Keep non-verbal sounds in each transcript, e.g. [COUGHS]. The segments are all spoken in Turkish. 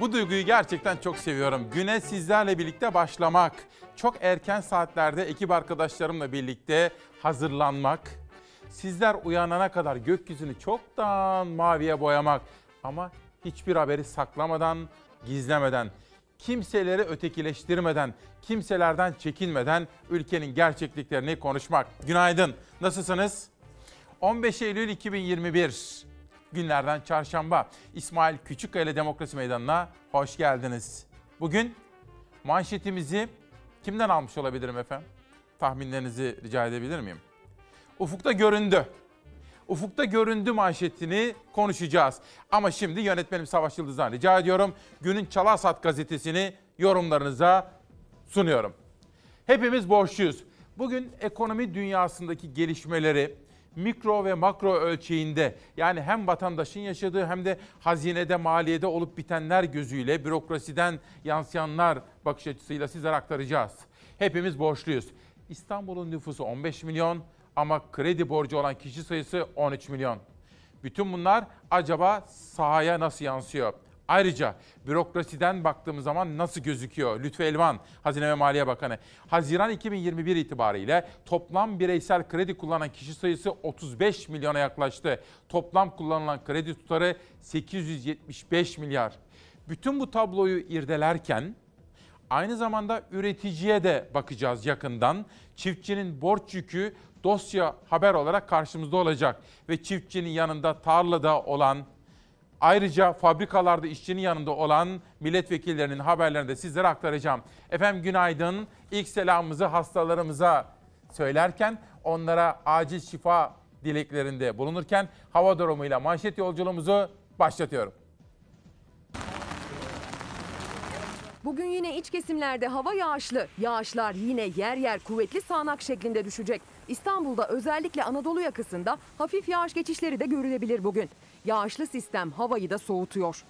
Bu duyguyu gerçekten çok seviyorum. Güne sizlerle birlikte başlamak, çok erken saatlerde ekip arkadaşlarımla birlikte hazırlanmak, sizler uyanana kadar gökyüzünü çoktan maviye boyamak ama hiçbir haberi saklamadan, gizlemeden, kimseleri ötekileştirmeden, kimselerden çekinmeden ülkenin gerçekliklerini konuşmak. Günaydın. Nasılsınız? 15 Eylül 2021 günlerden çarşamba. İsmail Küçükkaya Demokrasi Meydanı'na hoş geldiniz. Bugün manşetimizi kimden almış olabilirim efendim? Tahminlerinizi rica edebilir miyim? Ufukta göründü. Ufukta göründü manşetini konuşacağız. Ama şimdi yönetmenim Savaş Yıldız'dan rica ediyorum. Günün Çalasat gazetesini yorumlarınıza sunuyorum. Hepimiz borçluyuz. Bugün ekonomi dünyasındaki gelişmeleri, mikro ve makro ölçeğinde yani hem vatandaşın yaşadığı hem de hazinede, maliyede olup bitenler gözüyle bürokrasiden yansıyanlar bakış açısıyla sizlere aktaracağız. Hepimiz borçluyuz. İstanbul'un nüfusu 15 milyon ama kredi borcu olan kişi sayısı 13 milyon. Bütün bunlar acaba sahaya nasıl yansıyor? Ayrıca bürokrasiden baktığımız zaman nasıl gözüküyor? Lütfü Elvan, Hazine ve Maliye Bakanı. Haziran 2021 itibariyle toplam bireysel kredi kullanan kişi sayısı 35 milyona yaklaştı. Toplam kullanılan kredi tutarı 875 milyar. Bütün bu tabloyu irdelerken aynı zamanda üreticiye de bakacağız yakından. Çiftçinin borç yükü dosya haber olarak karşımızda olacak ve çiftçinin yanında tarlada olan Ayrıca fabrikalarda işçinin yanında olan milletvekillerinin haberlerini de sizlere aktaracağım. Efendim günaydın. İlk selamımızı hastalarımıza söylerken onlara acil şifa dileklerinde bulunurken hava durumuyla manşet yolculuğumuzu başlatıyorum. Bugün yine iç kesimlerde hava yağışlı. Yağışlar yine yer yer kuvvetli sağanak şeklinde düşecek. İstanbul'da özellikle Anadolu yakasında hafif yağış geçişleri de görülebilir bugün. Yağışlı sistem havayı da soğutuyor.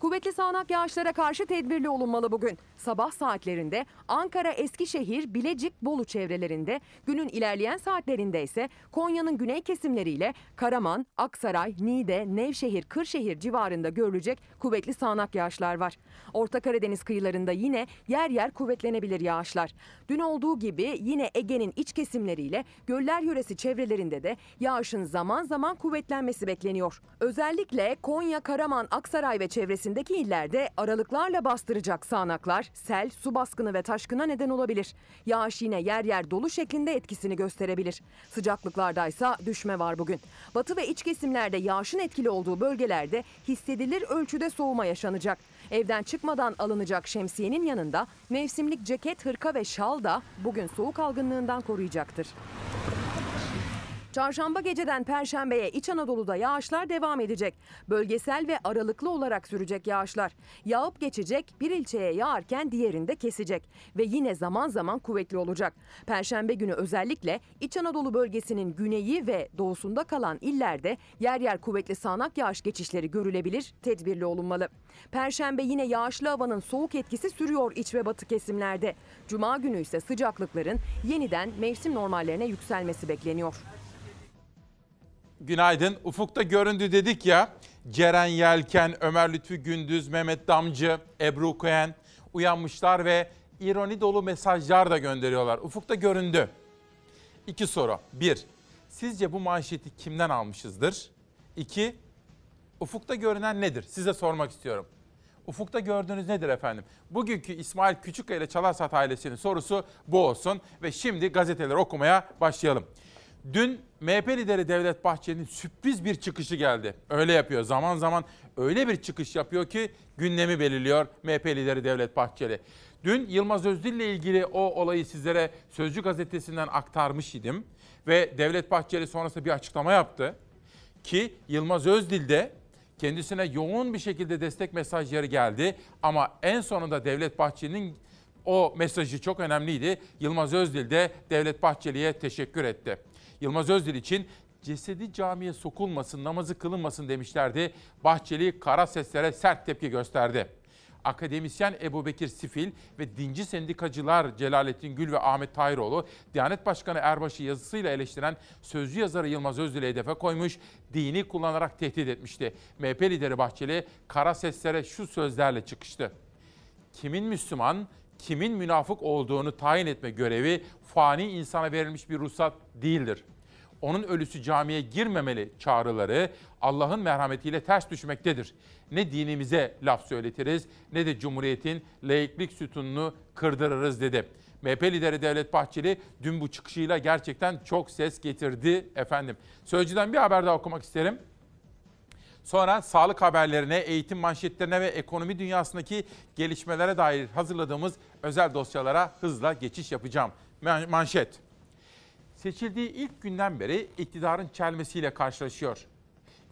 Kuvvetli sağanak yağışlara karşı tedbirli olunmalı bugün. Sabah saatlerinde Ankara, Eskişehir, Bilecik, Bolu çevrelerinde, günün ilerleyen saatlerinde ise Konya'nın güney kesimleriyle Karaman, Aksaray, Niğde, Nevşehir, Kırşehir civarında görülecek kuvvetli sağanak yağışlar var. Orta Karadeniz kıyılarında yine yer yer kuvvetlenebilir yağışlar. Dün olduğu gibi yine Ege'nin iç kesimleriyle göller yöresi çevrelerinde de yağışın zaman zaman kuvvetlenmesi bekleniyor. Özellikle Konya, Karaman, Aksaray ve çevresindeki illerde aralıklarla bastıracak sağanaklar sel, su baskını ve taşkına neden olabilir. Yağış yine yer yer dolu şeklinde etkisini gösterebilir. Sıcaklıklarda ise düşme var bugün. Batı ve iç kesimlerde yağışın etkili olduğu bölgelerde hissedilir ölçüde soğuma yaşanacak. Evden çıkmadan alınacak şemsiyenin yanında mevsimlik ceket, hırka ve şal da bugün soğuk algınlığından koruyacaktır. Çarşamba geceden Perşembe'ye İç Anadolu'da yağışlar devam edecek. Bölgesel ve aralıklı olarak sürecek yağışlar. Yağıp geçecek, bir ilçeye yağarken diğerinde kesecek ve yine zaman zaman kuvvetli olacak. Perşembe günü özellikle İç Anadolu bölgesinin güneyi ve doğusunda kalan illerde yer yer kuvvetli sağanak yağış geçişleri görülebilir, tedbirli olunmalı. Perşembe yine yağışlı havanın soğuk etkisi sürüyor iç ve batı kesimlerde. Cuma günü ise sıcaklıkların yeniden mevsim normallerine yükselmesi bekleniyor. Günaydın. Ufukta göründü dedik ya. Ceren Yelken, Ömer Lütfü Gündüz, Mehmet Damcı, Ebru Koyen uyanmışlar ve ironi dolu mesajlar da gönderiyorlar. Ufukta göründü. İki soru. Bir, sizce bu manşeti kimden almışızdır? İki, ufukta görünen nedir? Size sormak istiyorum. Ufukta gördüğünüz nedir efendim? Bugünkü İsmail Küçükkaya ile Çalarsat ailesinin sorusu bu olsun ve şimdi gazeteleri okumaya başlayalım. Dün MHP lideri Devlet Bahçeli'nin sürpriz bir çıkışı geldi. Öyle yapıyor. Zaman zaman öyle bir çıkış yapıyor ki gündemi belirliyor MHP lideri Devlet Bahçeli. Dün Yılmaz Özdil ile ilgili o olayı sizlere Sözcü gazetesinden aktarmış idim. Ve Devlet Bahçeli sonrasında bir açıklama yaptı. Ki Yılmaz Özdil de kendisine yoğun bir şekilde destek mesajları geldi. Ama en sonunda Devlet Bahçeli'nin o mesajı çok önemliydi. Yılmaz Özdil de Devlet Bahçeli'ye teşekkür etti. Yılmaz Özdil için cesedi camiye sokulmasın, namazı kılınmasın demişlerdi. Bahçeli kara seslere sert tepki gösterdi. akademisyen Ebu Bekir Sifil ve dinci sendikacılar Celalettin Gül ve Ahmet Tahiroğlu, Diyanet Başkanı Erbaş'ı yazısıyla eleştiren sözcü yazarı Yılmaz Özdil'i hedefe koymuş, dini kullanarak tehdit etmişti. MHP lideri Bahçeli kara seslere şu sözlerle çıkıştı. Kimin Müslüman, kimin münafık olduğunu tayin etme görevi fani insana verilmiş bir ruhsat değildir. Onun ölüsü camiye girmemeli çağrıları Allah'ın merhametiyle ters düşmektedir. Ne dinimize laf söyletiriz ne de Cumhuriyet'in laiklik sütununu kırdırırız dedi. MHP lideri Devlet Bahçeli dün bu çıkışıyla gerçekten çok ses getirdi efendim. Sözcüden bir haber daha okumak isterim. Sonra sağlık haberlerine, eğitim manşetlerine ve ekonomi dünyasındaki gelişmelere dair hazırladığımız özel dosyalara hızla geçiş yapacağım. Man- Manşet. Seçildiği ilk günden beri iktidarın çelmesiyle karşılaşıyor.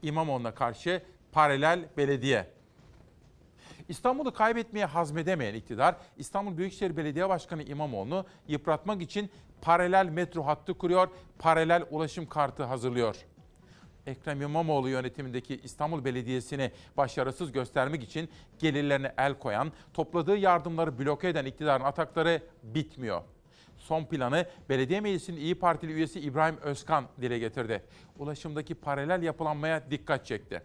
İmamoğlu'na karşı paralel belediye. İstanbul'u kaybetmeye hazmedemeyen iktidar, İstanbul Büyükşehir Belediye Başkanı İmamoğlu'nu yıpratmak için paralel metro hattı kuruyor, paralel ulaşım kartı hazırlıyor. Ekrem İmamoğlu yönetimindeki İstanbul Belediyesi'ni başarısız göstermek için gelirlerine el koyan, topladığı yardımları bloke eden iktidarın atakları bitmiyor. Son planı Belediye Meclisi'nin İyi Partili üyesi İbrahim Özkan dile getirdi. Ulaşımdaki paralel yapılanmaya dikkat çekti.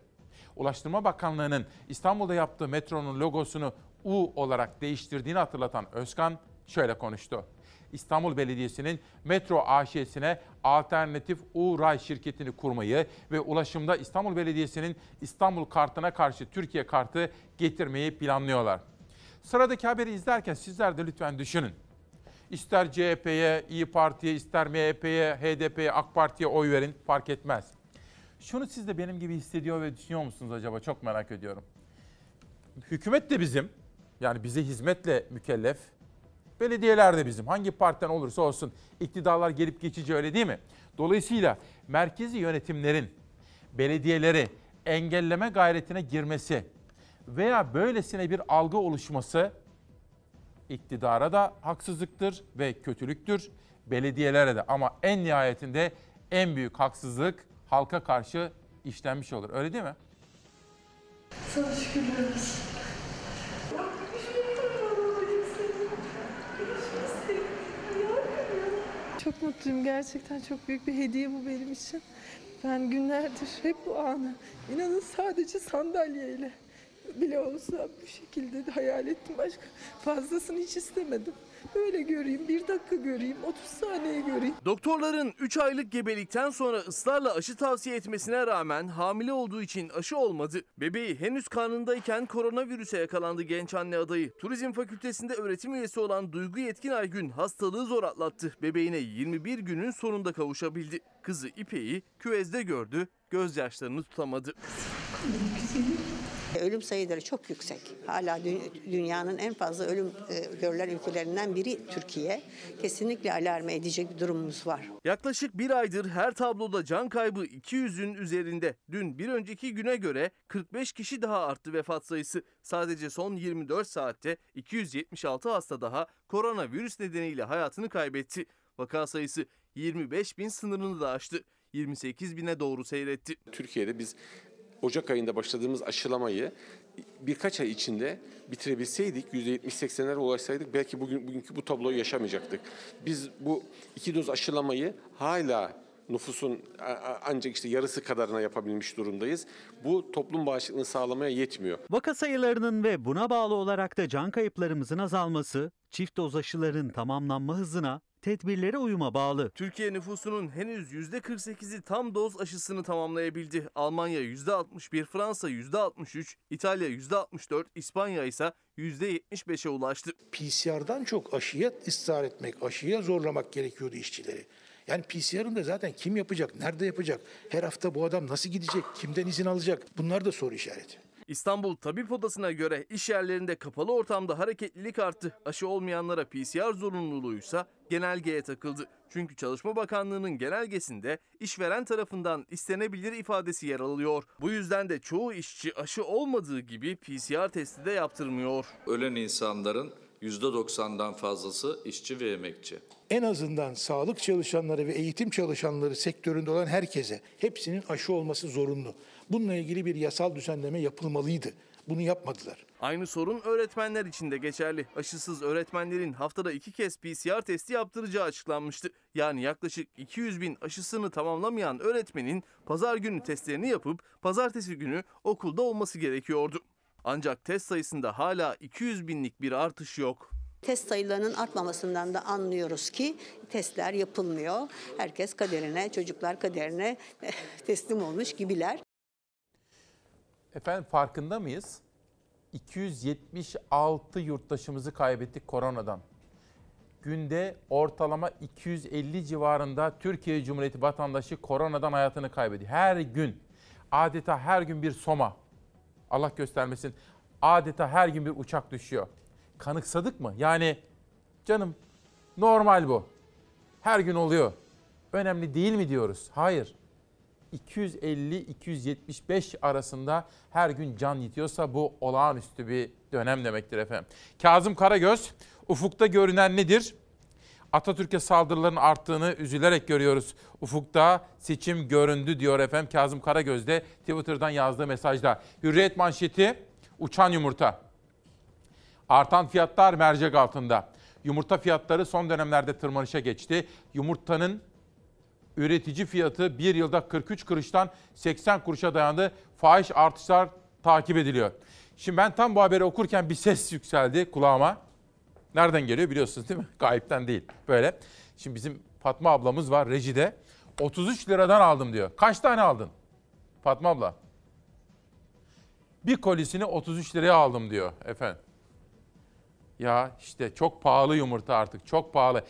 Ulaştırma Bakanlığı'nın İstanbul'da yaptığı metronun logosunu U olarak değiştirdiğini hatırlatan Özkan şöyle konuştu. İstanbul Belediyesi'nin Metro AŞ'sine alternatif U-Ray şirketini kurmayı ve ulaşımda İstanbul Belediyesi'nin İstanbul kartına karşı Türkiye kartı getirmeyi planlıyorlar. Sıradaki haberi izlerken sizler de lütfen düşünün. İster CHP'ye, İyi Parti'ye, ister MHP'ye, HDP'ye, AK Parti'ye oy verin fark etmez. Şunu siz de benim gibi hissediyor ve düşünüyor musunuz acaba? Çok merak ediyorum. Hükümet de bizim. Yani bize hizmetle mükellef. Belediyeler de bizim. Hangi partiden olursa olsun iktidarlar gelip geçici öyle değil mi? Dolayısıyla merkezi yönetimlerin belediyeleri engelleme gayretine girmesi veya böylesine bir algı oluşması iktidara da haksızlıktır ve kötülüktür. Belediyelere de ama en nihayetinde en büyük haksızlık halka karşı işlenmiş olur. Öyle değil mi? Sana şükürler olsun. Çok mutluyum gerçekten çok büyük bir hediye bu benim için. Ben günlerdir hep bu anı inanın sadece sandalyeyle bile olsa bu şekilde hayal ettim başka fazlasını hiç istemedim. Böyle göreyim bir dakika göreyim 30 saniye göreyim. Doktorların 3 aylık gebelikten sonra ısrarla aşı tavsiye etmesine rağmen hamile olduğu için aşı olmadı. Bebeği henüz karnındayken koronavirüse yakalandı genç anne adayı. Turizm Fakültesinde öğretim üyesi olan Duygu Yetkin Aygün hastalığı zor atlattı. Bebeğine 21 günün sonunda kavuşabildi. Kızı İpek'i küvezde gördü, gözyaşlarını tutamadı. Ölüm sayıları çok yüksek. Hala dü- dünyanın en fazla ölüm e, görülen ülkelerinden biri Türkiye. Kesinlikle alarm edecek bir durumumuz var. Yaklaşık bir aydır her tabloda can kaybı 200'ün üzerinde. Dün bir önceki güne göre 45 kişi daha arttı vefat sayısı. Sadece son 24 saatte 276 hasta daha koronavirüs nedeniyle hayatını kaybetti. Vaka sayısı 25 bin sınırını da aştı. 28 bine doğru seyretti. Türkiye'de biz Ocak ayında başladığımız aşılamayı birkaç ay içinde bitirebilseydik, %70-80'lere ulaşsaydık belki bugün bugünkü bu tabloyu yaşamayacaktık. Biz bu iki doz aşılamayı hala nüfusun ancak işte yarısı kadarına yapabilmiş durumdayız. Bu toplum bağışıklığını sağlamaya yetmiyor. Vaka sayılarının ve buna bağlı olarak da can kayıplarımızın azalması, çift doz aşıların tamamlanma hızına, tedbirlere uyuma bağlı. Türkiye nüfusunun henüz %48'i tam doz aşısını tamamlayabildi. Almanya %61, Fransa %63, İtalya %64, İspanya ise %75'e ulaştı. PCR'dan çok aşıya ısrar etmek, aşıya zorlamak gerekiyordu işçileri. Yani PCR'ın da zaten kim yapacak, nerede yapacak, her hafta bu adam nasıl gidecek, kimden izin alacak bunlar da soru işareti. İstanbul Tabip Odası'na göre iş yerlerinde kapalı ortamda hareketlilik arttı. Aşı olmayanlara PCR zorunluluğuysa genelgeye takıldı. Çünkü Çalışma Bakanlığı'nın genelgesinde işveren tarafından istenebilir ifadesi yer alıyor. Bu yüzden de çoğu işçi aşı olmadığı gibi PCR testi de yaptırmıyor. ölen insanların %90'dan fazlası işçi ve emekçi. En azından sağlık çalışanları ve eğitim çalışanları sektöründe olan herkese hepsinin aşı olması zorunlu. Bununla ilgili bir yasal düzenleme yapılmalıydı. Bunu yapmadılar. Aynı sorun öğretmenler için de geçerli. Aşısız öğretmenlerin haftada iki kez PCR testi yaptıracağı açıklanmıştı. Yani yaklaşık 200 bin aşısını tamamlamayan öğretmenin pazar günü testlerini yapıp pazartesi günü okulda olması gerekiyordu. Ancak test sayısında hala 200 binlik bir artış yok. Test sayılarının artmamasından da anlıyoruz ki testler yapılmıyor. Herkes kaderine, çocuklar kaderine [LAUGHS] teslim olmuş gibiler. Efendim farkında mıyız? 276 yurttaşımızı kaybettik koronadan. Günde ortalama 250 civarında Türkiye Cumhuriyeti vatandaşı koronadan hayatını kaybediyor. Her gün adeta her gün bir soma. Allah göstermesin. Adeta her gün bir uçak düşüyor. Kanıksadık mı? Yani canım normal bu. Her gün oluyor. Önemli değil mi diyoruz? Hayır. 250-275 arasında her gün can yitiyorsa bu olağanüstü bir dönem demektir efendim. Kazım Karagöz, ufukta görünen nedir? Atatürk'e saldırıların arttığını üzülerek görüyoruz. Ufukta seçim göründü diyor efendim Kazım Karagöz de Twitter'dan yazdığı mesajda. Hürriyet manşeti uçan yumurta. Artan fiyatlar mercek altında. Yumurta fiyatları son dönemlerde tırmanışa geçti. Yumurtanın üretici fiyatı bir yılda 43 kuruştan 80 kuruşa dayandı. Fahiş artışlar takip ediliyor. Şimdi ben tam bu haberi okurken bir ses [LAUGHS] yükseldi kulağıma. Nereden geliyor biliyorsunuz değil mi? [LAUGHS] Gayipten değil. Böyle. Şimdi bizim Fatma ablamız var rejide. 33 liradan aldım diyor. Kaç tane aldın? Fatma abla. Bir kolisini 33 liraya aldım diyor efendim. Ya işte çok pahalı yumurta artık çok pahalı.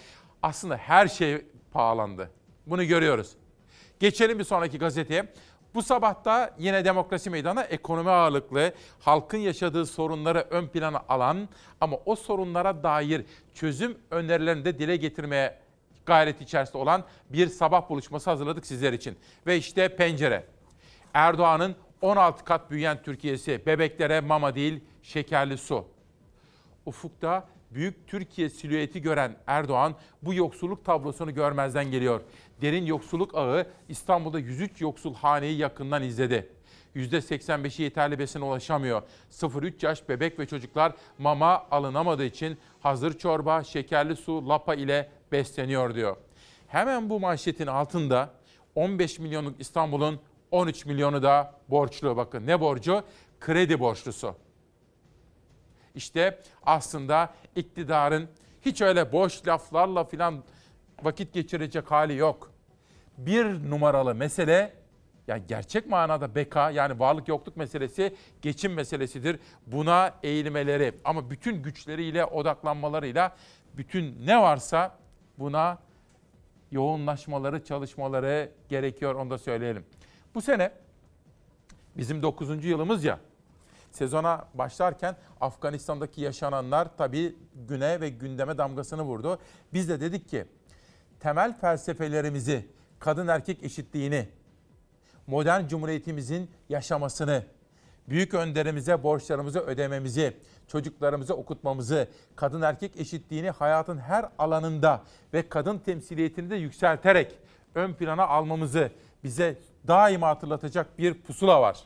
Aslında her şey pahalandı. Bunu görüyoruz. Geçelim bir sonraki gazeteye. Bu sabah da yine demokrasi meydanı ekonomi ağırlıklı, halkın yaşadığı sorunları ön plana alan ama o sorunlara dair çözüm önerilerini de dile getirmeye gayret içerisinde olan bir sabah buluşması hazırladık sizler için. Ve işte pencere. Erdoğan'ın 16 kat büyüyen Türkiye'si bebeklere mama değil şekerli su. Ufukta büyük Türkiye silüeti gören Erdoğan bu yoksulluk tablosunu görmezden geliyor. Derin yoksulluk ağı İstanbul'da 103 yoksul haneyi yakından izledi. %85'i yeterli besine ulaşamıyor. 0-3 yaş bebek ve çocuklar mama alınamadığı için hazır çorba, şekerli su, lapa ile besleniyor diyor. Hemen bu manşetin altında 15 milyonluk İstanbul'un 13 milyonu da borçlu. Bakın ne borcu? Kredi borçlusu. İşte aslında iktidarın hiç öyle boş laflarla filan vakit geçirecek hali yok. Bir numaralı mesele ya gerçek manada beka yani varlık yokluk meselesi geçim meselesidir. Buna eğilmeleri ama bütün güçleriyle odaklanmalarıyla bütün ne varsa buna yoğunlaşmaları, çalışmaları gerekiyor onu da söyleyelim. Bu sene bizim 9. yılımız ya sezona başlarken Afganistan'daki yaşananlar tabii güne ve gündeme damgasını vurdu. Biz de dedik ki temel felsefelerimizi, kadın erkek eşitliğini, modern cumhuriyetimizin yaşamasını, büyük önderimize borçlarımızı ödememizi, çocuklarımızı okutmamızı, kadın erkek eşitliğini hayatın her alanında ve kadın temsiliyetini de yükselterek ön plana almamızı bize daima hatırlatacak bir pusula var.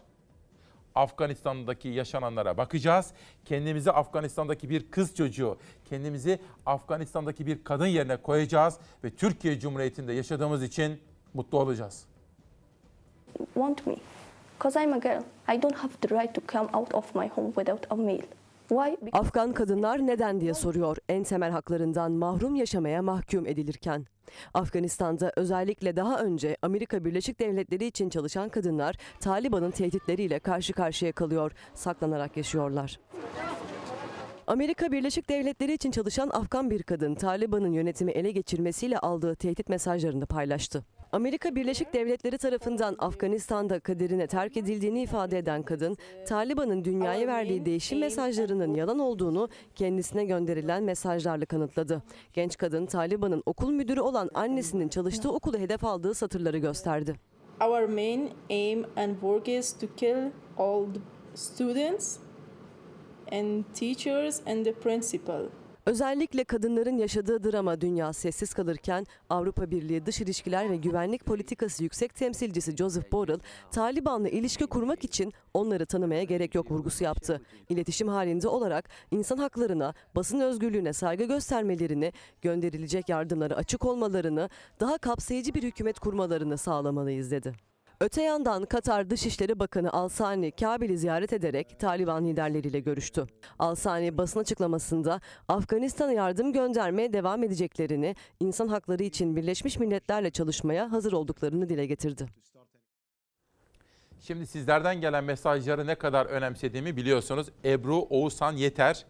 Afganistan'daki yaşananlara bakacağız. Kendimizi Afganistan'daki bir kız çocuğu, kendimizi Afganistan'daki bir kadın yerine koyacağız ve Türkiye Cumhuriyeti'nde yaşadığımız için mutlu olacağız. Want me because I'm a girl. I don't have the right to come out of my home without a meal. Afgan kadınlar neden diye soruyor en temel haklarından mahrum yaşamaya mahkum edilirken. Afganistan'da özellikle daha önce Amerika Birleşik Devletleri için çalışan kadınlar Taliban'ın tehditleriyle karşı karşıya kalıyor, saklanarak yaşıyorlar. Amerika Birleşik Devletleri için çalışan Afgan bir kadın Taliban'ın yönetimi ele geçirmesiyle aldığı tehdit mesajlarını paylaştı. Amerika Birleşik Devletleri tarafından Afganistan'da kaderine terk edildiğini ifade eden kadın, Taliban'ın dünyaya verdiği değişim mesajlarının yalan olduğunu kendisine gönderilen mesajlarla kanıtladı. Genç kadın Taliban'ın okul müdürü olan annesinin çalıştığı okulu hedef aldığı satırları gösterdi. Our main aim and work is to kill all the students and teachers and the principal. Özellikle kadınların yaşadığı drama dünya sessiz kalırken Avrupa Birliği Dış İlişkiler ve Güvenlik Politikası Yüksek Temsilcisi Joseph Borrell, Taliban'la ilişki kurmak için onları tanımaya gerek yok vurgusu yaptı. İletişim halinde olarak insan haklarına, basın özgürlüğüne saygı göstermelerini, gönderilecek yardımlara açık olmalarını, daha kapsayıcı bir hükümet kurmalarını sağlamalıyız dedi. Öte yandan Katar Dışişleri Bakanı Al-Sani Kabil'i ziyaret ederek Taliban liderleriyle görüştü. Al-Sani basın açıklamasında Afganistan'a yardım göndermeye devam edeceklerini, insan hakları için Birleşmiş Milletler'le çalışmaya hazır olduklarını dile getirdi. Şimdi sizlerden gelen mesajları ne kadar önemsediğimi biliyorsunuz. Ebru Oğuzhan Yeter.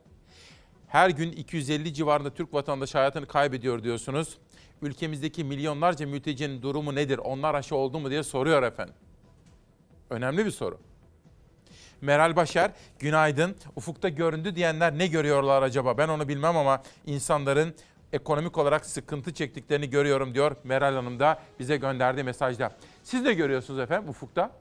Her gün 250 civarında Türk vatandaşı hayatını kaybediyor diyorsunuz. Ülkemizdeki milyonlarca mültecinin durumu nedir? Onlar aşı oldu mu diye soruyor efendim. Önemli bir soru. Meral Başar, günaydın. Ufukta göründü diyenler ne görüyorlar acaba? Ben onu bilmem ama insanların ekonomik olarak sıkıntı çektiklerini görüyorum diyor Meral Hanım da bize gönderdiği mesajda. Siz de görüyorsunuz efendim ufukta.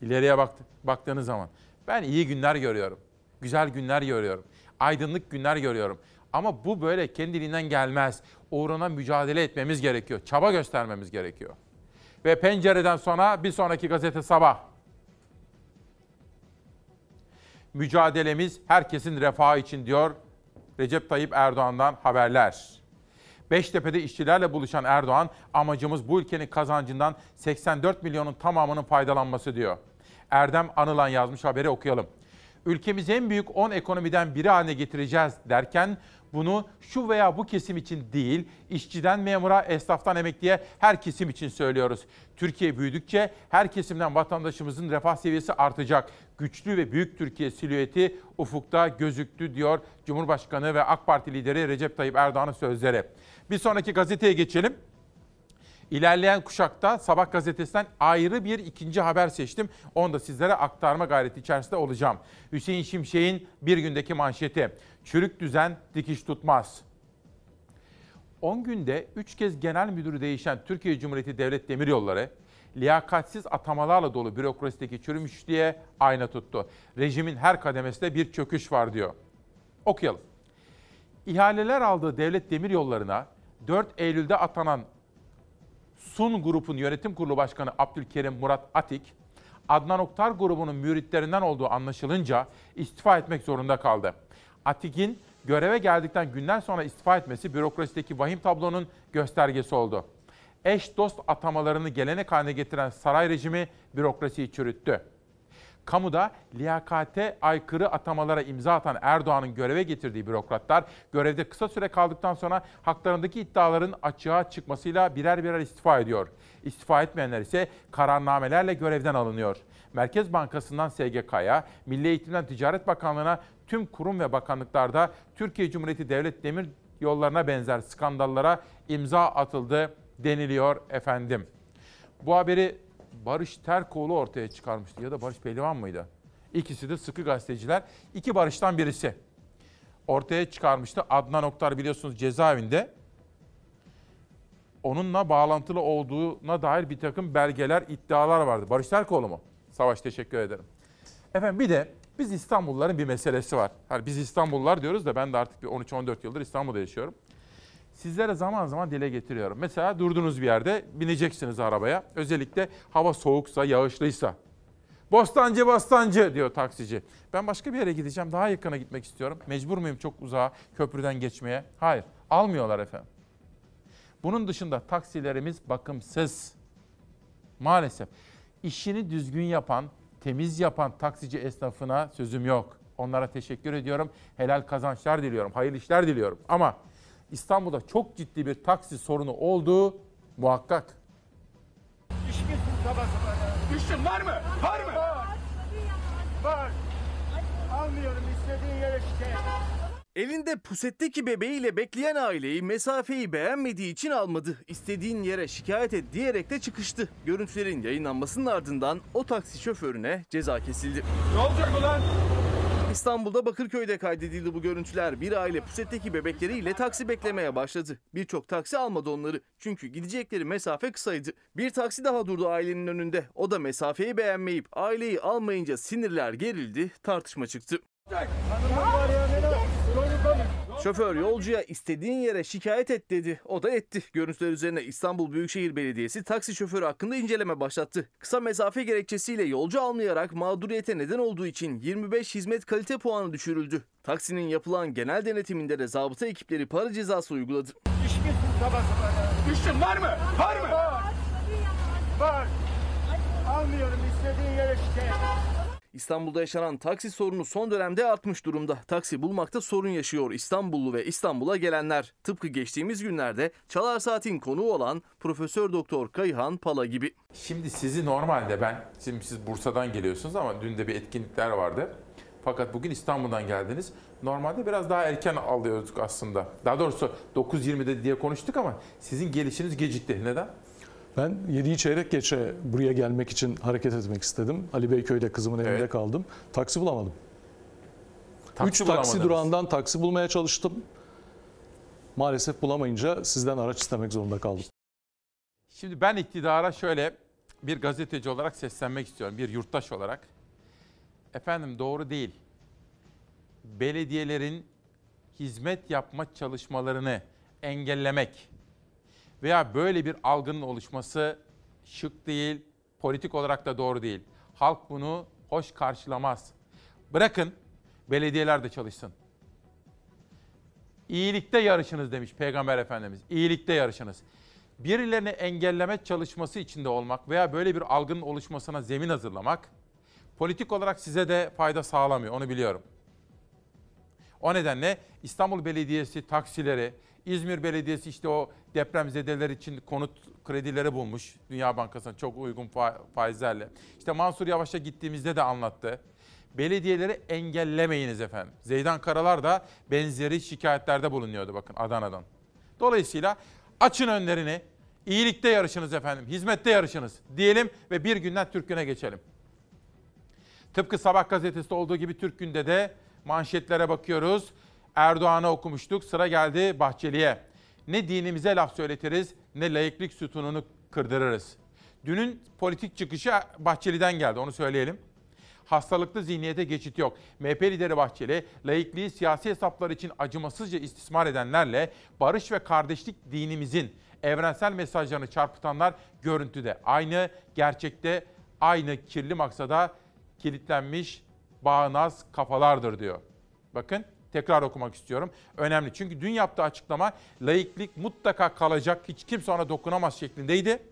İleriye baktı, baktığınız zaman. Ben iyi günler görüyorum. Güzel günler görüyorum. Aydınlık günler görüyorum. Ama bu böyle kendiliğinden gelmez. Uğruna mücadele etmemiz gerekiyor. Çaba göstermemiz gerekiyor. Ve pencereden sonra bir sonraki gazete sabah. Mücadelemiz herkesin refahı için diyor Recep Tayyip Erdoğan'dan haberler. Beştepe'de işçilerle buluşan Erdoğan, amacımız bu ülkenin kazancından 84 milyonun tamamının faydalanması diyor. Erdem Anılan yazmış haberi okuyalım. Ülkemizi en büyük 10 ekonomiden biri haline getireceğiz derken bunu şu veya bu kesim için değil, işçiden memura, esnaftan emekliye her kesim için söylüyoruz. Türkiye büyüdükçe her kesimden vatandaşımızın refah seviyesi artacak. Güçlü ve büyük Türkiye silüeti ufukta gözüktü diyor Cumhurbaşkanı ve AK Parti lideri Recep Tayyip Erdoğan'ın sözleri. Bir sonraki gazeteye geçelim. İlerleyen kuşakta Sabah gazetesinden ayrı bir ikinci haber seçtim. Onu da sizlere aktarma gayreti içerisinde olacağım. Hüseyin Şimşek'in bir gündeki manşeti. Çürük düzen dikiş tutmaz. 10 günde 3 kez genel müdürü değişen Türkiye Cumhuriyeti Devlet Demiryolları, liyakatsiz atamalarla dolu bürokrasideki çürümüşlüğe ayna tuttu. Rejimin her kademesinde bir çöküş var diyor. Okuyalım. İhaleler aldığı devlet demiryollarına 4 Eylül'de atanan Sun Grup'un yönetim kurulu başkanı Abdülkerim Murat Atik, Adnan Oktar grubunun müritlerinden olduğu anlaşılınca istifa etmek zorunda kaldı. Atik'in göreve geldikten günler sonra istifa etmesi bürokrasideki vahim tablonun göstergesi oldu. Eş dost atamalarını gelenek haline getiren saray rejimi bürokrasiyi çürüttü. Kamuda liyakate aykırı atamalara imza atan Erdoğan'ın göreve getirdiği bürokratlar görevde kısa süre kaldıktan sonra haklarındaki iddiaların açığa çıkmasıyla birer birer istifa ediyor. İstifa etmeyenler ise kararnamelerle görevden alınıyor. Merkez Bankası'ndan SGK'ya, Milli Eğitim'den Ticaret Bakanlığı'na tüm kurum ve bakanlıklarda Türkiye Cumhuriyeti Devlet Demir Yollarına benzer skandallara imza atıldı deniliyor efendim. Bu haberi Barış Terkoğlu ortaya çıkarmıştı ya da Barış Pehlivan mıydı? İkisi de sıkı gazeteciler. İki Barış'tan birisi ortaya çıkarmıştı. Adnan Oktar biliyorsunuz cezaevinde. Onunla bağlantılı olduğuna dair bir takım belgeler, iddialar vardı. Barış Terkoğlu mu? Savaş teşekkür ederim. Efendim bir de biz İstanbulluların bir meselesi var. Hani biz İstanbullular diyoruz da ben de artık bir 13-14 yıldır İstanbul'da yaşıyorum sizlere zaman zaman dile getiriyorum. Mesela durduğunuz bir yerde bineceksiniz arabaya. Özellikle hava soğuksa, yağışlıysa. Bostancı, bostancı diyor taksici. Ben başka bir yere gideceğim, daha yakına gitmek istiyorum. Mecbur muyum çok uzağa köprüden geçmeye? Hayır, almıyorlar efendim. Bunun dışında taksilerimiz bakımsız. Maalesef. İşini düzgün yapan, temiz yapan taksici esnafına sözüm yok. Onlara teşekkür ediyorum. Helal kazançlar diliyorum, hayırlı işler diliyorum. Ama İstanbul'da çok ciddi bir taksi sorunu olduğu muhakkak. Mi tabası var ya? İşin var mı? Var mı? Var. Var. Almıyorum istediğin yere şikayet. Elinde pusetteki bebeğiyle bekleyen aileyi mesafeyi beğenmediği için almadı. İstediğin yere şikayet et diyerek de çıkıştı. Görüntülerin yayınlanmasının ardından o taksi şoförüne ceza kesildi. Ne olacak ulan? İstanbul'da Bakırköy'de kaydedildi bu görüntüler. Bir aile pusetteki bebekleriyle taksi beklemeye başladı. Birçok taksi almadı onları. Çünkü gidecekleri mesafe kısaydı. Bir taksi daha durdu ailenin önünde. O da mesafeyi beğenmeyip aileyi almayınca sinirler gerildi, tartışma çıktı. Ya Şoför yolcuya istediğin yere şikayet et dedi. O da etti. Görüntüler üzerine İstanbul Büyükşehir Belediyesi taksi şoförü hakkında inceleme başlattı. Kısa mesafe gerekçesiyle yolcu almayarak mağduriyete neden olduğu için 25 hizmet kalite puanı düşürüldü. Taksinin yapılan genel denetiminde de zabıta ekipleri para cezası uyguladı. İçki tabası var. Düştün var mı? Var mı? Var. Var. Almıyorum istediğin yere şikayet. İstanbul'da yaşanan taksi sorunu son dönemde artmış durumda. Taksi bulmakta sorun yaşıyor İstanbullu ve İstanbul'a gelenler. Tıpkı geçtiğimiz günlerde Çalar Saat'in konuğu olan Profesör Doktor Kayhan Pala gibi. Şimdi sizi normalde ben, şimdi siz Bursa'dan geliyorsunuz ama dün de bir etkinlikler vardı. Fakat bugün İstanbul'dan geldiniz. Normalde biraz daha erken alıyorduk aslında. Daha doğrusu 9.20'de diye konuştuk ama sizin gelişiniz gecikti. Neden? Ben 7'yi çeyrek geçe buraya gelmek için hareket etmek istedim. Ali Beyköy'de kızımın evinde Evet. kaldım. Taksi bulamadım. Taksi Üç taksi durağından taksi bulmaya çalıştım. Maalesef bulamayınca sizden araç istemek zorunda kaldım. Şimdi ben iktidara şöyle bir gazeteci olarak seslenmek istiyorum. Bir yurttaş olarak. Efendim doğru değil. Belediyelerin hizmet yapma çalışmalarını engellemek veya böyle bir algının oluşması şık değil, politik olarak da doğru değil. Halk bunu hoş karşılamaz. Bırakın belediyeler de çalışsın. İyilikte yarışınız demiş Peygamber Efendimiz. İyilikte yarışınız. Birilerini engelleme çalışması içinde olmak veya böyle bir algının oluşmasına zemin hazırlamak politik olarak size de fayda sağlamıyor. Onu biliyorum. O nedenle İstanbul Belediyesi taksileri, İzmir Belediyesi işte o depremzedeler için konut kredileri bulmuş Dünya Bankası'na çok uygun fa- faizlerle. İşte Mansur Yavaş'a gittiğimizde de anlattı. Belediyeleri engellemeyiniz efendim. Zeydan Karalar da benzeri şikayetlerde bulunuyordu bakın Adana'dan. Dolayısıyla açın önlerini, iyilikte yarışınız efendim, hizmette yarışınız diyelim ve bir günden Türk Günü'ne geçelim. Tıpkı Sabah gazetesinde olduğu gibi Türk Günü'nde de manşetlere bakıyoruz. Erdoğan'ı okumuştuk. Sıra geldi Bahçeli'ye. Ne dinimize laf söyletiriz ne layıklık sütununu kırdırırız. Dünün politik çıkışı Bahçeli'den geldi onu söyleyelim. Hastalıklı zihniyete geçit yok. MHP lideri Bahçeli, laikliği siyasi hesaplar için acımasızca istismar edenlerle barış ve kardeşlik dinimizin evrensel mesajlarını çarpıtanlar görüntüde. Aynı gerçekte aynı kirli maksada kilitlenmiş bağnaz kafalardır diyor. Bakın tekrar okumak istiyorum. Önemli çünkü dün yaptığı açıklama laiklik mutlaka kalacak hiç kimse ona dokunamaz şeklindeydi.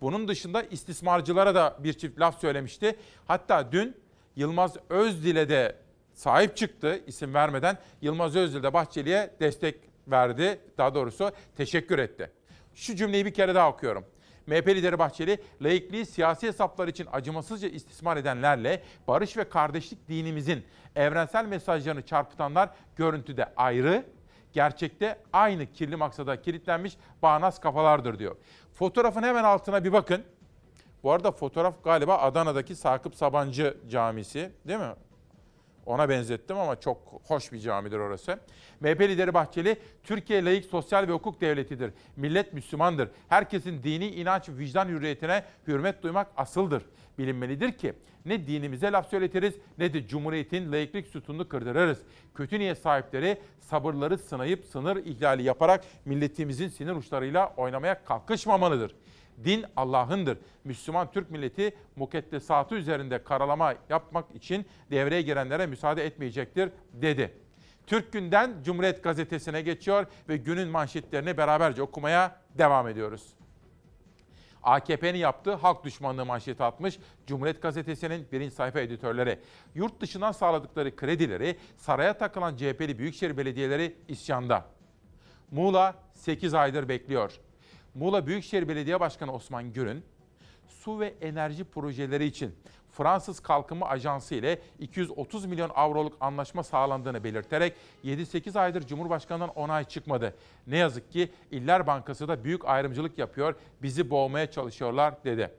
Bunun dışında istismarcılara da bir çift laf söylemişti. Hatta dün Yılmaz Özdil'e de sahip çıktı isim vermeden. Yılmaz Özdil de Bahçeli'ye destek verdi. Daha doğrusu teşekkür etti. Şu cümleyi bir kere daha okuyorum. MHP lideri Bahçeli, laikliği siyasi hesaplar için acımasızca istismar edenlerle barış ve kardeşlik dinimizin evrensel mesajlarını çarpıtanlar görüntüde ayrı, gerçekte aynı kirli maksada kilitlenmiş bağnaz kafalardır diyor. Fotoğrafın hemen altına bir bakın. Bu arada fotoğraf galiba Adana'daki Sakıp Sabancı Camisi değil mi? Ona benzettim ama çok hoş bir camidir orası. MHP lideri Bahçeli, Türkiye layık sosyal ve hukuk devletidir. Millet Müslümandır. Herkesin dini inanç, vicdan hürriyetine hürmet duymak asıldır. Bilinmelidir ki ne dinimize laf söyletiriz ne de Cumhuriyet'in layıklık sütununu kırdırırız. Kötü niyet sahipleri sabırları sınayıp sınır ihlali yaparak milletimizin sinir uçlarıyla oynamaya kalkışmamalıdır. Din Allah'ındır. Müslüman Türk milleti mukeddesatı üzerinde karalama yapmak için devreye girenlere müsaade etmeyecektir dedi. Türk Günden Cumhuriyet Gazetesi'ne geçiyor ve günün manşetlerini beraberce okumaya devam ediyoruz. AKP'nin yaptığı halk düşmanlığı manşeti atmış Cumhuriyet Gazetesi'nin birinci sayfa editörleri. Yurt dışından sağladıkları kredileri saraya takılan CHP'li büyükşehir belediyeleri isyanda. Muğla 8 aydır bekliyor. Muğla Büyükşehir Belediye Başkanı Osman Gür'ün su ve enerji projeleri için Fransız Kalkınma Ajansı ile 230 milyon avroluk anlaşma sağlandığını belirterek 7-8 aydır Cumhurbaşkanı'ndan onay çıkmadı. Ne yazık ki İller Bankası da büyük ayrımcılık yapıyor, bizi boğmaya çalışıyorlar dedi.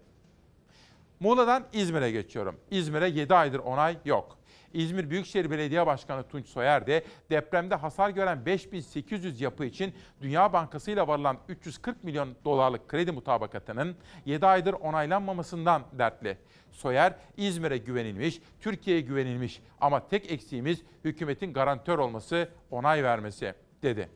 Muğla'dan İzmir'e geçiyorum. İzmir'e 7 aydır onay yok. İzmir Büyükşehir Belediye Başkanı Tunç Soyer de depremde hasar gören 5800 yapı için Dünya Bankası ile varılan 340 milyon dolarlık kredi mutabakatının 7 aydır onaylanmamasından dertli. Soyer, İzmir'e güvenilmiş, Türkiye'ye güvenilmiş ama tek eksiğimiz hükümetin garantör olması, onay vermesi dedi.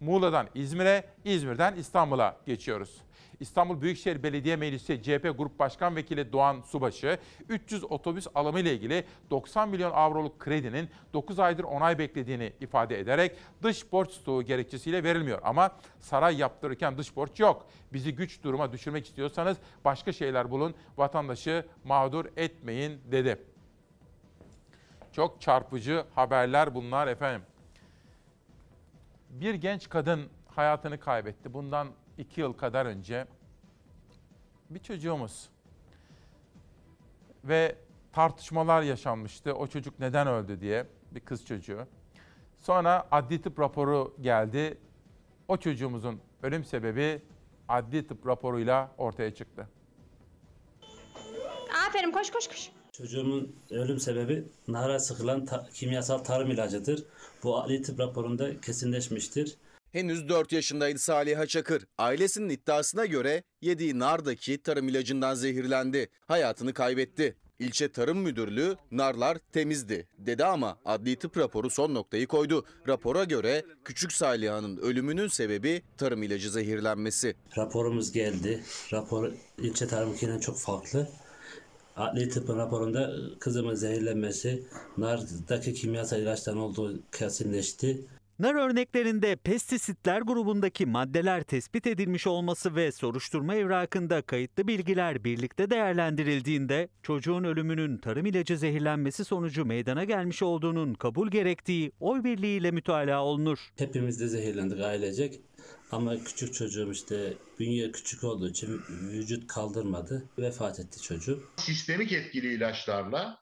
Muğla'dan İzmir'e, İzmir'den İstanbul'a geçiyoruz. İstanbul Büyükşehir Belediye Meclisi CHP Grup Başkan Vekili Doğan Subaşı, 300 otobüs alımı ile ilgili 90 milyon avroluk kredinin 9 aydır onay beklediğini ifade ederek dış borç stoğu gerekçesiyle verilmiyor. Ama saray yaptırırken dış borç yok. Bizi güç duruma düşürmek istiyorsanız başka şeyler bulun, vatandaşı mağdur etmeyin dedi. Çok çarpıcı haberler bunlar efendim. Bir genç kadın hayatını kaybetti. Bundan iki yıl kadar önce bir çocuğumuz ve tartışmalar yaşanmıştı. O çocuk neden öldü diye bir kız çocuğu. Sonra adli tıp raporu geldi. O çocuğumuzun ölüm sebebi adli tıp raporuyla ortaya çıktı. Aferin koş koş koş. Çocuğumun ölüm sebebi nara sıkılan ta- kimyasal tarım ilacıdır. Bu adli tıp raporunda kesinleşmiştir. Henüz 4 yaşındaydı Saliha Çakır. Ailesinin iddiasına göre yediği nardaki tarım ilacından zehirlendi. Hayatını kaybetti. İlçe Tarım Müdürlüğü narlar temizdi dedi ama adli tıp raporu son noktayı koydu. Rapora göre küçük Saliha'nın ölümünün sebebi tarım ilacı zehirlenmesi. Raporumuz geldi. Rapor ilçe tarımınkinden çok farklı. Adli tıbbın raporunda kızımın zehirlenmesi, nardaki kimyasal ilaçtan olduğu kesinleşti. Nar örneklerinde pestisitler grubundaki maddeler tespit edilmiş olması ve soruşturma evrakında kayıtlı bilgiler birlikte değerlendirildiğinde çocuğun ölümünün tarım ilacı zehirlenmesi sonucu meydana gelmiş olduğunun kabul gerektiği oy birliğiyle mütalaa olunur. Hepimiz de zehirlendik ailecek. Ama küçük çocuğum işte bünye küçük olduğu için vücut kaldırmadı. Vefat etti çocuk. Sistemik etkili ilaçlarla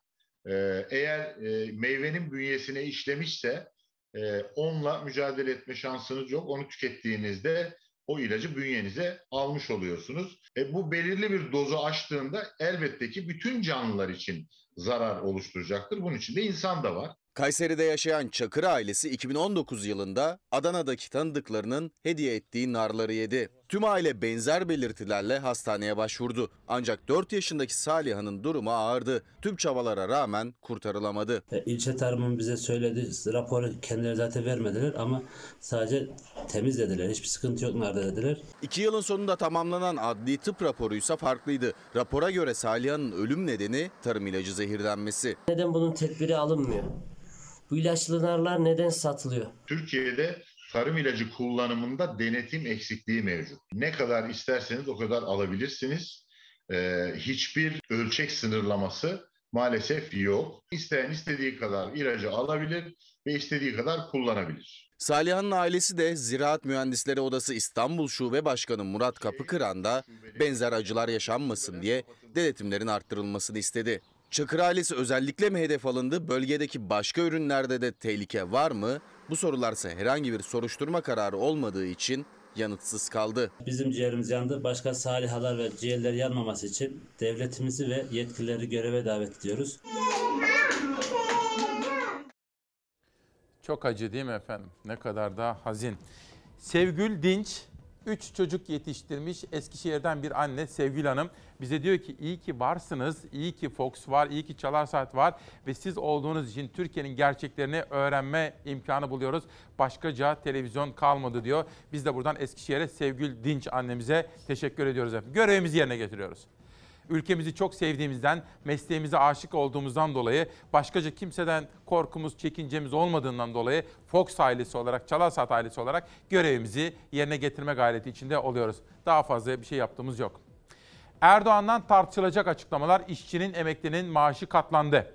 eğer meyvenin bünyesine işlemişse e, onunla mücadele etme şansınız yok. Onu tükettiğinizde o ilacı bünyenize almış oluyorsunuz. E, bu belirli bir dozu aştığında elbette ki bütün canlılar için zarar oluşturacaktır. Bunun içinde insan da var. Kayseri'de yaşayan Çakır ailesi 2019 yılında Adana'daki tanıdıklarının hediye ettiği narları yedi. Tüm aile benzer belirtilerle hastaneye başvurdu. Ancak 4 yaşındaki Saliha'nın durumu ağırdı. Tüm çabalara rağmen kurtarılamadı. E, İlçe tarımın bize söyledi, raporu kendileri zaten vermediler ama sadece temiz dediler. Hiçbir sıkıntı yok narda dediler. İki yılın sonunda tamamlanan adli tıp raporuysa farklıydı. Rapora göre Saliha'nın ölüm nedeni tarım ilacı zehirlenmesi. Neden bunun tedbiri alınmıyor? Bu ilaçlı narlar neden satılıyor? Türkiye'de tarım ilacı kullanımında denetim eksikliği mevcut. Ne kadar isterseniz o kadar alabilirsiniz. Ee, hiçbir ölçek sınırlaması maalesef yok. İsteyen istediği kadar ilacı alabilir ve istediği kadar kullanabilir. Saliha'nın ailesi de Ziraat Mühendisleri Odası İstanbul Şube Başkanı Murat Kapıkıran da benzer acılar yaşanmasın diye denetimlerin arttırılmasını istedi. Çakır ailesi özellikle mi hedef alındı? Bölgedeki başka ürünlerde de tehlike var mı? Bu sorularsa herhangi bir soruşturma kararı olmadığı için yanıtsız kaldı. Bizim ciğerimiz yandı. Başka salihalar ve ciğerler yanmaması için devletimizi ve yetkilileri göreve davet ediyoruz. Çok acı değil mi efendim? Ne kadar da hazin. Sevgül Dinç, 3 çocuk yetiştirmiş Eskişehir'den bir anne Sevgül Hanım. Bize diyor ki iyi ki varsınız, iyi ki Fox var, iyi ki Çalar Saat var ve siz olduğunuz için Türkiye'nin gerçeklerini öğrenme imkanı buluyoruz. Başkaca televizyon kalmadı diyor. Biz de buradan Eskişehir'e Sevgül Dinç annemize teşekkür ediyoruz efendim. Görevimizi yerine getiriyoruz. Ülkemizi çok sevdiğimizden, mesleğimize aşık olduğumuzdan dolayı, başkaca kimseden korkumuz, çekincemiz olmadığından dolayı Fox ailesi olarak, Çalasat ailesi olarak görevimizi yerine getirme gayreti içinde oluyoruz. Daha fazla bir şey yaptığımız yok. Erdoğan'dan tartışılacak açıklamalar işçinin, emeklinin maaşı katlandı.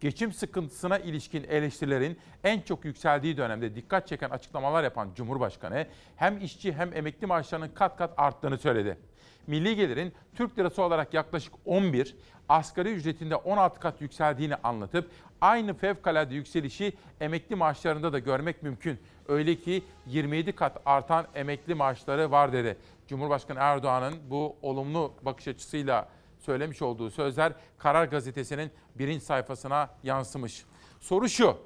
Geçim sıkıntısına ilişkin eleştirilerin en çok yükseldiği dönemde dikkat çeken açıklamalar yapan Cumhurbaşkanı hem işçi hem emekli maaşlarının kat kat arttığını söyledi milli gelirin Türk lirası olarak yaklaşık 11, asgari ücretinde 16 kat yükseldiğini anlatıp aynı fevkalade yükselişi emekli maaşlarında da görmek mümkün. Öyle ki 27 kat artan emekli maaşları var dedi. Cumhurbaşkanı Erdoğan'ın bu olumlu bakış açısıyla söylemiş olduğu sözler Karar Gazetesi'nin birinci sayfasına yansımış. Soru şu,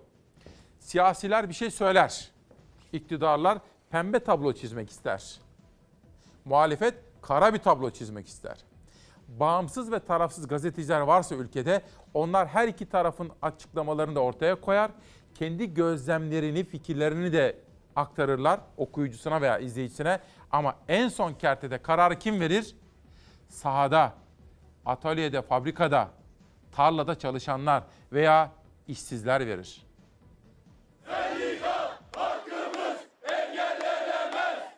siyasiler bir şey söyler, iktidarlar pembe tablo çizmek ister. Muhalefet kara bir tablo çizmek ister. Bağımsız ve tarafsız gazeteciler varsa ülkede onlar her iki tarafın açıklamalarını da ortaya koyar. Kendi gözlemlerini, fikirlerini de aktarırlar okuyucusuna veya izleyicisine. Ama en son kertede kararı kim verir? Sahada, atölyede, fabrikada, tarlada çalışanlar veya işsizler verir.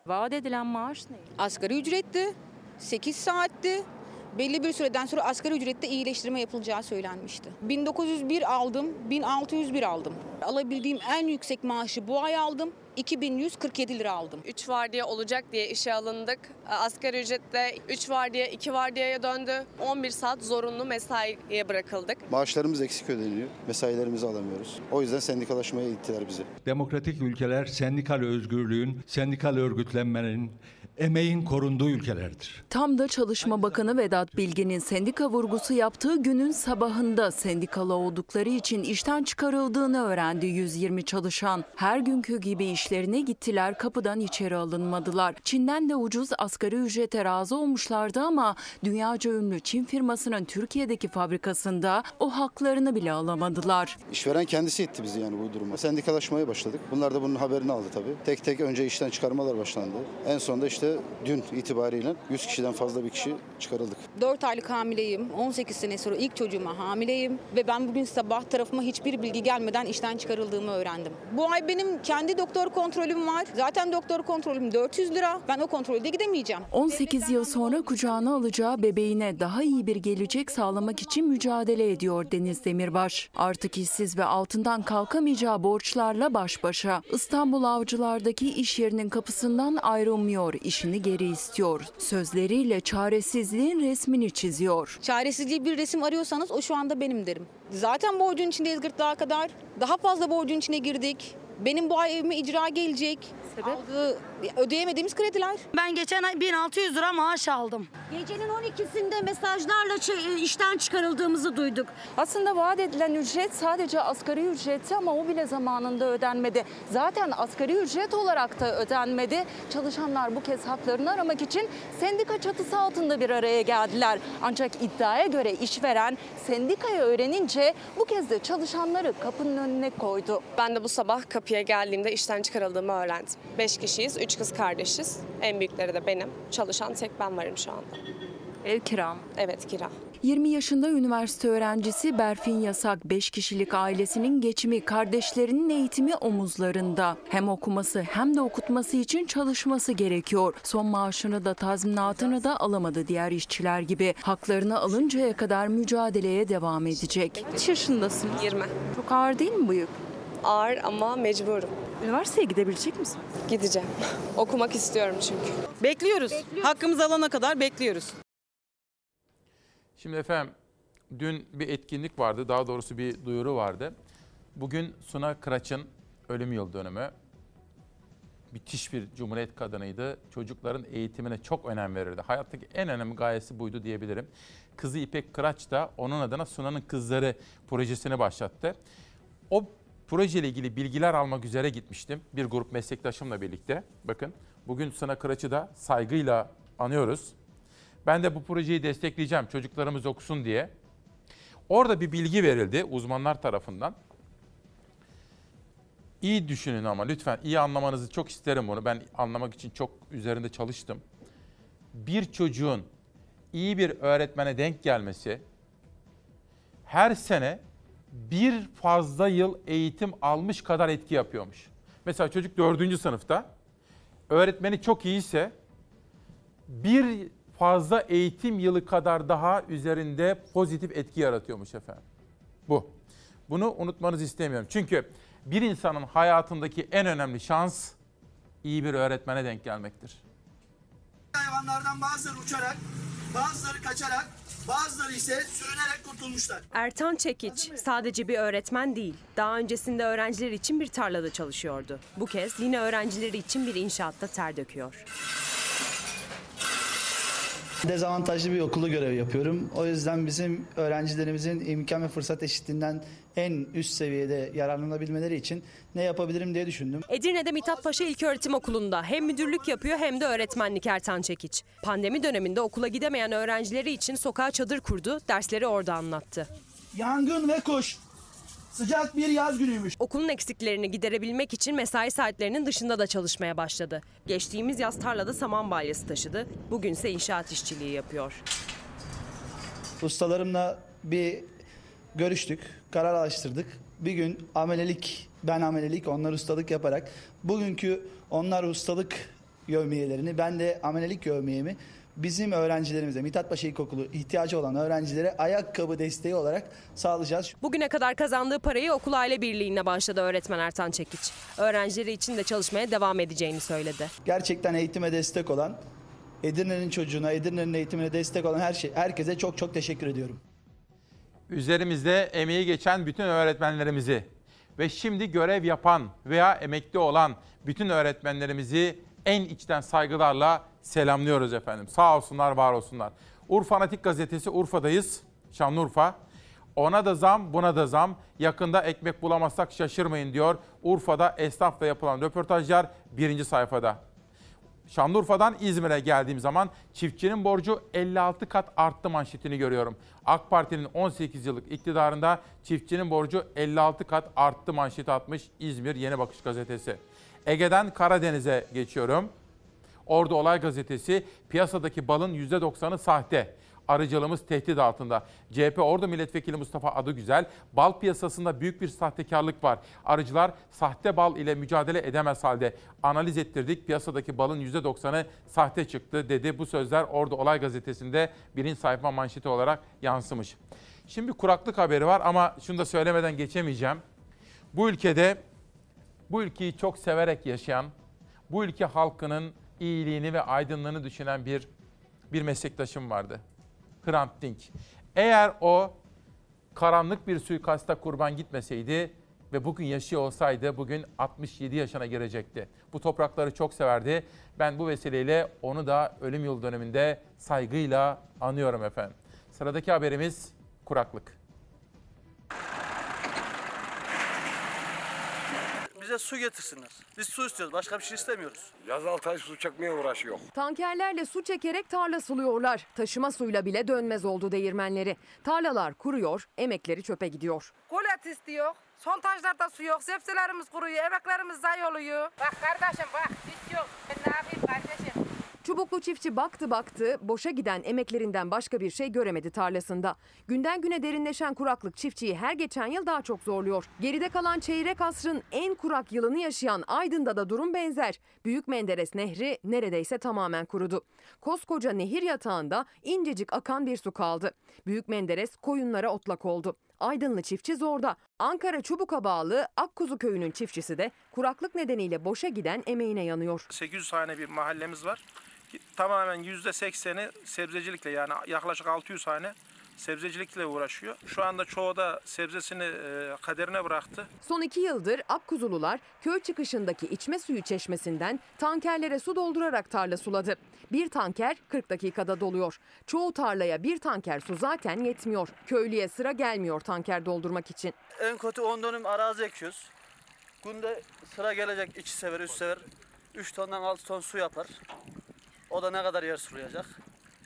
Vaat edilen maaş ne? Asgari ücretti, 8 saatti. Belli bir süreden sonra asgari ücrette iyileştirme yapılacağı söylenmişti. 1901 aldım, 1601 aldım. Alabildiğim en yüksek maaşı bu ay aldım. 2147 lira aldım. 3 vardiya olacak diye işe alındık. Asgari ücretle 3 vardiya 2 vardiyaya döndü. 11 saat zorunlu mesaiye bırakıldık. Maaşlarımız eksik ödeniyor. Mesailerimizi alamıyoruz. O yüzden sendikalaşmaya ittiler bizi. Demokratik ülkeler sendikal özgürlüğün, sendikal örgütlenmenin, emeğin korunduğu ülkelerdir. Tam da Çalışma Bakanı Vedat Bilgin'in sendika vurgusu yaptığı günün sabahında sendikalı oldukları için işten çıkarıldığını öğrendi 120 çalışan. Her günkü gibi işlerine gittiler kapıdan içeri alınmadılar. Çin'den de ucuz asgari ücrete razı olmuşlardı ama dünyaca ünlü Çin firmasının Türkiye'deki fabrikasında o haklarını bile alamadılar. İşveren kendisi itti bizi yani bu duruma. Sendikalaşmaya başladık. Bunlar da bunun haberini aldı tabii. Tek tek önce işten çıkarmalar başlandı. En sonunda işte dün itibariyle 100 kişiden fazla bir kişi çıkarıldık. 4 aylık hamileyim. 18 sene sonra ilk çocuğuma hamileyim. Ve ben bugün sabah tarafıma hiçbir bilgi gelmeden işten çıkarıldığımı öğrendim. Bu ay benim kendi doktor kontrolüm var. Zaten doktor kontrolüm 400 lira. Ben o kontrolde gidemeyeceğim. 18 yıl sonra kucağına alacağı bebeğine daha iyi bir gelecek sağlamak için mücadele ediyor Deniz Demirbaş. Artık işsiz ve altından kalkamayacağı borçlarla baş başa. İstanbul Avcılar'daki iş yerinin kapısından ayrılmıyor, işini geri istiyor. Sözleriyle çaresizliğin resmini çiziyor. Çaresizliği bir resim arıyorsanız o şu anda benim derim. Zaten borcun içindeyiz gırtlağa kadar. Daha fazla borcun içine girdik. Benim bu ay evime icra gelecek. Sebep? ödeyemediğimiz krediler. Ben geçen ay 1600 lira maaş aldım. Gecenin 12'sinde mesajlarla ç- işten çıkarıldığımızı duyduk. Aslında vaat edilen ücret sadece asgari ücretti ama o bile zamanında ödenmedi. Zaten asgari ücret olarak da ödenmedi. Çalışanlar bu kez haklarını aramak için sendika çatısı altında bir araya geldiler. Ancak iddiaya göre işveren sendikaya öğrenince bu kez de çalışanları kapının önüne koydu. Ben de bu sabah kapıya geldiğimde işten çıkarıldığımı öğrendim. 5 kişiyiz, 3 kız kardeşiz. En büyükleri de benim. Çalışan tek ben varım şu anda. Ev kira mı? Evet kira. 20 yaşında üniversite öğrencisi Berfin Yasak 5 kişilik ailesinin geçimi, kardeşlerinin eğitimi omuzlarında. Hem okuması hem de okutması için çalışması gerekiyor. Son maaşını da tazminatını da alamadı diğer işçiler gibi. Haklarını alıncaya kadar mücadeleye devam edecek. Kaç yaşındasın? 20. Çok ağır değil mi bu yük? Ağır ama mecburum. Üniversiteye gidebilecek misin? Gideceğim. [LAUGHS] Okumak istiyorum çünkü. Bekliyoruz. Hakkımızı alana kadar bekliyoruz. Şimdi efendim dün bir etkinlik vardı, daha doğrusu bir duyuru vardı. Bugün Suna Kıraç'ın ölüm yıl dönümü. Müthiş bir cumhuriyet kadınıydı. Çocukların eğitimine çok önem verirdi. Hayattaki en önemli gayesi buydu diyebilirim. Kızı İpek Kıraç da onun adına Suna'nın Kızları projesini başlattı. O projeyle ilgili bilgiler almak üzere gitmiştim. Bir grup meslektaşımla birlikte. Bakın bugün Suna Kıraç'ı da saygıyla anıyoruz. Ben de bu projeyi destekleyeceğim çocuklarımız okusun diye. Orada bir bilgi verildi uzmanlar tarafından. İyi düşünün ama lütfen iyi anlamanızı çok isterim bunu. Ben anlamak için çok üzerinde çalıştım. Bir çocuğun iyi bir öğretmene denk gelmesi her sene bir fazla yıl eğitim almış kadar etki yapıyormuş. Mesela çocuk dördüncü sınıfta öğretmeni çok iyiyse bir fazla eğitim yılı kadar daha üzerinde pozitif etki yaratıyormuş efendim. Bu. Bunu unutmanızı istemiyorum. Çünkü bir insanın hayatındaki en önemli şans iyi bir öğretmene denk gelmektir. Hayvanlardan bazıları uçarak, bazıları kaçarak, bazıları ise sürünerek kurtulmuşlar. Ertan Çekiç sadece bir öğretmen değil. Daha öncesinde öğrenciler için bir tarlada çalışıyordu. Bu kez yine öğrencileri için bir inşaatta ter döküyor. Dezavantajlı bir okulda görev yapıyorum. O yüzden bizim öğrencilerimizin imkan ve fırsat eşitliğinden en üst seviyede yararlanabilmeleri için ne yapabilirim diye düşündüm. Edirne'de Mithat Paşa İlköğretim Okulu'nda hem müdürlük yapıyor hem de öğretmenlik Ertan Çekiç. Pandemi döneminde okula gidemeyen öğrencileri için sokağa çadır kurdu, dersleri orada anlattı. Yangın ve kuş. Sıcak bir yaz günüymüş. Okulun eksiklerini giderebilmek için mesai saatlerinin dışında da çalışmaya başladı. Geçtiğimiz yaz tarlada saman balyası taşıdı, bugünse inşaat işçiliği yapıyor. Ustalarımla bir görüştük, karar araştırdık. Bir gün amelelik, ben amelelik, onlar ustalık yaparak bugünkü onlar ustalık yövmiyelerini, ben de amelelik yövmiyemi bizim öğrencilerimize, Mithat Paşa İlkokulu ihtiyacı olan öğrencilere ayakkabı desteği olarak sağlayacağız. Bugüne kadar kazandığı parayı okul aile birliğine başladı öğretmen Ertan Çekiç. Öğrencileri için de çalışmaya devam edeceğini söyledi. Gerçekten eğitime destek olan, Edirne'nin çocuğuna, Edirne'nin eğitimine destek olan her şey, herkese çok çok teşekkür ediyorum. Üzerimizde emeği geçen bütün öğretmenlerimizi ve şimdi görev yapan veya emekli olan bütün öğretmenlerimizi en içten saygılarla selamlıyoruz efendim. Sağ olsunlar, var olsunlar. Urfa Fanatik Gazetesi Urfa'dayız. Şanlıurfa. Ona da zam, buna da zam. Yakında ekmek bulamazsak şaşırmayın diyor. Urfa'da esnafla yapılan röportajlar birinci sayfada. Şanlıurfa'dan İzmir'e geldiğim zaman çiftçinin borcu 56 kat arttı manşetini görüyorum. AK Parti'nin 18 yıllık iktidarında çiftçinin borcu 56 kat arttı manşeti atmış İzmir Yeni Bakış gazetesi. Ege'den Karadeniz'e geçiyorum. Ordu Olay Gazetesi piyasadaki balın %90'ı sahte. Arıcılığımız tehdit altında. CHP Ordu Milletvekili Mustafa Adıgüzel, bal piyasasında büyük bir sahtekarlık var. Arıcılar sahte bal ile mücadele edemez halde. Analiz ettirdik, piyasadaki balın %90'ı sahte çıktı dedi. Bu sözler Ordu Olay Gazetesi'nde birinci sayfa manşeti olarak yansımış. Şimdi kuraklık haberi var ama şunu da söylemeden geçemeyeceğim. Bu ülkede, bu ülkeyi çok severek yaşayan, bu ülke halkının iyiliğini ve aydınlığını düşünen bir bir meslektaşım vardı. Hrant Dink. Eğer o karanlık bir suikasta kurban gitmeseydi ve bugün yaşıyor olsaydı bugün 67 yaşına girecekti. Bu toprakları çok severdi. Ben bu vesileyle onu da ölüm yıl döneminde saygıyla anıyorum efendim. Sıradaki haberimiz kuraklık. Bize su getirsinler. Biz su istiyoruz. Başka bir şey istemiyoruz. Yaz altı ay su çekmeye uğraşıyor. Tankerlerle su çekerek tarla suluyorlar. Taşıma suyla bile dönmez oldu değirmenleri. Tarlalar kuruyor, emekleri çöpe gidiyor. Kulet istiyor. Sontajlarda su yok. Sebzelerimiz kuruyor. Emeklerimiz zayi oluyor. Bak kardeşim bak. Hiç yok. Ben ne yapayım kardeşim? Çubuklu çiftçi baktı baktı, boşa giden emeklerinden başka bir şey göremedi tarlasında. Günden güne derinleşen kuraklık çiftçiyi her geçen yıl daha çok zorluyor. Geride kalan çeyrek asrın en kurak yılını yaşayan Aydın'da da durum benzer. Büyük Menderes Nehri neredeyse tamamen kurudu. Koskoca nehir yatağında incecik akan bir su kaldı. Büyük Menderes koyunlara otlak oldu. Aydınlı çiftçi zorda. Ankara Çubuk'a bağlı Akkuzu köyünün çiftçisi de kuraklık nedeniyle boşa giden emeğine yanıyor. 800 hane bir mahallemiz var. Tamamen %80'i sebzecilikle yani yaklaşık 600 hane sebzecilikle uğraşıyor. Şu anda çoğu da sebzesini e, kaderine bıraktı. Son iki yıldır Akkuzulular köy çıkışındaki içme suyu çeşmesinden tankerlere su doldurarak tarla suladı. Bir tanker 40 dakikada doluyor. Çoğu tarlaya bir tanker su zaten yetmiyor. Köylüye sıra gelmiyor tanker doldurmak için. En kötü 10 dönüm arazi ekiyoruz. Günde sıra gelecek 2 sefer 3 sefer 3 tondan 6 ton su yapar. O da ne kadar yer sulayacak?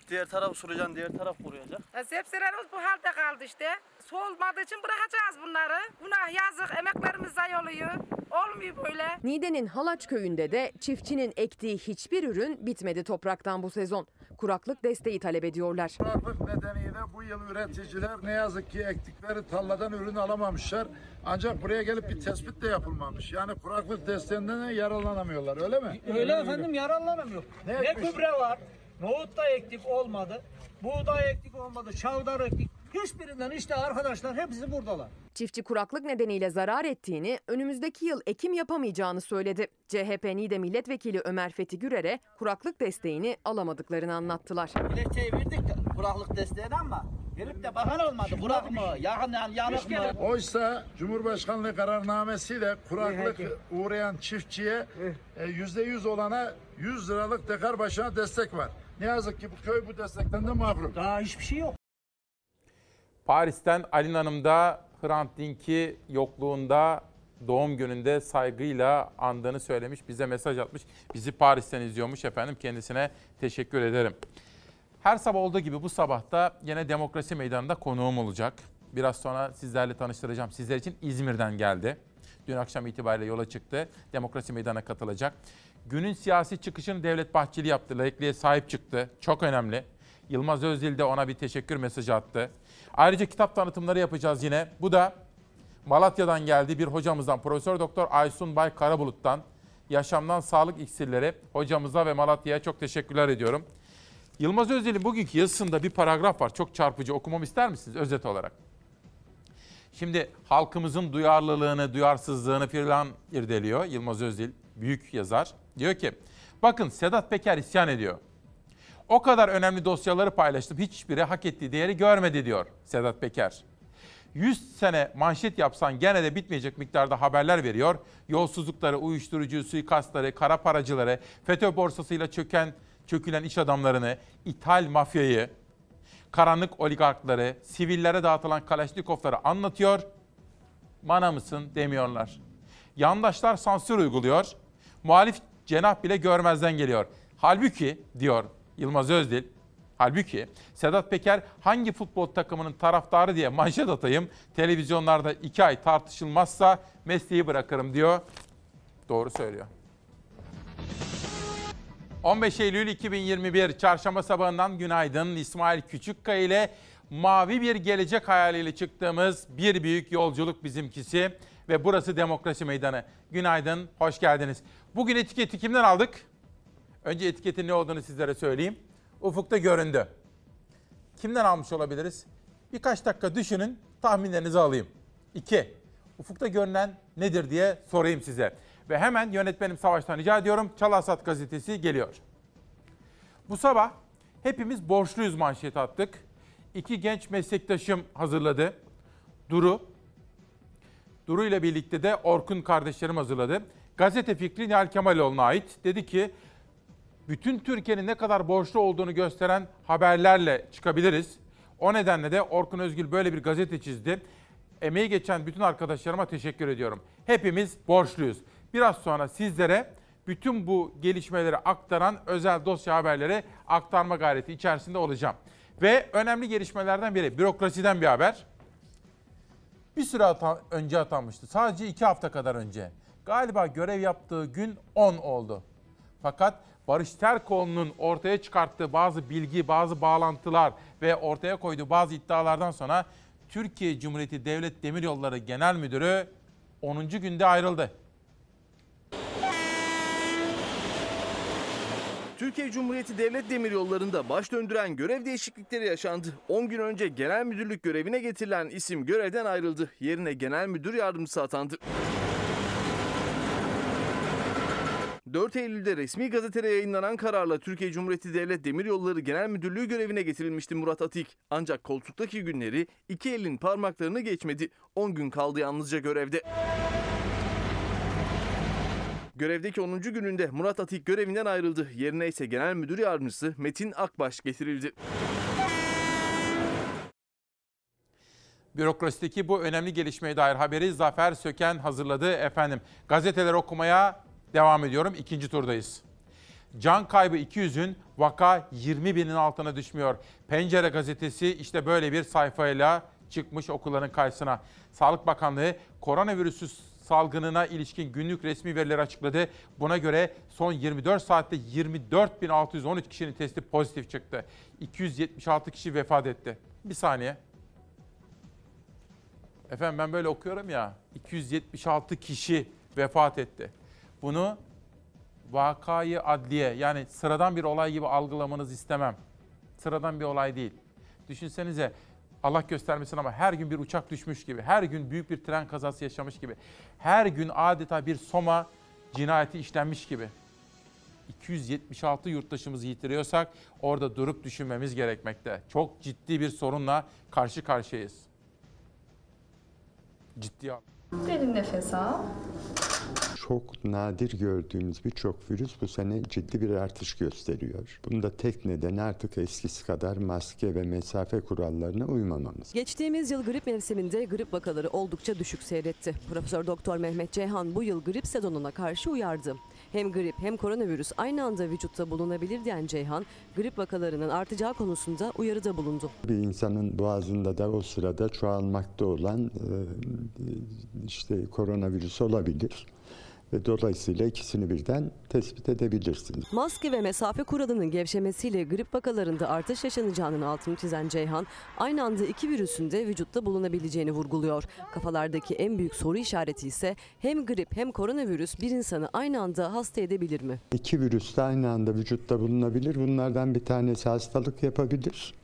Diğer taraf sulayacaksın, diğer taraf kuruyacak. E, sebzelerimiz bu halde kaldı işte. Su olmadığı için bırakacağız bunları. Günah yazık, emeklerimiz zayi oluyor. Olmuyor böyle. Niğde'nin Halaç köyünde de çiftçinin ektiği hiçbir ürün bitmedi topraktan bu sezon. Kuraklık desteği talep ediyorlar. Kuraklık nedeniyle bu yıl üreticiler ne yazık ki ektikleri tarladan ürün alamamışlar. Ancak buraya gelip bir tespit de yapılmamış. Yani kuraklık desteğinden de yararlanamıyorlar öyle mi? Öyle efendim yararlanamıyor. Ne Ne, gübre var, nohut da ektik olmadı, buğday ektik olmadı, çavdar ektik. Hiçbirinden işte arkadaşlar hepsi buradalar. Çiftçi kuraklık nedeniyle zarar ettiğini, önümüzdeki yıl ekim yapamayacağını söyledi. CHP Niğde Milletvekili Ömer Fethi Gürer'e kuraklık desteğini alamadıklarını anlattılar. Dilekçeyi verdik de kuraklık desteğini ama gelip de bakan olmadı. Kurak mı, yakın yani yanık mı? Oysa Cumhurbaşkanlığı kararnamesiyle kuraklık uğrayan çiftçiye e, yüzde yüz olana 100 liralık dekar başına destek var. Ne yazık ki bu köy bu destekten de mahrum. Daha hiçbir şey yok. Paris'ten Alin Hanım da Hrant Dink'i yokluğunda doğum gününde saygıyla andığını söylemiş. Bize mesaj atmış. Bizi Paris'ten izliyormuş efendim. Kendisine teşekkür ederim. Her sabah olduğu gibi bu sabahta yine Demokrasi Meydanı'nda konuğum olacak. Biraz sonra sizlerle tanıştıracağım. Sizler için İzmir'den geldi. Dün akşam itibariyle yola çıktı. Demokrasi Meydanı'na katılacak. Günün siyasi çıkışını Devlet Bahçeli yaptı. Laikliğe sahip çıktı. Çok önemli. Yılmaz Özdil de ona bir teşekkür mesajı attı. Ayrıca kitap tanıtımları yapacağız yine. Bu da Malatya'dan geldi bir hocamızdan Profesör Doktor Aysun Bay Karabulut'tan Yaşamdan Sağlık İksirleri hocamıza ve Malatya'ya çok teşekkürler ediyorum. Yılmaz Özdil'in bugünkü yazısında bir paragraf var. Çok çarpıcı. Okumamı ister misiniz özet olarak? Şimdi halkımızın duyarlılığını, duyarsızlığını filan irdeliyor Yılmaz Özdil, büyük yazar. Diyor ki, bakın Sedat Peker isyan ediyor. O kadar önemli dosyaları paylaştım, hiçbiri hak ettiği değeri görmedi diyor Sedat Peker. 100 sene manşet yapsan gene de bitmeyecek miktarda haberler veriyor. Yolsuzlukları, uyuşturucu, suikastları, kara paracıları, FETÖ borsasıyla çöken, çökülen iş adamlarını, ithal mafyayı, karanlık oligarkları, sivillere dağıtılan Kalaşnikovları anlatıyor. Mana mısın demiyorlar. Yandaşlar sansür uyguluyor. Muhalif cenah bile görmezden geliyor. Halbuki diyor Yılmaz Özdil, halbuki Sedat Peker hangi futbol takımının taraftarı diye manşet atayım, televizyonlarda iki ay tartışılmazsa mesleği bırakırım diyor. Doğru söylüyor. 15 Eylül 2021 Çarşamba sabahından günaydın. İsmail Küçükkaya ile mavi bir gelecek hayaliyle çıktığımız bir büyük yolculuk bizimkisi ve burası Demokrasi Meydanı. Günaydın, hoş geldiniz. Bugün etiketi kimden aldık? Önce etiketin ne olduğunu sizlere söyleyeyim. Ufukta göründü. Kimden almış olabiliriz? Birkaç dakika düşünün, tahminlerinizi alayım. İki, ufukta görünen nedir diye sorayım size. Ve hemen yönetmenim Savaş'tan rica ediyorum. Çalasat gazetesi geliyor. Bu sabah hepimiz borçluyuz manşet attık. İki genç meslektaşım hazırladı. Duru. Duru ile birlikte de Orkun kardeşlerim hazırladı. Gazete fikri Nihal Kemaloğlu'na ait. Dedi ki bütün Türkiye'nin ne kadar borçlu olduğunu gösteren haberlerle çıkabiliriz. O nedenle de Orkun Özgül böyle bir gazete çizdi. Emeği geçen bütün arkadaşlarıma teşekkür ediyorum. Hepimiz borçluyuz. Biraz sonra sizlere bütün bu gelişmeleri aktaran özel dosya haberleri aktarma gayreti içerisinde olacağım. Ve önemli gelişmelerden biri, bürokrasiden bir haber. Bir süre ata- önce atanmıştı. Sadece iki hafta kadar önce. Galiba görev yaptığı gün 10 oldu. Fakat Barış Terkoğlu'nun ortaya çıkarttığı bazı bilgi, bazı bağlantılar ve ortaya koyduğu bazı iddialardan sonra Türkiye Cumhuriyeti Devlet Demiryolları Genel Müdürü 10. günde ayrıldı. Türkiye Cumhuriyeti Devlet Demiryolları'nda baş döndüren görev değişiklikleri yaşandı. 10 gün önce genel müdürlük görevine getirilen isim görevden ayrıldı. Yerine genel müdür yardımcısı atandı. 4 Eylül'de resmi gazetede yayınlanan kararla Türkiye Cumhuriyeti Devlet Demiryolları Genel Müdürlüğü görevine getirilmişti Murat Atik. Ancak koltuktaki günleri iki elin parmaklarını geçmedi. 10 gün kaldı yalnızca görevde. Görevdeki 10. gününde Murat Atik görevinden ayrıldı. Yerine ise Genel Müdür Yardımcısı Metin Akbaş getirildi. Bürokrasideki bu önemli gelişmeye dair haberi Zafer Söken hazırladı efendim. Gazeteler okumaya devam ediyorum. İkinci turdayız. Can kaybı 200'ün vaka 20 binin altına düşmüyor. Pencere gazetesi işte böyle bir sayfayla çıkmış okulların karşısına. Sağlık Bakanlığı koronavirüsü salgınına ilişkin günlük resmi verileri açıkladı. Buna göre son 24 saatte 24.613 kişinin testi pozitif çıktı. 276 kişi vefat etti. Bir saniye. Efendim ben böyle okuyorum ya. 276 kişi vefat etti. Bunu vakayı adliye yani sıradan bir olay gibi algılamanızı istemem. Sıradan bir olay değil. Düşünsenize Allah göstermesin ama her gün bir uçak düşmüş gibi, her gün büyük bir tren kazası yaşamış gibi, her gün adeta bir Soma cinayeti işlenmiş gibi. 276 yurttaşımızı yitiriyorsak orada durup düşünmemiz gerekmekte. Çok ciddi bir sorunla karşı karşıyayız. ciddiye al. Derin nefes al. Çok nadir gördüğümüz birçok virüs bu sene ciddi bir artış gösteriyor. Bunda tek nedeni artık eskisi kadar maske ve mesafe kurallarına uymamamız. Geçtiğimiz yıl grip mevsiminde grip vakaları oldukça düşük seyretti. Profesör Doktor Mehmet Ceyhan bu yıl grip sezonuna karşı uyardı. Hem grip hem koronavirüs aynı anda vücutta bulunabilir diyen Ceyhan, grip vakalarının artacağı konusunda uyarıda bulundu. Bir insanın boğazında da o sırada çoğalmakta olan e, işte koronavirüs olabilir. Ve dolayısıyla ikisini birden tespit edebilirsiniz. Maske ve mesafe kuralının gevşemesiyle grip vakalarında artış yaşanacağının altını çizen Ceyhan, aynı anda iki virüsün de vücutta bulunabileceğini vurguluyor. Kafalardaki en büyük soru işareti ise hem grip hem koronavirüs bir insanı aynı anda hasta edebilir mi? İki virüs de aynı anda vücutta bulunabilir. Bunlardan bir tanesi hastalık yapabilir.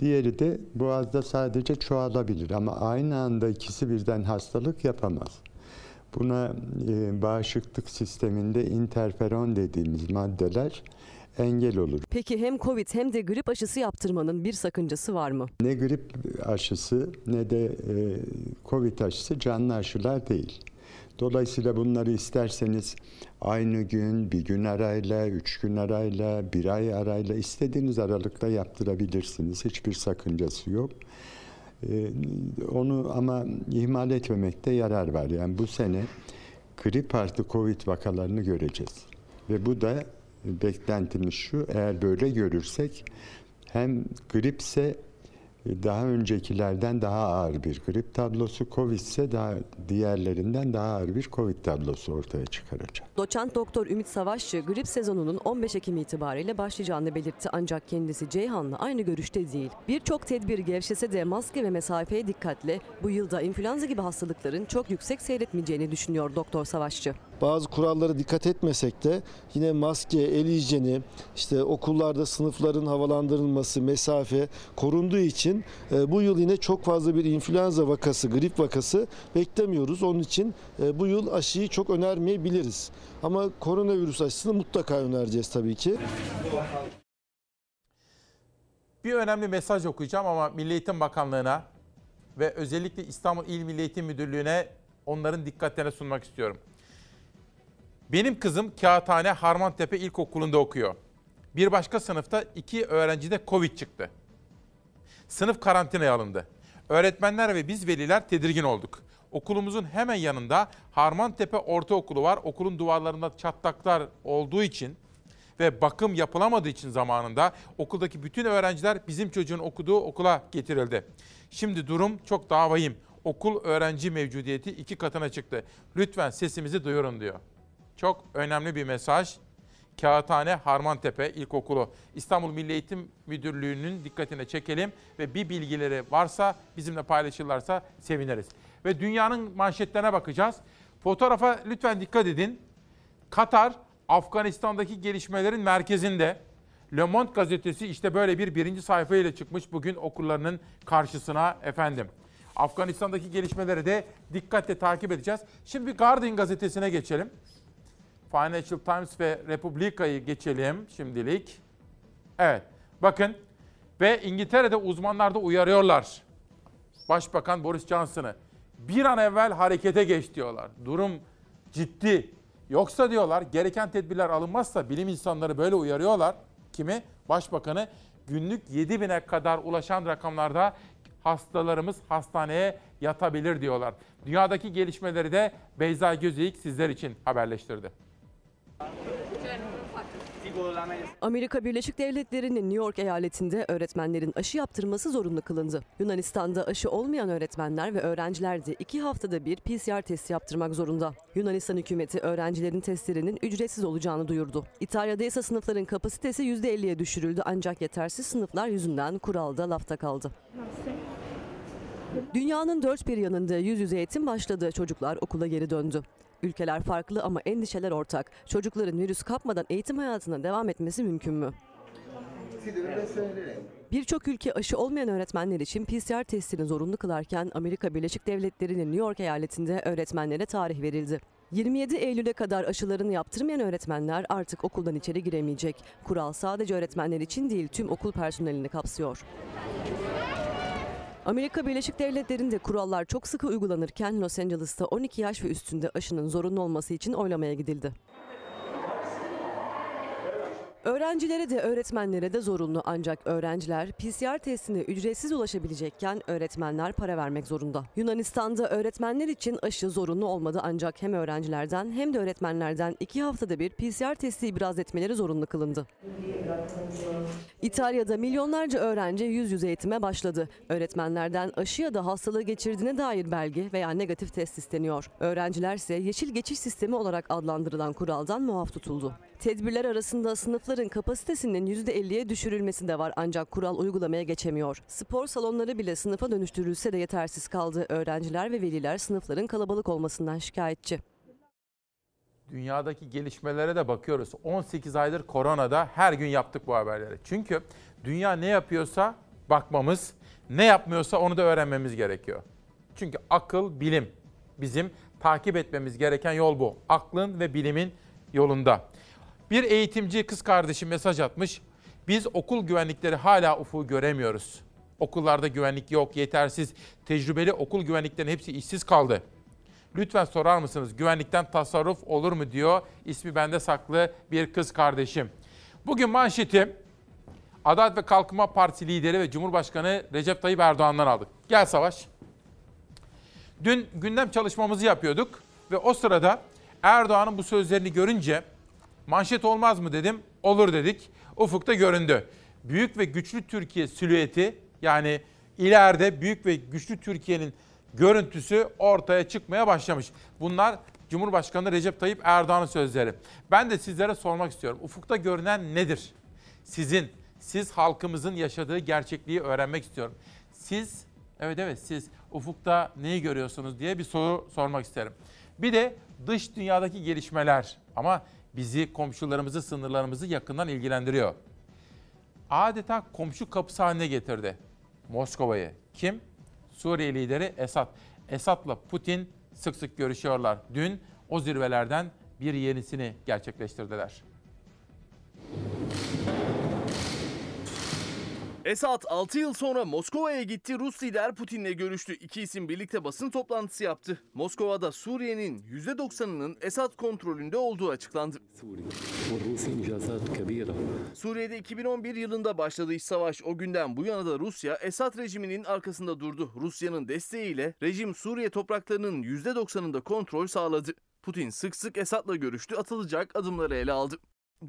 Diğeri de boğazda sadece çoğalabilir ama aynı anda ikisi birden hastalık yapamaz. Buna e, bağışıklık sisteminde interferon dediğimiz maddeler engel olur. Peki hem Covid hem de grip aşısı yaptırmanın bir sakıncası var mı? Ne grip aşısı ne de e, Covid aşısı canlı aşılar değil. Dolayısıyla bunları isterseniz aynı gün, bir gün arayla, üç gün arayla, bir ay arayla istediğiniz aralıkta yaptırabilirsiniz. Hiçbir sakıncası yok. Ee, onu ama ihmal etmemekte yarar var. Yani bu sene grip artı Covid vakalarını göreceğiz. Ve bu da beklentimiz şu, eğer böyle görürsek hem gripse daha öncekilerden daha ağır bir grip tablosu, Covid ise daha diğerlerinden daha ağır bir Covid tablosu ortaya çıkaracak. Doçent Doktor Ümit Savaşçı grip sezonunun 15 Ekim itibariyle başlayacağını belirtti ancak kendisi Ceyhan'la aynı görüşte değil. Birçok tedbir gevşese de maske ve mesafeye dikkatle bu yılda influenza gibi hastalıkların çok yüksek seyretmeyeceğini düşünüyor Doktor Savaşçı. Bazı kurallara dikkat etmesek de yine maske, el hijyeni, işte okullarda sınıfların havalandırılması, mesafe korunduğu için e, bu yıl yine çok fazla bir influenza vakası, grip vakası beklemiyoruz. Onun için e, bu yıl aşıyı çok önermeyebiliriz. Ama koronavirüs aşısını mutlaka önereceğiz tabii ki. Bir önemli mesaj okuyacağım ama Milli Eğitim Bakanlığı'na ve özellikle İstanbul İl Milli Eğitim Müdürlüğü'ne onların dikkatlerine sunmak istiyorum. Benim kızım Kağıthane Harmantepe İlkokulu'nda okuyor. Bir başka sınıfta iki öğrencide Covid çıktı. Sınıf karantinaya alındı. Öğretmenler ve biz veliler tedirgin olduk. Okulumuzun hemen yanında Harmantepe Ortaokulu var. Okulun duvarlarında çatlaklar olduğu için ve bakım yapılamadığı için zamanında okuldaki bütün öğrenciler bizim çocuğun okuduğu okula getirildi. Şimdi durum çok daha vahim. Okul öğrenci mevcudiyeti iki katına çıktı. Lütfen sesimizi duyurun diyor. Çok önemli bir mesaj. Kağıthane Harmantepe İlkokulu İstanbul Milli Eğitim Müdürlüğü'nün dikkatine çekelim ve bir bilgileri varsa bizimle paylaşırlarsa seviniriz. Ve dünyanın manşetlerine bakacağız. Fotoğrafa lütfen dikkat edin. Katar Afganistan'daki gelişmelerin merkezinde. Le Monde gazetesi işte böyle bir birinci sayfayla çıkmış bugün okullarının karşısına efendim. Afganistan'daki gelişmeleri de dikkatle takip edeceğiz. Şimdi Guardian gazetesine geçelim. Financial Times ve Republica'yı geçelim şimdilik. Evet bakın ve İngiltere'de uzmanlar da uyarıyorlar. Başbakan Boris Johnson'ı bir an evvel harekete geç diyorlar. Durum ciddi. Yoksa diyorlar gereken tedbirler alınmazsa bilim insanları böyle uyarıyorlar. Kimi? Başbakanı günlük 7 bine kadar ulaşan rakamlarda hastalarımız hastaneye yatabilir diyorlar. Dünyadaki gelişmeleri de Beyza Gözeyik sizler için haberleştirdi. Amerika Birleşik Devletleri'nin New York eyaletinde öğretmenlerin aşı yaptırması zorunlu kılındı. Yunanistan'da aşı olmayan öğretmenler ve öğrenciler de iki haftada bir PCR testi yaptırmak zorunda. Yunanistan hükümeti öğrencilerin testlerinin ücretsiz olacağını duyurdu. İtalya'da ise sınıfların kapasitesi %50'ye düşürüldü ancak yetersiz sınıflar yüzünden kuralda lafta kaldı. Dünyanın dört bir yanında yüz yüze eğitim başladı. Çocuklar okula geri döndü. Ülkeler farklı ama endişeler ortak. Çocukların virüs kapmadan eğitim hayatına devam etmesi mümkün mü? Birçok ülke aşı olmayan öğretmenler için PCR testini zorunlu kılarken Amerika Birleşik Devletleri'nin New York eyaletinde öğretmenlere tarih verildi. 27 Eylül'e kadar aşılarını yaptırmayan öğretmenler artık okuldan içeri giremeyecek. Kural sadece öğretmenler için değil tüm okul personelini kapsıyor. Amerika Birleşik Devletleri'nde kurallar çok sıkı uygulanırken Los Angeles'ta 12 yaş ve üstünde aşının zorunlu olması için oylamaya gidildi. Öğrencilere de öğretmenlere de zorunlu ancak öğrenciler PCR testine ücretsiz ulaşabilecekken öğretmenler para vermek zorunda. Yunanistan'da öğretmenler için aşı zorunlu olmadı ancak hem öğrencilerden hem de öğretmenlerden iki haftada bir PCR testi ibraz etmeleri zorunlu kılındı. İtalya'da milyonlarca öğrenci yüz yüze eğitime başladı. Öğretmenlerden aşı ya da hastalığı geçirdiğine dair belge veya negatif test isteniyor. Öğrenciler ise yeşil geçiş sistemi olarak adlandırılan kuraldan muaf tutuldu. Tedbirler arasında sınıfların kapasitesinin %50'ye düşürülmesi de var ancak kural uygulamaya geçemiyor. Spor salonları bile sınıfa dönüştürülse de yetersiz kaldı. Öğrenciler ve veliler sınıfların kalabalık olmasından şikayetçi. Dünyadaki gelişmelere de bakıyoruz. 18 aydır koronada her gün yaptık bu haberleri. Çünkü dünya ne yapıyorsa bakmamız, ne yapmıyorsa onu da öğrenmemiz gerekiyor. Çünkü akıl, bilim bizim takip etmemiz gereken yol bu. Aklın ve bilimin yolunda. Bir eğitimci kız kardeşim mesaj atmış. Biz okul güvenlikleri hala ufuğu göremiyoruz. Okullarda güvenlik yok, yetersiz. Tecrübeli okul güvenliklerinin hepsi işsiz kaldı. Lütfen sorar mısınız güvenlikten tasarruf olur mu diyor ismi bende saklı bir kız kardeşim. Bugün manşeti Adalet ve Kalkınma Partisi lideri ve Cumhurbaşkanı Recep Tayyip Erdoğan'dan aldık. Gel Savaş. Dün gündem çalışmamızı yapıyorduk ve o sırada Erdoğan'ın bu sözlerini görünce manşet olmaz mı dedim. Olur dedik. Ufukta göründü. Büyük ve güçlü Türkiye silüeti yani ileride büyük ve güçlü Türkiye'nin görüntüsü ortaya çıkmaya başlamış. Bunlar Cumhurbaşkanı Recep Tayyip Erdoğan'ın sözleri. Ben de sizlere sormak istiyorum. Ufukta görünen nedir? Sizin, siz halkımızın yaşadığı gerçekliği öğrenmek istiyorum. Siz, evet evet siz ufukta neyi görüyorsunuz diye bir soru sormak isterim. Bir de dış dünyadaki gelişmeler ama bizi, komşularımızı, sınırlarımızı yakından ilgilendiriyor. Adeta komşu kapısı haline getirdi Moskova'yı. Kim? Suriye lideri Esad. Esad'la Putin sık sık görüşüyorlar. Dün o zirvelerden bir yenisini gerçekleştirdiler. Esad 6 yıl sonra Moskova'ya gitti. Rus lider Putin'le görüştü. İki isim birlikte basın toplantısı yaptı. Moskova'da Suriye'nin %90'ının Esad kontrolünde olduğu açıklandı. Suriye'de 2011 yılında başladı iç savaş. O günden bu yana da Rusya Esad rejiminin arkasında durdu. Rusya'nın desteğiyle rejim Suriye topraklarının %90'ında kontrol sağladı. Putin sık sık Esad'la görüştü, atılacak adımları ele aldı.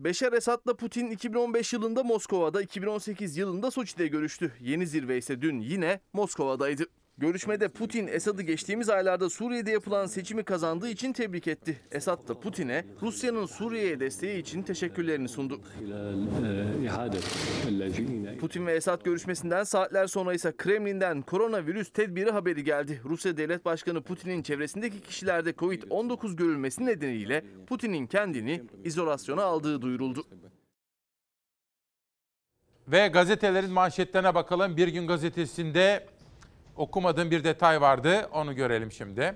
Beşar Esad'la Putin 2015 yılında Moskova'da, 2018 yılında Soçi'de görüştü. Yeni zirve ise dün yine Moskova'daydı. Görüşmede Putin Esad'ı geçtiğimiz aylarda Suriye'de yapılan seçimi kazandığı için tebrik etti. Esad da Putin'e Rusya'nın Suriye'ye desteği için teşekkürlerini sundu. Putin ve Esad görüşmesinden saatler sonra ise Kremlin'den koronavirüs tedbiri haberi geldi. Rusya Devlet Başkanı Putin'in çevresindeki kişilerde Covid-19 görülmesi nedeniyle Putin'in kendini izolasyona aldığı duyuruldu. Ve gazetelerin manşetlerine bakalım. Bir gün gazetesinde okumadığım bir detay vardı. Onu görelim şimdi.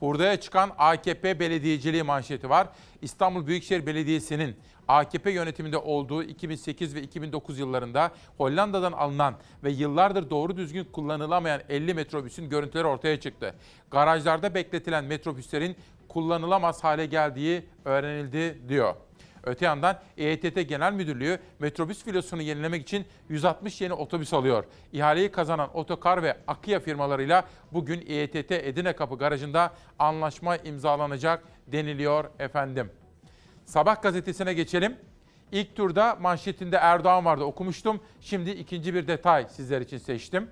Hurdaya çıkan AKP belediyeciliği manşeti var. İstanbul Büyükşehir Belediyesi'nin AKP yönetiminde olduğu 2008 ve 2009 yıllarında Hollanda'dan alınan ve yıllardır doğru düzgün kullanılamayan 50 metrobüsün görüntüleri ortaya çıktı. Garajlarda bekletilen metrobüslerin kullanılamaz hale geldiği öğrenildi diyor. Öte yandan EYTT Genel Müdürlüğü metrobüs filosunu yenilemek için 160 yeni otobüs alıyor. İhaleyi kazanan Otokar ve Akıya firmalarıyla bugün EYTT Edirne Kapı Garajı'nda anlaşma imzalanacak deniliyor efendim. Sabah gazetesine geçelim. İlk turda manşetinde Erdoğan vardı okumuştum. Şimdi ikinci bir detay sizler için seçtim.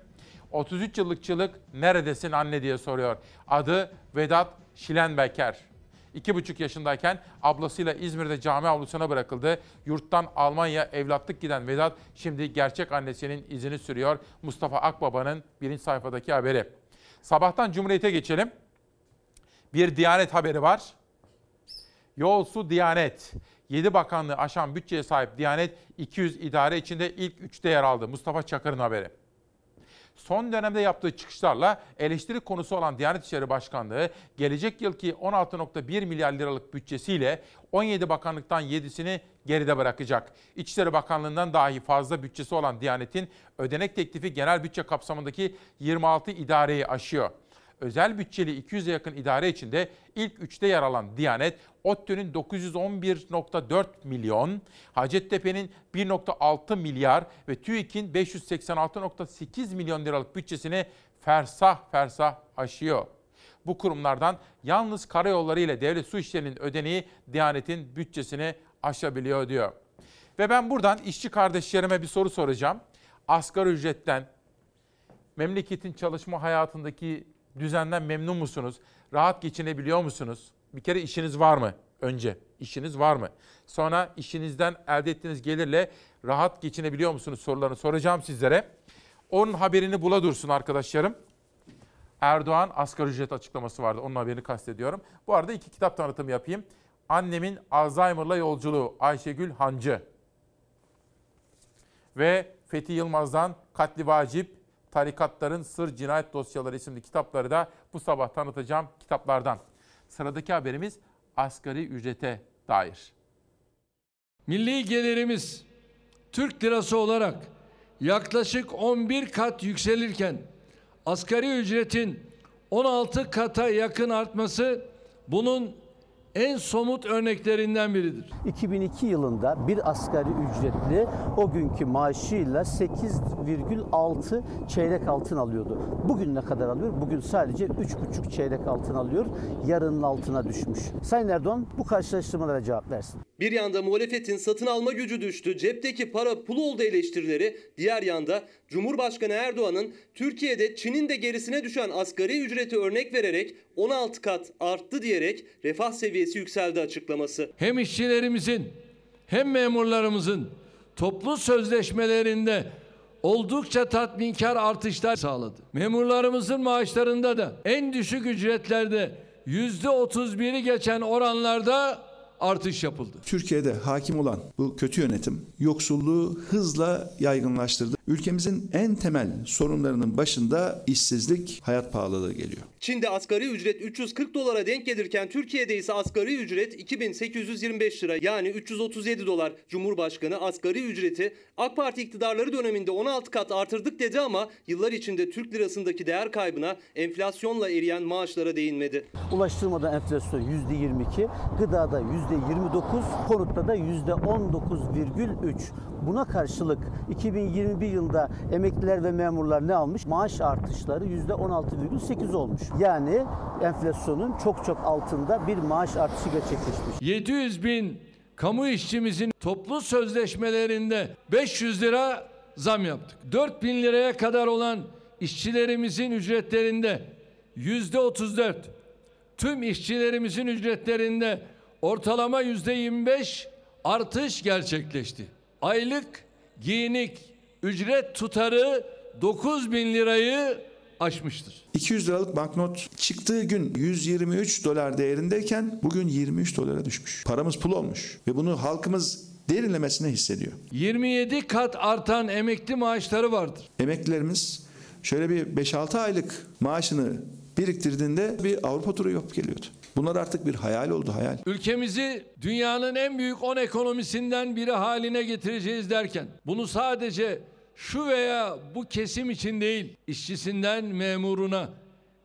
33 yıllıkçılık neredesin anne diye soruyor. Adı Vedat Şilenbeker. İki buçuk yaşındayken ablasıyla İzmir'de cami avlusuna bırakıldı. Yurttan Almanya evlatlık giden Vedat şimdi gerçek annesinin izini sürüyor. Mustafa Akbaba'nın birinci sayfadaki haberi. Sabahtan Cumhuriyet'e geçelim. Bir Diyanet haberi var. Yol, Diyanet. 7 bakanlığı aşan bütçeye sahip Diyanet 200 idare içinde ilk 3'te yer aldı. Mustafa Çakır'ın haberi. Son dönemde yaptığı çıkışlarla eleştiri konusu olan Diyanet İşleri Başkanlığı gelecek yılki 16.1 milyar liralık bütçesiyle 17 bakanlıktan 7'sini geride bırakacak. İçişleri Bakanlığı'ndan dahi fazla bütçesi olan Diyanet'in ödenek teklifi genel bütçe kapsamındaki 26 idareyi aşıyor. Özel bütçeli 200'e yakın idare içinde ilk üçte yer alan Diyanet, ODTÜ'nün 911.4 milyon, Hacettepe'nin 1.6 milyar ve TÜİK'in 586.8 milyon liralık bütçesini fersah fersah aşıyor. Bu kurumlardan yalnız karayolları ile devlet su işlerinin ödeneği Diyanet'in bütçesini aşabiliyor diyor. Ve ben buradan işçi kardeşlerime bir soru soracağım. Asgari ücretten, memleketin çalışma hayatındaki düzenden memnun musunuz? Rahat geçinebiliyor musunuz? Bir kere işiniz var mı? Önce işiniz var mı? Sonra işinizden elde ettiğiniz gelirle rahat geçinebiliyor musunuz sorularını soracağım sizlere. Onun haberini bula dursun arkadaşlarım. Erdoğan asgari ücret açıklaması vardı. Onun haberini kastediyorum. Bu arada iki kitap tanıtımı yapayım. Annemin Alzheimer'la yolculuğu Ayşegül Hancı. Ve Fethi Yılmaz'dan Katli Vacip, Tarikatların Sır Cinayet Dosyaları isimli kitapları da bu sabah tanıtacağım kitaplardan. Sıradaki haberimiz asgari ücrete dair. Milli gelirimiz Türk lirası olarak yaklaşık 11 kat yükselirken asgari ücretin 16 kata yakın artması bunun en somut örneklerinden biridir. 2002 yılında bir asgari ücretli o günkü maaşıyla 8,6 çeyrek altın alıyordu. Bugün ne kadar alıyor? Bugün sadece 3,5 çeyrek altın alıyor. Yarının altına düşmüş. Sayın Erdoğan bu karşılaştırmalara cevap versin. Bir yanda muhalefetin satın alma gücü düştü, cepteki para pul oldu eleştirileri, diğer yanda Cumhurbaşkanı Erdoğan'ın Türkiye'de Çin'in de gerisine düşen asgari ücreti örnek vererek 16 kat arttı diyerek refah seviyesi yükseldi açıklaması. Hem işçilerimizin hem memurlarımızın toplu sözleşmelerinde oldukça tatminkar artışlar sağladı. Memurlarımızın maaşlarında da en düşük ücretlerde %31'i geçen oranlarda artış yapıldı. Türkiye'de hakim olan bu kötü yönetim yoksulluğu hızla yaygınlaştırdı. Ülkemizin en temel sorunlarının başında işsizlik, hayat pahalılığı geliyor. Çin'de asgari ücret 340 dolara denk gelirken Türkiye'de ise asgari ücret 2825 lira yani 337 dolar. Cumhurbaşkanı asgari ücreti AK Parti iktidarları döneminde 16 kat artırdık dedi ama yıllar içinde Türk lirasındaki değer kaybına enflasyonla eriyen maaşlara değinmedi. Ulaştırmada enflasyon %22, gıdada %29, konutta da %19,3. Buna karşılık 2021 yılında emekliler ve memurlar ne almış? Maaş artışları %16,8 olmuş. Yani enflasyonun çok çok altında bir maaş artışı gerçekleşmiş. 700 bin kamu işçimizin toplu sözleşmelerinde 500 lira zam yaptık. 4 bin liraya kadar olan işçilerimizin ücretlerinde yüzde 34, tüm işçilerimizin ücretlerinde ortalama yüzde 25 artış gerçekleşti. Aylık giyinik ücret tutarı 9 bin lirayı aşmıştır. 200 liralık banknot çıktığı gün 123 dolar değerindeyken bugün 23 dolara düşmüş. Paramız pul olmuş ve bunu halkımız derinlemesine hissediyor. 27 kat artan emekli maaşları vardır. Emeklilerimiz şöyle bir 5-6 aylık maaşını biriktirdiğinde bir Avrupa turu yapıp geliyordu. Bunlar artık bir hayal oldu hayal. Ülkemizi dünyanın en büyük 10 ekonomisinden biri haline getireceğiz derken bunu sadece şu veya bu kesim için değil, işçisinden memuruna,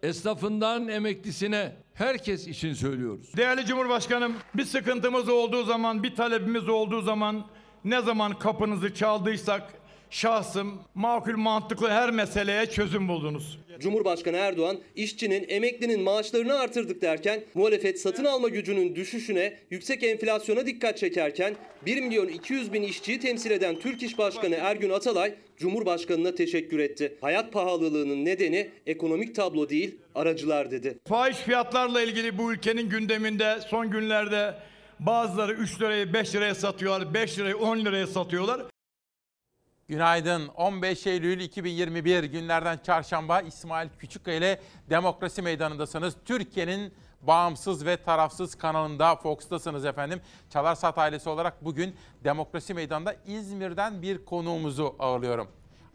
esnafından emeklisine herkes için söylüyoruz. Değerli Cumhurbaşkanım, bir sıkıntımız olduğu zaman, bir talebimiz olduğu zaman ne zaman kapınızı çaldıysak şahsım makul mantıklı her meseleye çözüm buldunuz. Cumhurbaşkanı Erdoğan işçinin, emeklinin maaşlarını artırdık derken muhalefet satın alma gücünün düşüşüne, yüksek enflasyona dikkat çekerken 1 milyon 200 bin işçiyi temsil eden Türk İş Başkanı Ergün Atalay Cumhurbaşkanına teşekkür etti. Hayat pahalılığının nedeni ekonomik tablo değil, aracılar dedi. Fahiş fiyatlarla ilgili bu ülkenin gündeminde son günlerde bazıları 3 liraya 5 liraya satıyorlar, 5 liraya 10 liraya satıyorlar. Günaydın. 15 Eylül 2021 günlerden çarşamba İsmail Küçükkaya ile Demokrasi Meydanı'ndasınız. Türkiye'nin bağımsız ve tarafsız kanalında Fox'tasınız efendim. Çalar Saat ailesi olarak bugün Demokrasi Meydanı'nda İzmir'den bir konuğumuzu ağırlıyorum.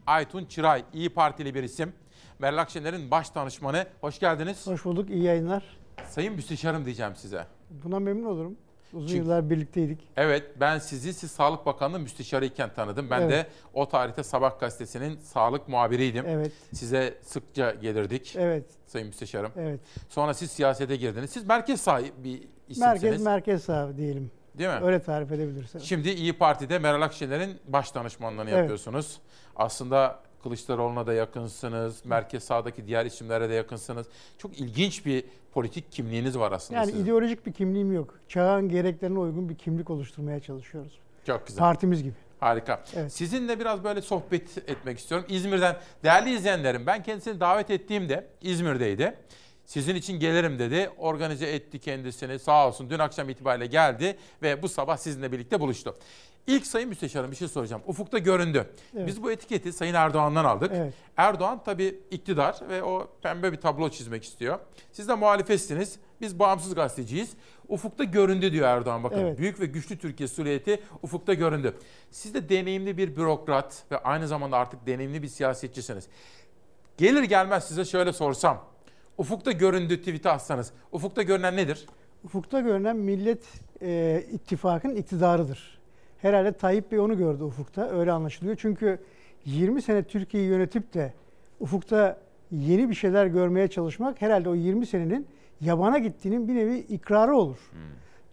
Aytun Çıray, İyi Partili bir isim. Meral Akşener'in baş danışmanı. Hoş geldiniz. Hoş bulduk, iyi yayınlar. Sayın Müsteşarım diyeceğim size. Buna memnun olurum. Uzun Çünkü- yıllar birlikteydik. Evet ben sizi siz Sağlık Bakanlığı müsteşarı iken tanıdım. Ben Evet. de o tarihte Sabah gazetesinin sağlık muhabiriydim. Evet. Size sıkça gelirdik. Evet. Sayın Müsteşarım. Evet. Sonra siz siyasete girdiniz. Siz merkez sahibi bir isimsiniz. Merkez merkez sağ diyelim. Değil mi? Öyle tarif edebilirsin. Şimdi İyi Parti'de Meral Akşener'in baş danışmanlığını Evet. yapıyorsunuz. Aslında Kılıçdaroğlu'na da yakınsınız. Merkez sağdaki diğer isimlere de yakınsınız. Çok ilginç bir politik kimliğiniz var aslında Yani sizin. ideolojik bir kimliğim yok. Çağın gereklerine uygun bir kimlik oluşturmaya çalışıyoruz. Çok güzel. Partimiz gibi. Harika. Evet. Sizinle biraz böyle sohbet etmek istiyorum. İzmir'den değerli izleyenlerim ben kendisini davet ettiğimde İzmir'deydi. Sizin için gelirim dedi. Organize etti kendisini. Sağ olsun dün akşam itibariyle geldi ve bu sabah sizinle birlikte buluştu. İlk Sayın Müsteşarım bir şey soracağım. Ufukta göründü. Evet. Biz bu etiketi Sayın Erdoğan'dan aldık. Evet. Erdoğan tabii iktidar ve o pembe bir tablo çizmek istiyor. Siz de muhalefetsiniz. Biz bağımsız gazeteciyiz. Ufukta göründü diyor Erdoğan bakın. Evet. Büyük ve güçlü Türkiye sureti ufukta göründü. Siz de deneyimli bir bürokrat ve aynı zamanda artık deneyimli bir siyasetçisiniz. Gelir gelmez size şöyle sorsam. Ufukta göründü tweet'i atsanız. Ufukta görünen nedir? Ufukta görünen Millet e, İttifakı'nın iktidarıdır. Herhalde Tayyip Bey onu gördü ufukta. Öyle anlaşılıyor. Çünkü 20 sene Türkiye'yi yönetip de ufukta yeni bir şeyler görmeye çalışmak herhalde o 20 senenin yabana gittiğinin bir nevi ikrarı olur.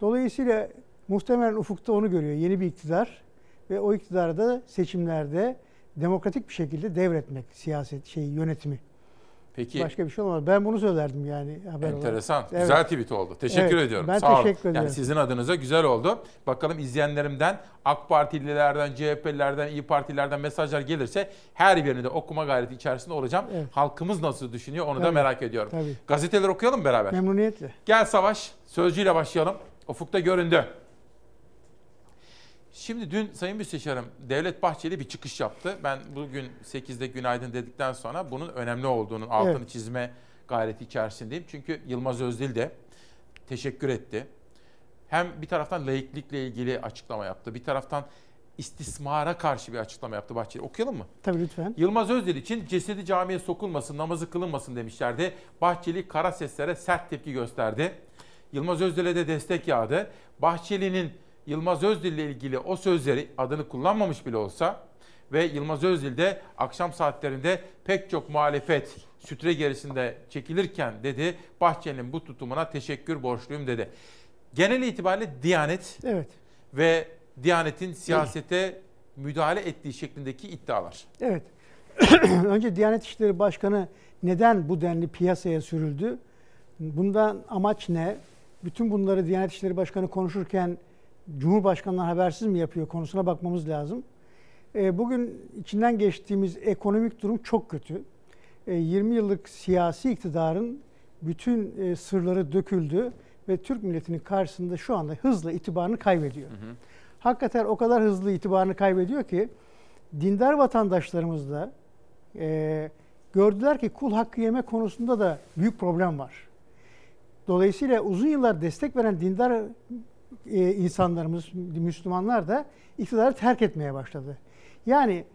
Dolayısıyla muhtemelen ufukta onu görüyor. Yeni bir iktidar ve o iktidarı da seçimlerde demokratik bir şekilde devretmek siyaset şey yönetimi. Peki. Başka bir şey olmaz. Ben bunu söylerdim yani haber olarak. Enteresan. Evet. Güzel tweet oldu. Teşekkür Evet, ediyorum. Ben Sağ olun. teşekkür ediyorum. Yani sizin adınıza güzel oldu. Bakalım izleyenlerimden AK Partililerden, CHP'lilerden, İyi Partililerden mesajlar gelirse her birini de okuma gayreti içerisinde olacağım. Evet. Halkımız nasıl düşünüyor onu da Tabii, merak ediyorum. tabii. Gazeteleri okuyalım beraber. Memnuniyetle. Gel Savaş, Sözcü'yle başlayalım. Ufukta göründü. Şimdi dün Sayın Müsteşarım Devlet Bahçeli bir çıkış yaptı. Ben bugün 8'de günaydın dedikten sonra bunun önemli olduğunun altını Evet. çizme gayreti içerisindeyim. Çünkü Yılmaz Özdil de teşekkür etti. Hem bir taraftan laiklikle ilgili açıklama yaptı. Bir taraftan istismara karşı bir açıklama yaptı Bahçeli. Okuyalım mı? Tabii lütfen. Yılmaz Özdil için cesedi camiye sokulmasın, namazı kılınmasın demişlerdi. Bahçeli kara seslere sert tepki gösterdi. Yılmaz Özdil'e de destek yağdı. Bahçeli'nin Yılmaz Özdil ile ilgili o sözleri adını kullanmamış bile olsa ve Yılmaz Özdil de akşam saatlerinde pek çok muhalefet sütre gerisinde çekilirken dedi Bahçeli'nin bu tutumuna teşekkür borçluyum dedi. Genel itibariyle Diyanet Evet. ve Diyanet'in siyasete müdahale ettiği şeklindeki iddialar. Evet. [CLEARS THROAT] Önce Diyanet İşleri Başkanı neden bu denli piyasaya sürüldü? Bundan amaç ne? Bütün bunları Diyanet İşleri Başkanı konuşurken Cumhurbaşkanı'ndan habersiz mi yapıyor konusuna bakmamız lazım. E, Bugün içinden geçtiğimiz ekonomik durum çok kötü. E, 20 yıllık siyasi iktidarın bütün e, sırları döküldü ve Türk milletinin karşısında şu anda hızla itibarını kaybediyor. Hakikaten o kadar hızlı itibarını kaybediyor ki dindar vatandaşlarımız da e, gördüler ki kul hakkı yeme konusunda da büyük problem var. Dolayısıyla uzun yıllar destek veren dindar e, insanlarımız, Müslümanlar da iktidarı terk etmeye başladı. Yani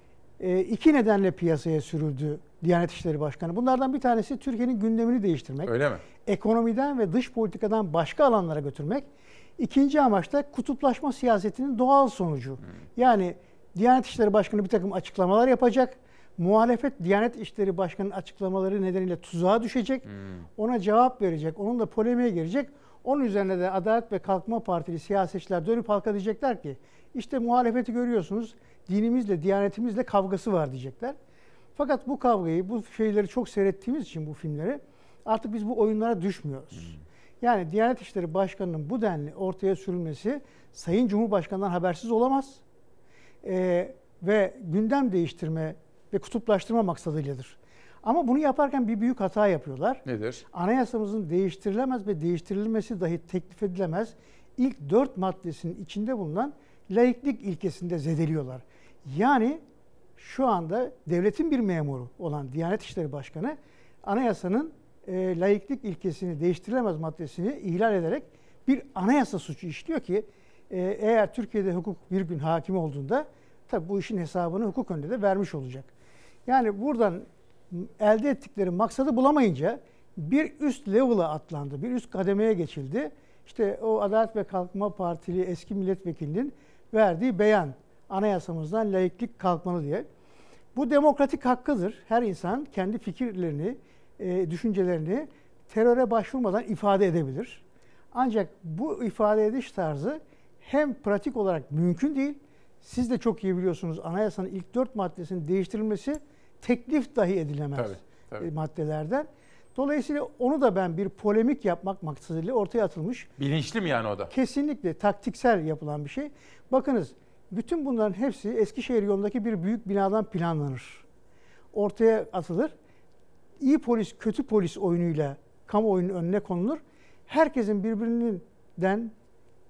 e, iki nedenle piyasaya sürüldü Diyanet İşleri Başkanı. Bunlardan bir tanesi Türkiye'nin gündemini değiştirmek. Öyle mi? Ekonomiden ve dış politikadan başka alanlara götürmek. İkinci amaç da kutuplaşma siyasetinin doğal sonucu. Yani Diyanet İşleri Başkanı bir takım açıklamalar yapacak. Muhalefet Diyanet İşleri Başkanı'nın açıklamaları nedeniyle tuzağa düşecek. Ona cevap verecek. Onunla polemiğe girecek. Onun üzerine de Adalet ve Kalkınma Partili siyasetçiler dönüp halka diyecekler ki işte muhalefeti görüyorsunuz dinimizle, diyanetimizle kavgası var diyecekler. Fakat bu kavgayı, bu şeyleri çok seyrettiğimiz için bu filmleri artık biz bu oyunlara düşmüyoruz. Yani Diyanet İşleri Başkanı'nın bu denli ortaya sürülmesi Sayın Cumhurbaşkanı'ndan habersiz olamaz. Ee, ve gündem değiştirme ve kutuplaştırma maksadıyladır. Ama bunu yaparken bir büyük hata yapıyorlar. Nedir? Anayasamızın değiştirilemez ve değiştirilmesi dahi teklif edilemez ilk dört maddesinin içinde bulunan laiklik ilkesinde zedeliyorlar. Yani şu anda devletin bir memuru olan Diyanet İşleri Başkanı anayasanın e, laiklik ilkesini değiştirilemez maddesini ihlal ederek bir anayasa suçu işliyor ki e, eğer Türkiye'de hukuk bir gün hakim olduğunda tabii bu işin hesabını hukuk önünde de vermiş olacak. Yani buradan elde ettikleri maksadı bulamayınca bir üst level'a atlandı, bir üst kademeye geçildi. İşte o Adalet ve Kalkınma Partili eski milletvekilinin verdiği beyan anayasamızdan laiklik kalkmalı diye. Bu demokratik hakkıdır. Her insan kendi fikirlerini, e, düşüncelerini teröre başvurmadan ifade edebilir. Ancak bu ifade ediş tarzı hem pratik olarak mümkün değil. Siz de çok iyi biliyorsunuz anayasanın ilk dört maddesinin değiştirilmesi teklif dahi edilemez Tabii, tabii. e, maddelerden. Dolayısıyla onu da ben bir polemik yapmak maksadıyla ortaya atılmış. Bilinçli mi yani o da? Kesinlikle taktiksel yapılan bir şey. Bakınız bütün bunların hepsi Eskişehir yolundaki bir büyük binadan planlanır. Ortaya atılır. İyi polis, kötü polis oyunuyla kamuoyunun önüne konulur. Herkesin birbirinden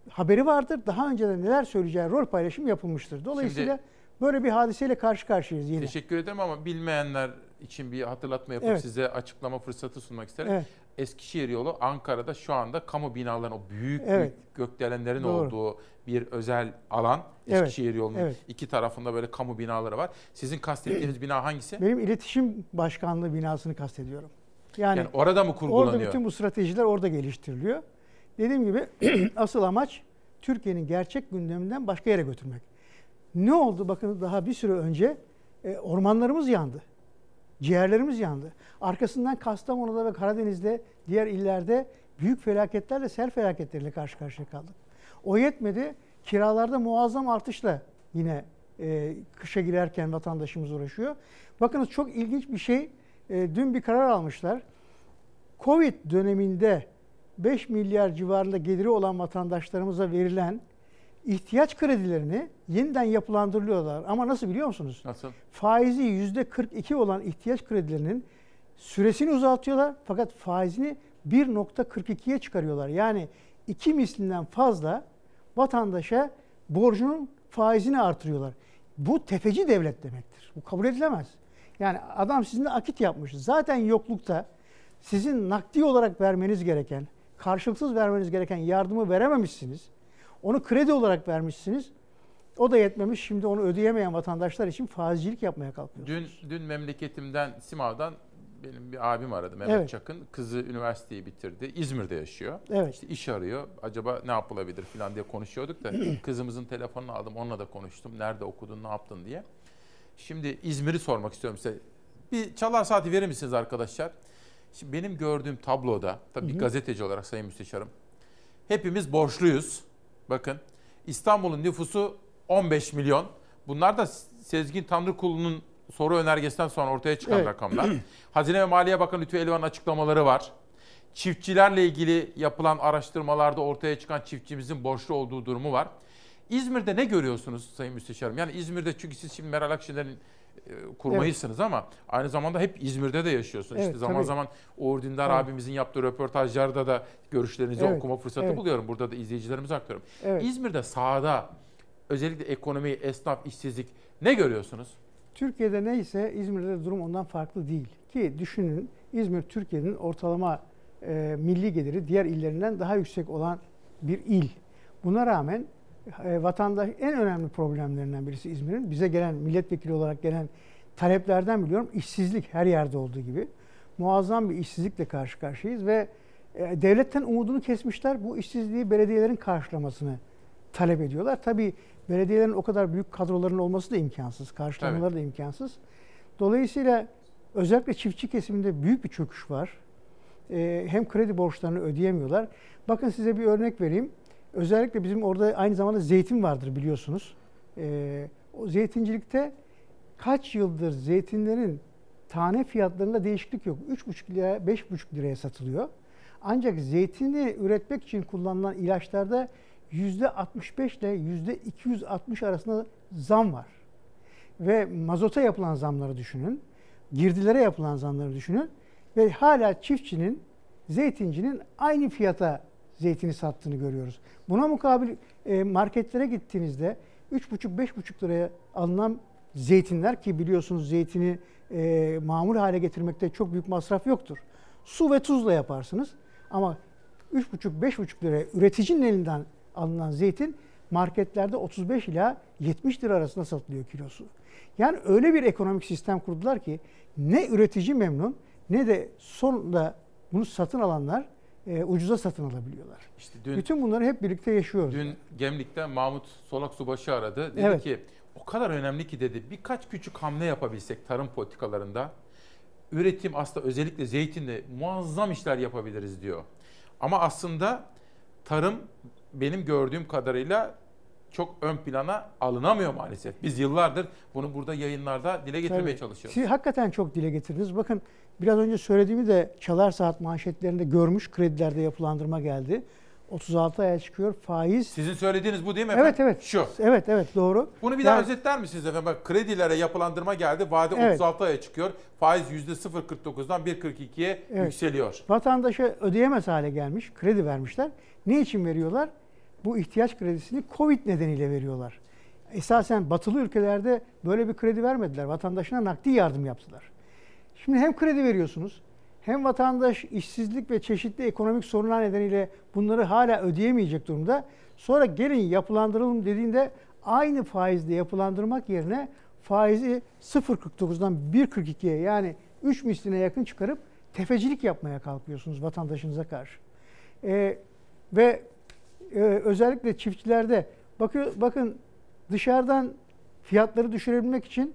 haberi vardır. Daha önceden neler söyleyeceği rol paylaşım yapılmıştır. Dolayısıyla böyle bir hadiseyle karşı karşıyayız yine. Teşekkür ederim ama bilmeyenler için bir hatırlatma yapıp Evet. size açıklama fırsatı sunmak isterim. Evet. Eskişehir yolu Ankara'da şu anda kamu binalarının o büyük Evet. büyük gökdelenlerin Doğru. olduğu bir özel alan. Evet. Eskişehir yolunun Evet. iki tarafında böyle kamu binaları var. Sizin kastettiğiniz bina hangisi? Benim iletişim başkanlığı binasını kastediyorum. Yani, Yani orada mı kurgulanıyor? Orada bütün bu stratejiler orada geliştiriliyor. Dediğim gibi [CLEARS THROAT] asıl amaç Türkiye'nin gerçek gündeminden başka yere götürmek. Ne oldu? Bakın daha bir süre önce e, ormanlarımız yandı. Ciğerlerimiz yandı. Arkasından Kastamonu'da ve Karadeniz'de, diğer illerde büyük felaketlerle, sel felaketleriyle karşı karşıya kaldık. O yetmedi. Kiralarda muazzam artışla yine e, kışa girerken vatandaşımız uğraşıyor. Bakınız çok ilginç bir şey. E, dün bir karar almışlar. Covid döneminde 5 milyar civarında geliri olan vatandaşlarımıza verilen ihtiyaç kredilerini yeniden yapılandırılıyorlar. Ama nasıl biliyor musunuz? Nasıl? Faizi %42 olan ihtiyaç kredilerinin süresini uzatıyorlar fakat faizini 1.42'ye çıkarıyorlar. Yani iki mislinden fazla vatandaşa borcunun faizini artırıyorlar. Bu tefeci devlet demektir. Bu kabul edilemez. Yani adam sizinle akit yapmış. Zaten yoklukta sizin nakdi olarak vermeniz gereken, karşılıksız vermeniz gereken yardımı verememişsiniz. Onu kredi olarak vermişsiniz. O da yetmemiş. Şimdi onu ödeyemeyen vatandaşlar için faizcilik yapmaya kalkıyor. Dün dün memleketimden Simav'dan benim bir abim aradı Mehmet Evet. Çakın. Kızı üniversiteyi bitirdi. İzmir'de yaşıyor. Evet. İşte iş arıyor. Acaba ne yapılabilir falan diye konuşuyorduk da [CLEARS THROAT] kızımızın telefonunu aldım. Onunla da konuştum. Nerede okudun, ne yaptın diye. Şimdi İzmir'i sormak istiyorum size. Bir çalar saati verir misiniz arkadaşlar? Şimdi benim gördüğüm tabloda, tabii Hı bir hı. gazeteci olarak Sayın Müsteşarım, hepimiz borçluyuz. Bakın İstanbul'un nüfusu 15 milyon. Bunlar da Sezgin Tanrıkulu'nun soru önergesinden sonra ortaya çıkan Evet. rakamlar. [CLEARS THROAT] Hazine ve Maliye Bakanı Lütfü Elvan'ın açıklamaları var. Çiftçilerle ilgili yapılan araştırmalarda ortaya çıkan çiftçimizin borçlu olduğu durumu var. İzmir'de ne görüyorsunuz Sayın Müsteşarım? Yani İzmir'de çünkü siz şimdi Meral Akşener'in e, kurmayısınız ama aynı zamanda hep İzmir'de de yaşıyorsunuz. Evet, işte zaman tabii. zaman Uğur Dündar Evet. abimizin yaptığı röportajlarda da görüşlerinizi Evet, okuma fırsatı evet. buluyorum. Burada da izleyicilerimize aktarıyorum. Evet. İzmir'de sahada özellikle ekonomi, esnaf, işsizlik ne görüyorsunuz? Türkiye'de neyse İzmir'de durum ondan farklı değil. Ki düşünün İzmir Türkiye'nin ortalama e, milli geliri diğer illerinden daha yüksek olan bir il. Buna rağmen e, vatandaş en önemli problemlerinden birisi İzmir'in bize gelen milletvekili olarak gelen taleplerden biliyorum işsizlik her yerde olduğu gibi muazzam bir işsizlikle karşı karşıyayız ve e, devletten umudunu kesmişler. Bu işsizliği belediyelerin karşılamasını talep ediyorlar. Tabii belediyelerin o kadar büyük kadroların olması da imkansız. Karşılamaları da imkansız. Dolayısıyla özellikle çiftçi kesiminde büyük bir çöküş var. Ee, hem kredi borçlarını ödeyemiyorlar. Bakın size bir örnek vereyim. Özellikle bizim orada aynı zamanda zeytin vardır biliyorsunuz. Ee, o zeytincilikte kaç yıldır zeytinlerin tane fiyatlarında değişiklik yok. 3,5 liraya 5,5 liraya satılıyor. Ancak zeytini üretmek için kullanılan ilaçlarda %65 ile %260 arasında zam var. Ve mazota yapılan zamları düşünün. Girdilere yapılan zamları düşünün. Ve hala çiftçinin, zeytincinin aynı fiyata zeytini sattığını görüyoruz. Buna mukabil e, marketlere gittiğinizde 3,5-5,5 liraya alınan zeytinler ki biliyorsunuz zeytini e, mamul hale getirmekte çok büyük masraf yoktur. Su ve tuzla yaparsınız ama 3,5-5,5 liraya üreticinin elinden alınan zeytin marketlerde 35 ila 70 lira arasında satılıyor kilosu. Yani öyle bir ekonomik sistem kurdular ki ne üretici memnun ne de sonunda bunu satın alanlar e, ucuza satın alabiliyorlar. İşte dün, Bütün bunları hep birlikte yaşıyoruz. Dün Gemlik'te Mahmut Solak Subaşı aradı. Dedi Evet. ki o kadar önemli ki dedi birkaç küçük hamle yapabilsek tarım politikalarında üretim aslında özellikle zeytinde muazzam işler yapabiliriz diyor. Ama aslında tarım benim gördüğüm kadarıyla çok ön plana alınamıyor maalesef. Biz yıllardır bunu burada yayınlarda dile getirmeye Tabii. çalışıyoruz. Siz hakikaten çok dile getirdiniz. Bakın biraz önce söylediğimi de Çalar Saat manşetlerinde görmüş kredilerde yapılandırma geldi. 36 aya çıkıyor faiz. Sizin söylediğiniz bu değil mi efendim? Evet evet. Şu. Evet evet doğru. Bunu bir daha Yani- özetler misiniz efendim? Bak kredilere yapılandırma geldi. Vade Evet. 36 aya çıkıyor. Faiz %0.49'dan 1.42'ye Evet. yükseliyor. Vatandaşa ödeyemez hale gelmiş, kredi vermişler. Ne için veriyorlar? Bu ihtiyaç kredisini Covid nedeniyle veriyorlar. Esasen batılı ülkelerde böyle bir kredi vermediler. Vatandaşına nakdi yardım yaptılar. Şimdi hem kredi veriyorsunuz, hem vatandaş işsizlik ve çeşitli ekonomik sorunlar nedeniyle bunları hala ödeyemeyecek durumda. Sonra gelin yapılandıralım dediğinde aynı faizle yapılandırmak yerine faizi 0.49'dan 1.42'ye yani 3 misline yakın çıkarıp tefecilik yapmaya kalkıyorsunuz vatandaşınıza karşı. Ee, ve e, özellikle çiftçilerde bakın, bakın dışarıdan fiyatları düşürebilmek için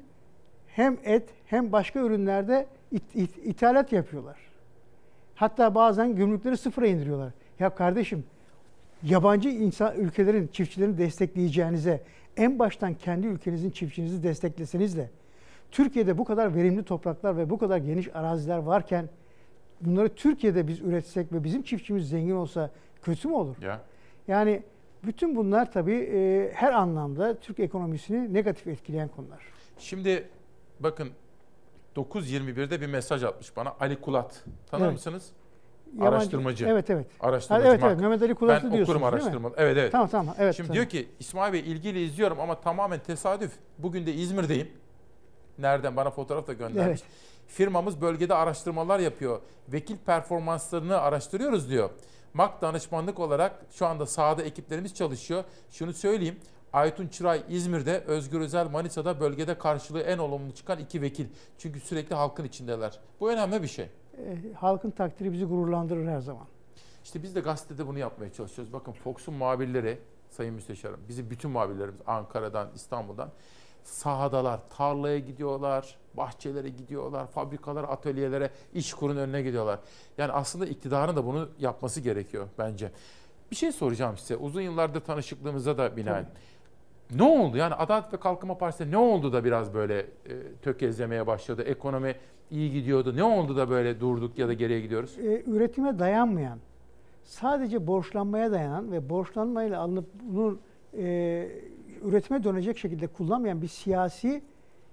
hem et hem başka ürünlerde it- it- ithalat yapıyorlar. Hatta bazen gümrükleri sıfıra indiriyorlar. Ya kardeşim yabancı insan ülkelerin çiftçilerini destekleyeceğinize en baştan kendi ülkenizin çiftçinizi destekleseniz de Türkiye'de bu kadar verimli topraklar ve bu kadar geniş araziler varken bunları Türkiye'de biz üretsek ve bizim çiftçimiz zengin olsa kötü mü olur? Ya. Yani bütün bunlar tabii e, her anlamda Türk ekonomisini negatif etkileyen konular. Şimdi bakın 9.21'de bir mesaj atmış bana Ali Kulat. Tanır Evet. mısınız? Yabancı- Araştırmacı. Evet, evet. Araştırmacı. Ha, evet, evet. Mehmet Ali Kulat'ı Ben diyorsunuz, okurum araştırmalı. Evet evet. Tamam, tamam. Evet, Şimdi tamam. diyor ki İsmail Bey ilgili izliyorum ama tamamen tesadüf. Bugün de İzmir'deyim. Nereden? Bana fotoğraf da göndermiş. Evet. Firmamız bölgede araştırmalar yapıyor. Vekil performanslarını araştırıyoruz diyor. MAK danışmanlık olarak şu anda sahada ekiplerimiz çalışıyor. Şunu söyleyeyim. Aytun Çıray İzmir'de, Özgür Özel Manisa'da bölgede karşılığı en olumlu çıkan iki vekil. Çünkü sürekli halkın içindeler. Bu önemli bir şey. E, halkın takdiri bizi gururlandırır her zaman. İşte biz de gazetede bunu yapmaya çalışıyoruz. Bakın Fox'un muhabirleri, Sayın Müsteşarım, bizim bütün muhabirlerimiz Ankara'dan, İstanbul'dan sahadalar, tarlaya gidiyorlar, bahçelere gidiyorlar, fabrikalara, atölyelere, iş kurun önüne gidiyorlar. Yani aslında iktidarın da bunu yapması gerekiyor bence. Bir şey soracağım size. Uzun yıllardır tanışıklığımıza da binaen. Ne oldu? Yani Adalet ve Kalkınma Partisi'ne ne oldu da biraz böyle e, tökezlemeye başladı? Ekonomi iyi gidiyordu. Ne oldu da böyle durduk ya da geriye gidiyoruz? E, üretime dayanmayan, sadece borçlanmaya dayanan ve borçlanmayla alınıp bunu e, üretime dönecek şekilde kullanmayan bir siyasi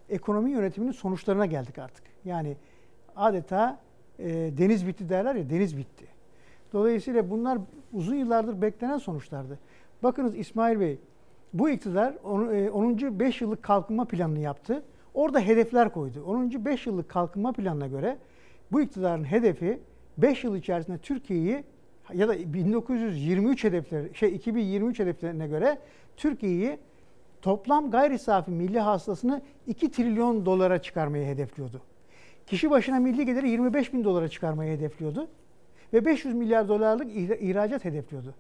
ekonomi yönetiminin sonuçlarına geldik artık. Yani adeta e, deniz bitti derler ya deniz bitti. Dolayısıyla bunlar uzun yıllardır beklenen sonuçlardı. Bakınız İsmail Bey, bu iktidar on- e, 10. 5 yıllık kalkınma planını yaptı. Orada hedefler koydu. 10. 5 yıllık kalkınma planına göre bu iktidarın hedefi 5 yıl içerisinde Türkiye'yi ya da 1923 hedefleri şey 2023 hedeflerine göre Türkiye'yi toplam gayri safi milli hasılasını 2 trilyon dolara çıkarmayı hedefliyordu. Kişi başına milli geliri 25 bin dolara çıkarmayı hedefliyordu. Ve 500 milyar dolarlık ihra- ihracat hedefliyordu.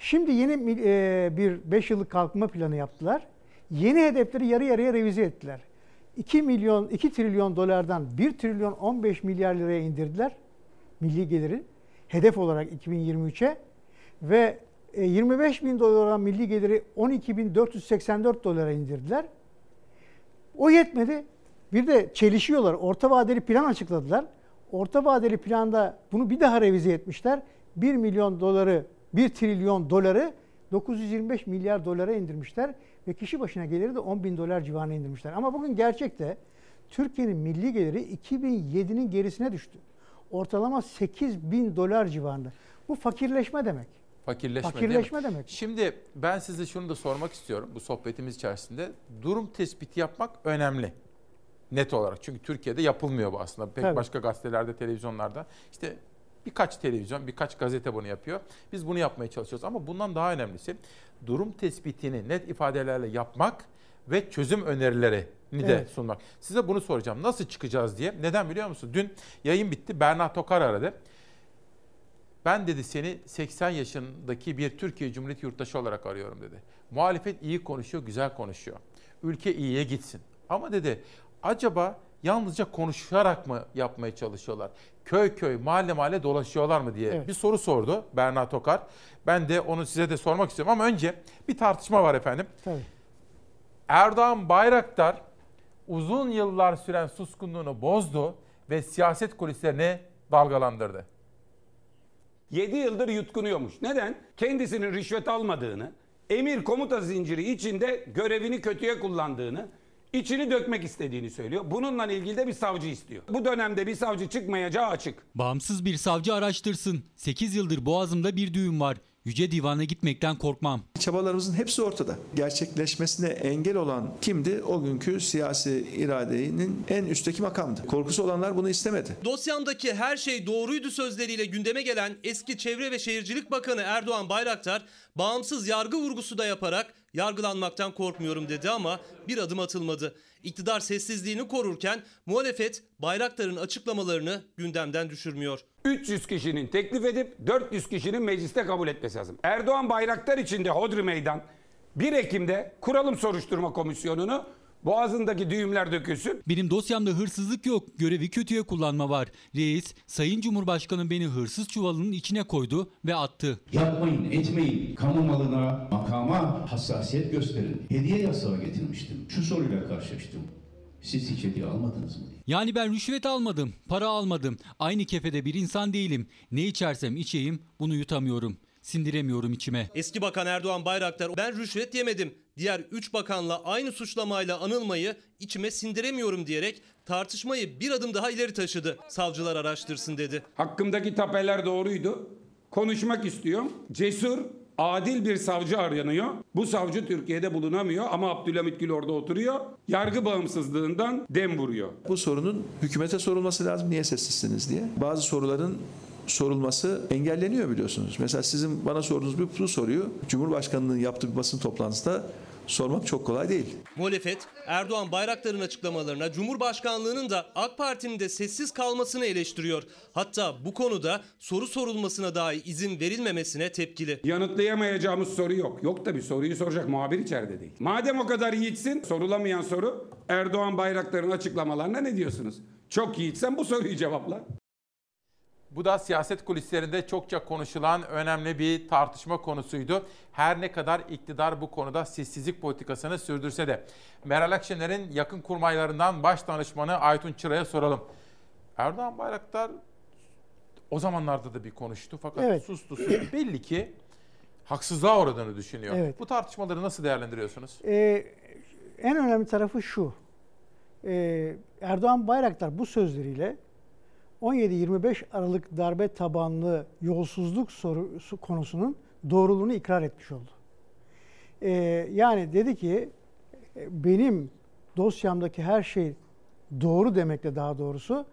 Şimdi yeni e, bir 5 yıllık kalkınma planı yaptılar. Yeni hedefleri yarı yarıya revize ettiler. 2 milyon 2 trilyon dolardan 1 trilyon 15 milyar liraya indirdiler milli geliri hedef olarak 2023'e ve e, 25 bin dolar milli geliri 12.484 dolara indirdiler. O yetmedi. Bir de çelişiyorlar. Orta vadeli plan açıkladılar. Orta vadeli planda bunu bir daha revize etmişler. 1 milyon doları, 1 trilyon doları 925 milyar dolara indirmişler ve kişi başına geliri de 10 bin dolar civarına indirmişler. Ama bugün gerçekte Türkiye'nin milli geliri 2007'nin gerisine düştü. Ortalama 8 bin dolar civarında. Bu fakirleşme demek. Fakirleşme, Fakirleşme mi? demek. Şimdi ben size şunu da sormak istiyorum bu sohbetimiz içerisinde. Durum tespiti yapmak önemli. Net olarak. Çünkü Türkiye'de yapılmıyor bu aslında. Pek Tabii. başka gazetelerde, televizyonlarda. İşte Birkaç televizyon, birkaç gazete bunu yapıyor. Biz bunu yapmaya çalışıyoruz ama bundan daha önemlisi durum tespitini net ifadelerle yapmak ve çözüm önerileri ni de Evet. sunmak. Size bunu soracağım. Nasıl çıkacağız diye. Neden biliyor musun? Dün yayın bitti. Berna Tokar aradı. Ben dedi seni 80 yaşındaki bir Türkiye Cumhuriyeti yurttaşı olarak arıyorum dedi. Muhalefet iyi konuşuyor, güzel konuşuyor. Ülke iyiye gitsin. Ama dedi acaba yalnızca konuşarak mı yapmaya çalışıyorlar? Köy köy, mahalle mahalle dolaşıyorlar mı diye Evet. bir soru sordu Berna Tokar. Ben de onu size de sormak istiyorum ama önce bir tartışma var efendim. Tabii. Erdoğan Bayraktar uzun yıllar süren suskunluğunu bozdu ve siyaset kulislerini dalgalandırdı. 7 yıldır yutkunuyormuş. Neden? Kendisinin rişvet almadığını, emir komuta zinciri içinde görevini kötüye kullandığını, içini dökmek istediğini söylüyor. Bununla ilgili de bir savcı istiyor. Bu dönemde bir savcı çıkmayacağı açık. Bağımsız bir savcı araştırsın. 8 yıldır boğazımda bir düğüm var. Yüce Divan'a gitmekten korkmam. Çabalarımızın hepsi ortada. Gerçekleşmesine engel olan kimdi? O günkü siyasi iradenin en üstteki makamdı. Korkusu olanlar bunu istemedi. Dosyamdaki her şey doğruydu sözleriyle gündeme gelen eski Çevre ve Şehircilik Bakanı Erdoğan Bayraktar bağımsız yargı vurgusu da yaparak yargılanmaktan korkmuyorum dedi ama bir adım atılmadı. İktidar sessizliğini korurken muhalefet Bayraktar'ın açıklamalarını gündemden düşürmüyor. 300 kişinin teklif edip 400 kişinin mecliste kabul etmesi lazım. Erdoğan Bayraktar içinde Hodri Meydan 1 Ekim'de kuralım soruşturma komisyonunu boğazındaki düğümler dökülsün. Benim dosyamda hırsızlık yok. Görevi kötüye kullanma var. Reis, Sayın Cumhurbaşkanı beni hırsız çuvalının içine koydu ve attı. Yapmayın, etmeyin. Kamu malına, makama hassasiyet gösterin. Hediye yasağı getirmiştim. Şu soruyla karşılaştım. Siz hiç hediye almadınız mı? Yani ben rüşvet almadım, para almadım. Aynı kefede bir insan değilim. Ne içersem içeyim bunu yutamıyorum. Sindiremiyorum içime. Eski Bakan Erdoğan Bayraktar ben rüşvet yemedim. Diğer 3 bakanla aynı suçlamayla anılmayı içime sindiremiyorum diyerek tartışmayı bir adım daha ileri taşıdı. Savcılar araştırsın dedi. Hakkımdaki tapeler doğruydu. Konuşmak istiyorum. Cesur, adil bir savcı aranıyor. Bu savcı Türkiye'de bulunamıyor ama Abdülhamit Gül orada oturuyor. Yargı bağımsızlığından dem vuruyor. Bu sorunun hükümete sorulması lazım. Niye sessizsiniz diye. Bazı soruların sorulması engelleniyor biliyorsunuz. Mesela sizin bana sorduğunuz bir bu soruyu Cumhurbaşkanlığı'nın yaptığı bir basın toplantısında sormak çok kolay değil. Muhalefet Erdoğan Bayraktar'ın açıklamalarına Cumhurbaşkanlığının da AK Parti'nin de sessiz kalmasını eleştiriyor. Hatta bu konuda soru sorulmasına dahi izin verilmemesine tepkili. Yanıtlayamayacağımız soru yok. Yok tabii soruyu soracak muhabir içeride değil. Madem o kadar yiğitsin sorulamayan soru Erdoğan Bayraktar'ın açıklamalarına ne diyorsunuz? Çok yiğitsen bu soruyu cevapla. Bu da siyaset kulislerinde çokça konuşulan önemli bir tartışma konusuydu. Her ne kadar iktidar bu konuda sessizlik politikasını sürdürse de. Meral Akşener'in yakın kurmaylarından baş danışmanı Aytun Çıra'ya soralım. Erdoğan Bayraktar o zamanlarda da bir konuştu fakat Evet. sustu sustu. [CLEARS THROAT] Belli ki haksızlığa uğradığını düşünüyor. Evet. Bu tartışmaları nasıl değerlendiriyorsunuz? Ee, en önemli tarafı şu. Ee, Erdoğan Bayraktar bu sözleriyle 17-25 Aralık darbe tabanlı yolsuzluk sorusu konusunun doğruluğunu ikrar etmiş oldu. Ee, yani dedi ki e, benim dosyamdaki her şey doğru demekle daha doğrusu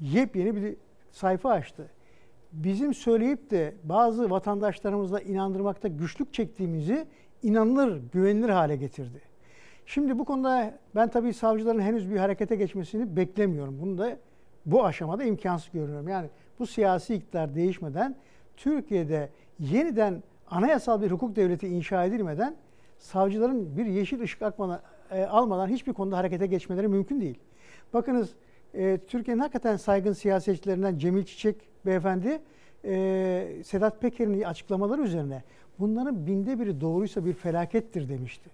yepyeni bir sayfa açtı. Bizim söyleyip de bazı vatandaşlarımızla inandırmakta güçlük çektiğimizi inanılır, güvenilir hale getirdi. Şimdi bu konuda ben tabii savcıların henüz bir harekete geçmesini beklemiyorum. Bunu da bu aşamada imkansız görüyorum. Yani bu siyasi iktidar değişmeden Türkiye'de yeniden anayasal bir hukuk devleti inşa edilmeden savcıların bir yeşil ışık akmadan, e, almadan hiçbir konuda harekete geçmeleri mümkün değil. Bakınız e, Türkiye'nin hakikaten saygın siyasetçilerinden Cemil Çiçek beyefendi e, Sedat Peker'in açıklamaları üzerine bunların binde biri doğruysa bir felakettir demişti.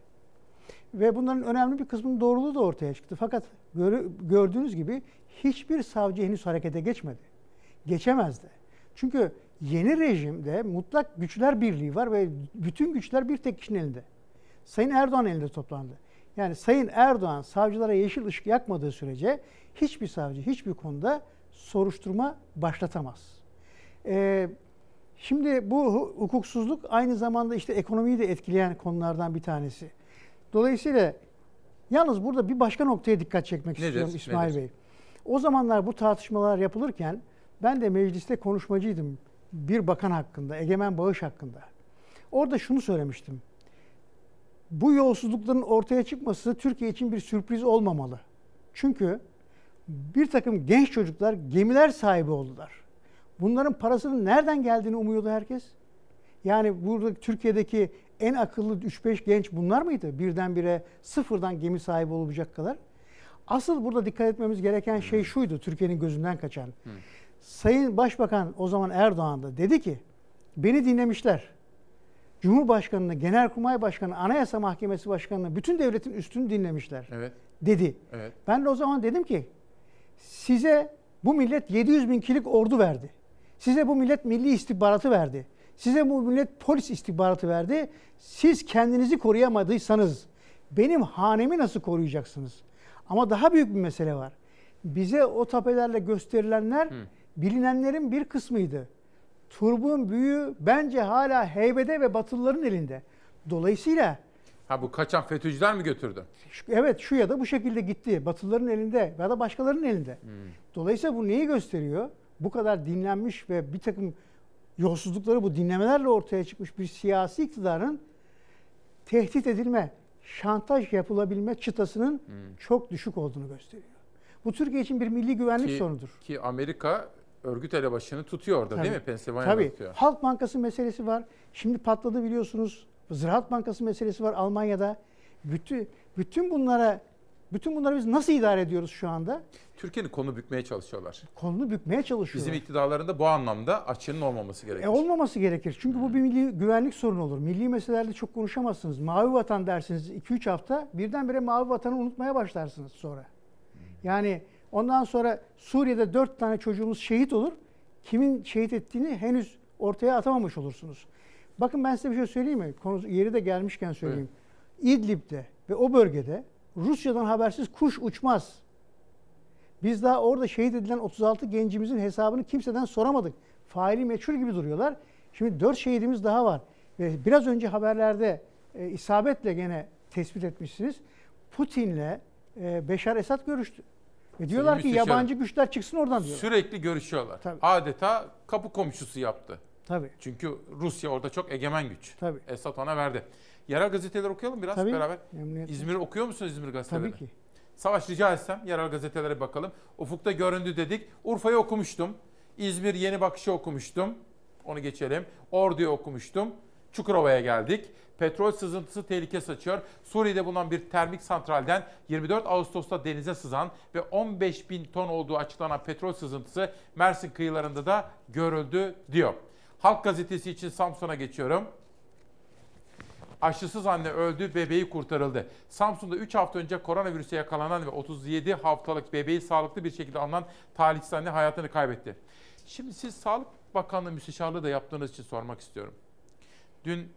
Ve bunların önemli bir kısmının doğruluğu da ortaya çıktı. Fakat gördüğünüz gibi hiçbir savcı henüz harekete geçmedi. Geçemez de. Çünkü yeni rejimde mutlak güçler birliği var ve bütün güçler bir tek kişinin elinde. Sayın Erdoğan elinde toplandı. Yani Sayın Erdoğan savcılara yeşil ışık yakmadığı sürece hiçbir savcı hiçbir konuda soruşturma başlatamaz. Ee, şimdi bu hu- hukuksuzluk aynı zamanda işte ekonomiyi de etkileyen konulardan bir tanesi. Dolayısıyla yalnız burada bir başka noktaya dikkat çekmek Nedir? istiyorum İsmail Nedir? Bey. O zamanlar bu tartışmalar yapılırken Ben de mecliste konuşmacıydım bir bakan hakkında, egemen bağış hakkında. Orada şunu söylemiştim. Bu yolsuzlukların ortaya çıkması Türkiye için bir sürpriz olmamalı. Çünkü bir takım genç çocuklar gemiler sahibi oldular. Bunların parasının nereden geldiğini umuyordu herkes. Yani burada Türkiye'deki en akıllı 3-5 genç bunlar mıydı? Birdenbire sıfırdan gemi sahibi olacak kadar. Asıl burada dikkat etmemiz gereken şey şuydu Türkiye'nin gözünden kaçan. Sayın Başbakan o zaman Erdoğan da dedi ki beni dinlemişler. Cumhurbaşkanını, Genelkurmay Başkanı, Anayasa Mahkemesi Başkanı'nı, bütün devletin üstünü dinlemişler. Evet. Dedi. Evet. Ben de o zaman dedim ki size bu millet 700 bin kişilik ordu verdi. Size bu millet milli istihbaratı verdi. Size bu millet polis istihbaratı verdi. Siz kendinizi koruyamadıysanız benim hanemi nasıl koruyacaksınız? Ama daha büyük bir mesele var. Bize o tapelerle gösterilenler bilinenlerin bir kısmıydı. Turbun büyüğü bence hala heybede ve Batılıların elinde. Dolayısıyla Ha bu kaçan FETÖ'cüler mi götürdü? evet şu ya da bu şekilde gitti. Batılıların elinde ya da başkalarının elinde. Dolayısıyla bu neyi gösteriyor? Bu kadar dinlenmiş ve bir takım yolsuzlukları bu dinlemelerle ortaya çıkmış bir siyasi iktidarın tehdit edilme, şantaj yapılabilme çıtasının çok düşük olduğunu gösteriyor. Bu Türkiye için bir milli güvenlik Ki, sorunudur. ki Amerika örgüt elebaşını tutuyor orada değil mi? Tabii. Pensilvanya'da Tabii. tutuyor. Halk Bankası meselesi var. Şimdi patladı biliyorsunuz. Ziraat Bankası meselesi var Almanya'da. Bütün bütün bunlara bütün bunları biz nasıl idare ediyoruz şu anda? Türkiye'nin konu bükmeye çalışıyorlar. Kolunu bükmeye çalışıyorlar. Bizim iktidarlarında bu anlamda açığının olmaması gerekir. E olmaması gerekir. Çünkü bu bir milli güvenlik sorunu olur. Milli meselelerde çok konuşamazsınız. Mavi vatan dersiniz 2-3 hafta birdenbire mavi vatanı unutmaya başlarsınız sonra. Yani ondan sonra Suriye'de 4 tane çocuğumuz şehit olur. Kimin şehit ettiğini henüz ortaya atamamış olursunuz. Bakın ben size bir şey söyleyeyim mi? Konu yeri de gelmişken söyleyeyim. İdlib'de ve o bölgede Rusya'dan habersiz kuş uçmaz. Biz daha orada şehit edilen 36 gencimizin hesabını kimseden soramadık. Faili meçhul gibi duruyorlar. Şimdi 4 şehidimiz daha var. Ve biraz önce haberlerde e, isabetle gene tespit etmişsiniz. Putin'le e, Beşar Esad görüştü. Ve diyorlar ki müsteşarım. yabancı güçler çıksın oradan diyorlar. Sürekli görüşüyorlar. Tabii. Adeta kapı komşusu yaptı. Tabii. Çünkü Rusya orada çok egemen güç. Tabii. Esad ona verdi. Yerel gazeteleri okuyalım biraz Tabii, beraber. İzmir okuyor musunuz İzmir gazetelerini? Tabii ki. Savaş rica etsem yerel gazetelere bakalım. Ufukta göründü dedik. Urfa'yı okumuştum. İzmir Yeni Bakış'ı okumuştum. Onu geçelim. Ordu'yu okumuştum. Çukurova'ya geldik. Petrol sızıntısı tehlike saçıyor. Suriye'de bulunan bir termik santralden 24 Ağustos'ta denize sızan ve 15 bin ton olduğu açıklanan petrol sızıntısı Mersin kıyılarında da görüldü diyor. Halk gazetesi için Samsun'a geçiyorum. Aşısız anne öldü, bebeği kurtarıldı. Samsun'da 3 hafta önce koronavirüse yakalanan ve 37 haftalık bebeği sağlıklı bir şekilde alınan talihsiz anne hayatını kaybetti. Şimdi siz Sağlık Bakanlığı müsteşarlığı da yaptığınız için sormak istiyorum. Dün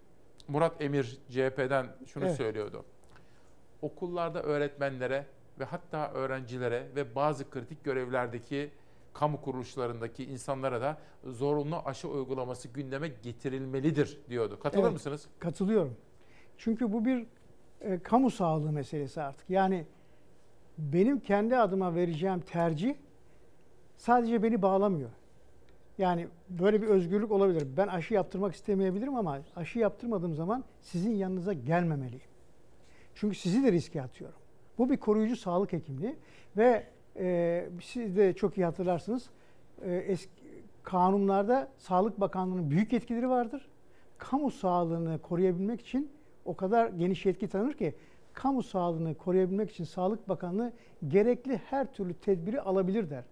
Murat Emir CHP'den şunu Evet. söylüyordu. Okullarda öğretmenlere ve hatta öğrencilere ve bazı kritik görevlerdeki kamu kuruluşlarındaki insanlara da zorunlu aşı uygulaması gündeme getirilmelidir diyordu. Katılır Evet, mısınız? Katılıyorum. Çünkü bu bir e, kamu sağlığı meselesi artık. Yani benim kendi adıma vereceğim tercih sadece beni bağlamıyor. Yani böyle bir özgürlük olabilir. Ben aşı yaptırmak istemeyebilirim ama aşı yaptırmadığım zaman sizin yanınıza gelmemeliyim. Çünkü sizi de riske atıyorum. Bu bir koruyucu sağlık hekimliği ve e, siz de çok iyi hatırlarsınız. E, eski kanunlarda Sağlık Bakanlığı'nın büyük yetkileri vardır. Kamu sağlığını koruyabilmek için o kadar geniş yetki tanır ki kamu sağlığını koruyabilmek için Sağlık Bakanlığı gerekli her türlü tedbiri alabilir der.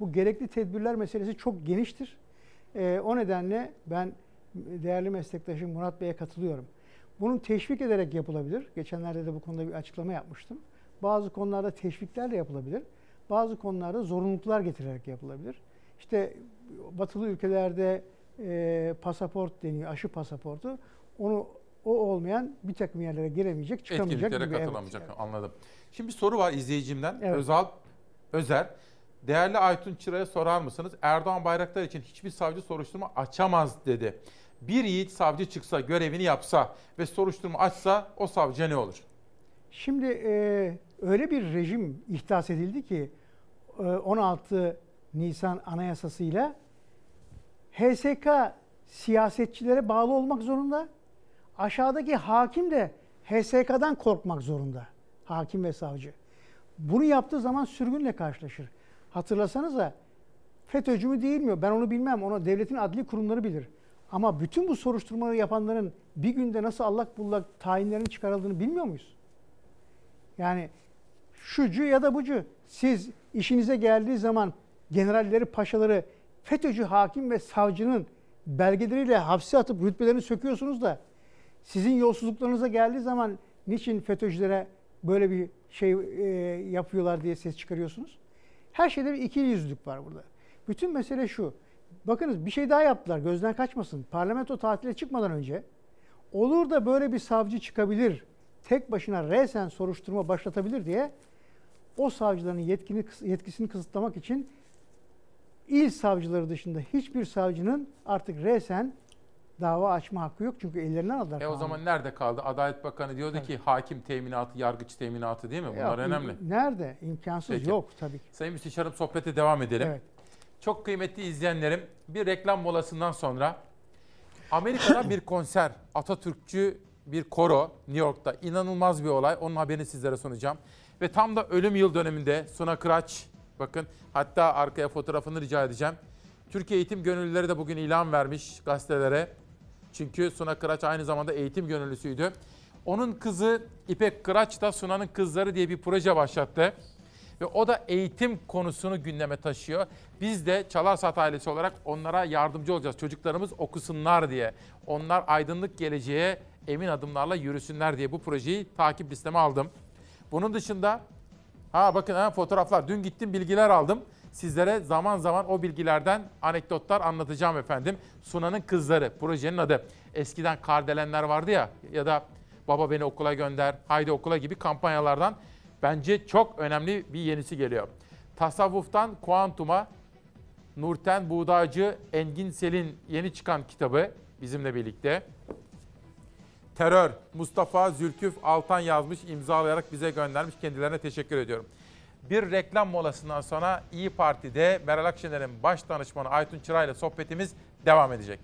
Bu gerekli tedbirler meselesi çok geniştir. E, o nedenle ben değerli meslektaşım Murat Bey'e katılıyorum. Bunun teşvik ederek yapılabilir. Geçenlerde de bu konuda bir açıklama yapmıştım. Bazı konularda teşviklerle yapılabilir. Bazı konularda zorunluluklar getirerek yapılabilir. İşte batılı ülkelerde e, pasaport deniyor, aşı pasaportu. Onu o olmayan bir takım yerlere giremeyecek, çıkamayacak gibi. Evet, katılamayacak. Anladım. Şimdi bir soru var izleyicimden. Evet. Özal Özer. Değerli Aytun Çıra'ya sorar mısınız? Erdoğan Bayraktar için hiçbir savcı soruşturma açamaz dedi. Bir yiğit savcı çıksa, görevini yapsa ve soruşturma açsa o savcıya ne olur? Şimdi e, öyle bir rejim ihdas edildi ki e, 16 Nisan Anayasası'yla HSK siyasetçilere bağlı olmak zorunda. Aşağıdaki hakim de HSK'dan korkmak zorunda. Hakim ve savcı. Bunu yaptığı zaman sürgünle karşılaşır. Hatırlasanıza FETÖ'cü mü değil mi? Ben onu bilmem. Onu devletin adli kurumları bilir. Ama bütün bu soruşturmaları yapanların bir günde nasıl allak bullak tayinlerinin çıkarıldığını bilmiyor muyuz? Yani şucu ya da bucu. Siz işinize geldiği zaman generalleri, paşaları FETÖ'cü hakim ve savcının belgeleriyle hapse atıp rütbelerini söküyorsunuz da sizin yolsuzluklarınıza geldiği zaman niçin FETÖ'cülere böyle bir şey e, yapıyorlar diye ses çıkarıyorsunuz? Her şeyde bir ikili yüzlülük var burada. Bütün mesele şu. Bakınız bir şey daha yaptılar gözden kaçmasın. Parlamento tatile çıkmadan önce olur da böyle bir savcı çıkabilir, tek başına resen soruşturma başlatabilir diye o savcıların yetkini, yetkisini kısıtlamak için il savcıları dışında hiçbir savcının artık resen dava açma hakkı yok. Çünkü ellerinden aldılar. E o kanunu. zaman nerede kaldı? Adalet Bakanı diyordu ki hakim teminatı, yargıç teminatı değil mi? Bunlar Ya, önemli. Nerede? İmkansız Peki. yok tabii ki. Sayın Müsteşarım sohbete devam edelim. Evet. Çok kıymetli izleyenlerim bir reklam molasından sonra Amerika'da [COUGHS] bir konser Atatürkçü bir koro New York'ta inanılmaz bir olay. Onun haberini sizlere sunacağım. Ve tam da ölüm yıl döneminde Suna Kıraç bakın hatta arkaya fotoğrafını rica edeceğim. Türkiye Eğitim Gönüllüleri de bugün ilan vermiş gazetelere. Çünkü Suna Kıraç aynı zamanda eğitim gönüllüsüydü. Onun kızı İpek Kıraç da Suna'nın Kızları diye bir proje başlattı. Ve o da eğitim konusunu gündeme taşıyor. Biz de Çalarsat ailesi olarak onlara yardımcı olacağız. Çocuklarımız okusunlar diye. Onlar aydınlık geleceğe emin adımlarla yürüsünler diye bu projeyi takip listeme aldım. Bunun dışında ha bakın ha fotoğraflar. Dün gittim bilgiler aldım. Sizlere zaman zaman o bilgilerden anekdotlar anlatacağım efendim. Suna'nın Kızları projenin adı. Eskiden kardelenler vardı ya ya da baba beni okula gönder, haydi okula gibi kampanyalardan bence çok önemli bir yenisi geliyor. Tasavvuftan kuantuma Nurten Buğdaycı Engin Sel'in yeni çıkan kitabı bizimle birlikte. Terör Mustafa Zülküf Altan yazmış, imzalayarak bize göndermiş. Kendilerine teşekkür ediyorum. Bir reklam molasından sonra İyi Parti'de Meral Akşener'in baş danışmanı Aytun Çıray ile sohbetimiz devam edecek.